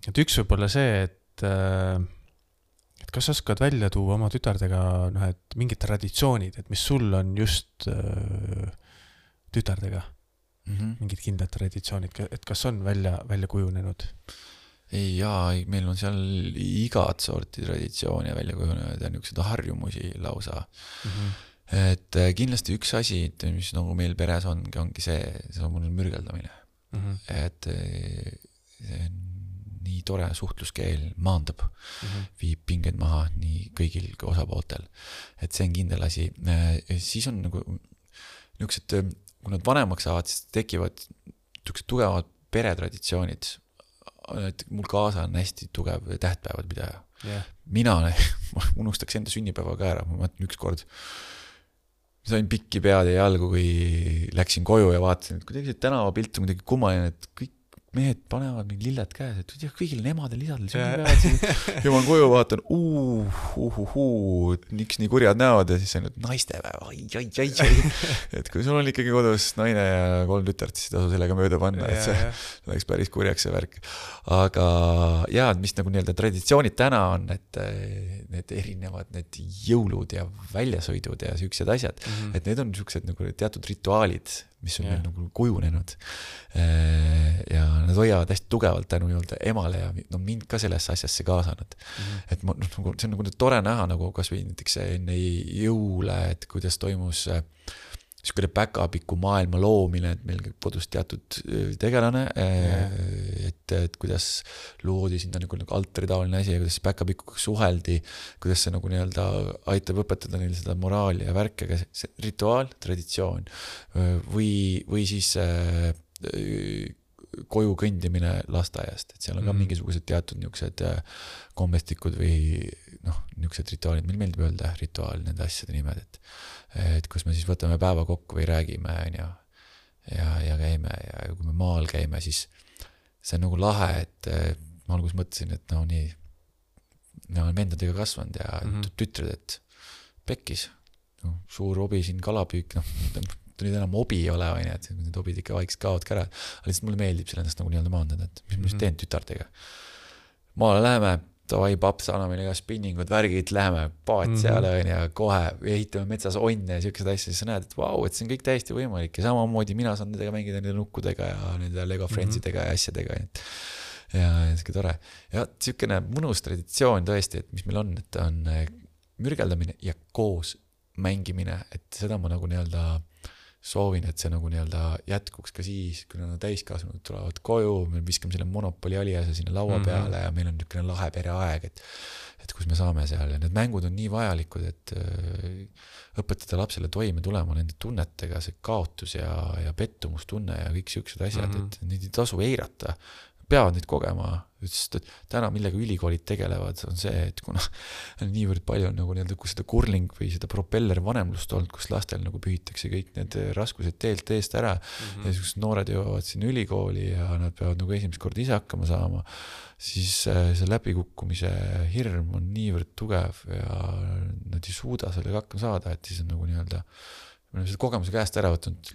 et üks võib olla see, et äh, kas sa oskad välja tuua oma tütardega noh, et mingid traditsioonid, et mis sul on just äh, tütardega? mm. -hmm. mingid kindlad traditsioonid, et kas on välja, välja kujunenud? ei jaa, meil on seal igat sorti traditsioone välja kujunenud ja niisuguseid harjumusi lausa. et äh, kindlasti üks asi, mis nagu meil peres ongi, ongi see, seesama mürgeldamine. Mhm. et äh, see on nii tore suhtluskeel maandab, viib pingeid maha nii kõigil osapooltel. et see on kindel asi, siis on nagu niisugused, kui nad vanemaks saavad, siis tekivad niisugused tugevad peretraditsioonid. et mul kaasa on hästi tugev tähtpäevade pidaja. jah, mina ma unustaks enda sünnipäeva ka ära, ma mäletan ükskord sain pikki pead ja jalgu, kui läksin koju ja vaatasin, et kuidagi see tänavapilt on kuidagi kummaline, et kõik mehed panevad mingi lilled käes, et jah, kõigil on emadel-isadel sünnipäevad siis ja ma koju vaatan, uhuhuu, miks nii kurjad näod? Ja siis on nüüd naistepäev, ai, ai, ai, ai. et kui sul on ikkagi kodus naine ja kolm tütart, siis ei tasu sellega mööda panna, et see läks päris kurjaks see värk. aga jaa, mis nagu nii-öelda traditsioonid täna on, et eh, need erinevad need jõulud ja väljasõidud ja siuksed asjad, et need on siuksed nagu teatud rituaalid, mis on Jah. meil nagu kujunenud. ja nad hoiavad hästi tugevalt tänu nii-öelda emale ja no mind ka sellesse asjasse kaasanud. et ma noh, nagu see on nagu tore näha nagu kasvõi näiteks enne jõule, et kuidas toimus äh, niisugune päkapiku maailma loomine, et meil kodus teatud tegelane, et, et kuidas loodi sinna nagu, nagu altaritaoline asi ja kuidas päkapikuga suheldi, kuidas see nagu nii-öelda aitab õpetada neile seda moraali ja värki, aga see, rituaal, traditsioon või, või siis äh, koju kõndimine lasteaiast, et seal on ka Mhm. mingisugused teatud niisugused kombestikud või noh, niisugused rituaalid, meile meeldib öelda rituaal nende asjade nimed, et et kus me siis võtame päeva kokku või räägime, on ju, ja, ja käime ja kui me maal käime, siis see on nagu lahe, et ma alguses mõtlesin, et no nii, me oleme vendadega kasvanud ja mm. -hmm. tütred, et pekkis, no suur hobi siin kalapüük, noh, nüüd enam hobi ei ole, on ju, et need hobid ikka vaikselt kaovad ka ära, aga lihtsalt mulle meeldib selle ennast nagu nii-öelda maandada, et mis ma siis Mhm. teen tütartega. maale läheme, davai paps, anna meile ka spinningud, värgid, läheme paat Mhm. seal on ju, kohe ehitame metsas onne ja siukseid asju, siis sa näed, et vau, et see on kõik täiesti võimalik ja samamoodi mina saan nendega mängida nende nukkudega ja nende Lego Friends idega ja asjadega, et ja, ja siuke tore. ja siukene mõnus traditsioon tõesti, et mis meil on, et on eh, mürgeldamine ja koos mängimine, et seda ma nagu nii-öelda soovin, et see nagu nii-öelda jätkuks ka siis, kui nad täiskasvanud tulevad koju, me viskame selle monopoli aliasja sinna laua Mhm. peale ja meil on niisugune lahe pereaeg, et et kus me saame seal ja need mängud on nii vajalikud, et äh, õpetada lapsele toime tulema nende tunnetega, see kaotus ja, ja pettumustunne ja kõik siuksed asjad mm. -hmm. et neid ei tasu eirata. Peavad neid kogema, sest et täna millega ülikoolid tegelevad, on see, et kuna niivõrd palju on nagu nii-öelda seda curling või seda propellervanemlust olnud, kus lastel nagu pühitakse kõik need raskused teelt eest ära Mhm. ja siis noored jõuavad sinna ülikooli ja nad peavad nagu esimest korda ise hakkama saama, siis äh, see läbikukkumise hirm on niivõrd tugev ja nad ei suuda sellega hakkama saada, et siis on nagu nii-öelda, me oleme selle kogemuse käest ära võtnud,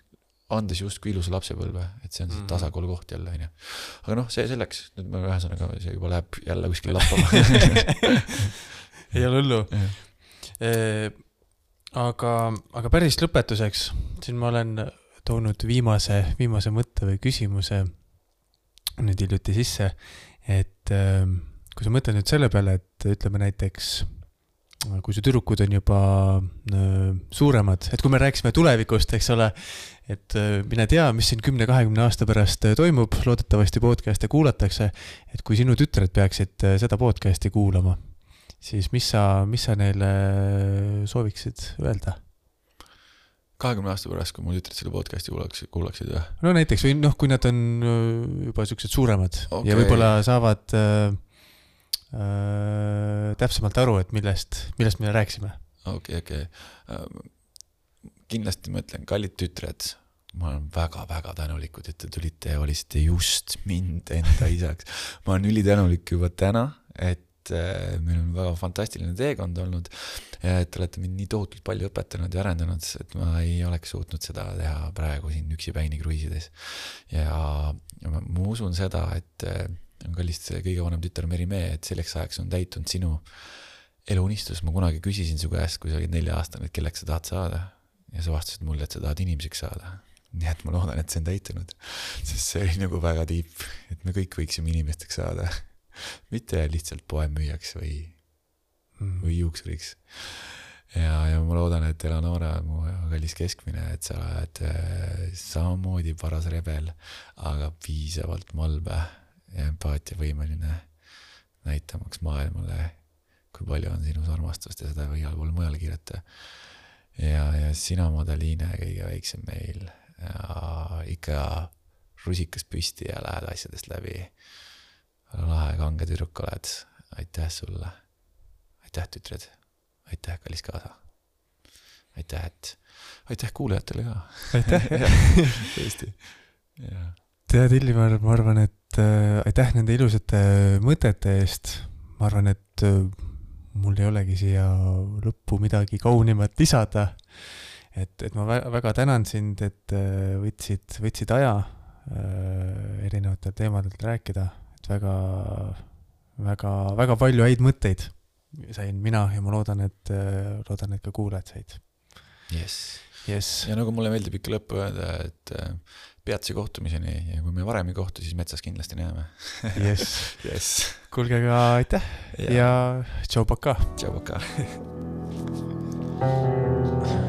andes justkui ilusa lapsepõlve, et see on see Mhm. tasakaalukoht jälle, onju. aga noh, see selleks, nüüd me ühesõnaga, see juba läheb jälle kuskile lappama. ei ole hullu. aga, aga päris lõpetuseks, siin ma olen toonud viimase, viimase mõtte või küsimuse nüüd hiljuti sisse, et ähm, kui sa mõtled nüüd selle peale, et ütleme näiteks, kui su tüdrukud on juba äh, suuremad, et kui me rääkisime tulevikust, eks ole, et äh, mine tea, mis siin kümne-kahekümne aasta pärast äh, toimub, loodetavasti podcast'e kuulatakse, et kui sinu tütred peaksid seda podcast'i kuulama, siis mis sa, mis sa neile sooviksid öelda? kahekümne aasta pärast, kui mu tütred selle podcast'i kuulaks, kuulaksid või? no näiteks või noh, kui nad on juba siuksed suuremad okay. Ja võib-olla saavad äh, äh, täpsemalt aru, et millest, millest me rääkisime. okei, okei. kindlasti ma ütlen, kallid tütred, ma olen väga-väga tänulikud, et te tulite ja valisite just mind enda isaks. ma olen ülitänulik juba täna, et äh, meil on väga fantastiline teekond olnud. et te olete mind nii tohutult palju õpetanud ja arendanud, et ma ei oleks suutnud seda teha praegu siin üksipäini kruiisides. ja ma, ma usun seda, et äh, kallis kõige vanem tütar Meri-Mee, et selleks ajaks on täitunud sinu eluunistus, ma kunagi küsisin su käest, kui sa olid nelja-aastane, et kelleks sa tahad saada ja sa vastasid mulle, et sa tahad inimeseks saada. nii et ma loodan, et see on täitunud, sest see oli nagu väga tiip, et me kõik võiksime inimesteks saada. mitte lihtsalt poemüüjaks või, Mm. või juuksuriks. ja, ja ma loodan, et Eleonora, mu kallis keskmine, et sa oled äh, samamoodi paras rebel, aga piisavalt malbe ja empaatiavõimeline, näitamaks maailmale, kui palju on sinus armastust ja seda igal pool mujal kiirata. ja, ja sina, Madaliine, kõige väiksem meil ja ikka rusikas püsti ja lähed asjadest läbi. lahe kange tüdruk oled, aitäh sulle. aitäh, tütred, aitäh, kallis kaasa. aitäh, et, aitäh kuulajatele ka. aitäh tõesti, jah. Tead, Illimar, ma arvan, et äh, aitäh nende ilusate mõtete eest. ma arvan, et äh, mul ei olegi siia lõppu midagi kaunimat lisada. et, et ma väga, väga tänan sind, et äh, võtsid, võtsid aja äh, erinevatel teemadelt rääkida, et väga, väga, väga palju häid mõtteid sain mina ja ma loodan, et äh,, loodan, et ka kuulajad said. jess. jess, ja nagu mulle meeldib ikka lõppu öelda, et äh, peatse kohtumiseni ja kui me varem ei kohtu, siis metsas kindlasti näeme. jess. jess. kuulge, aga aitäh ja, ja tšau, pakaa. tšau, pakaa.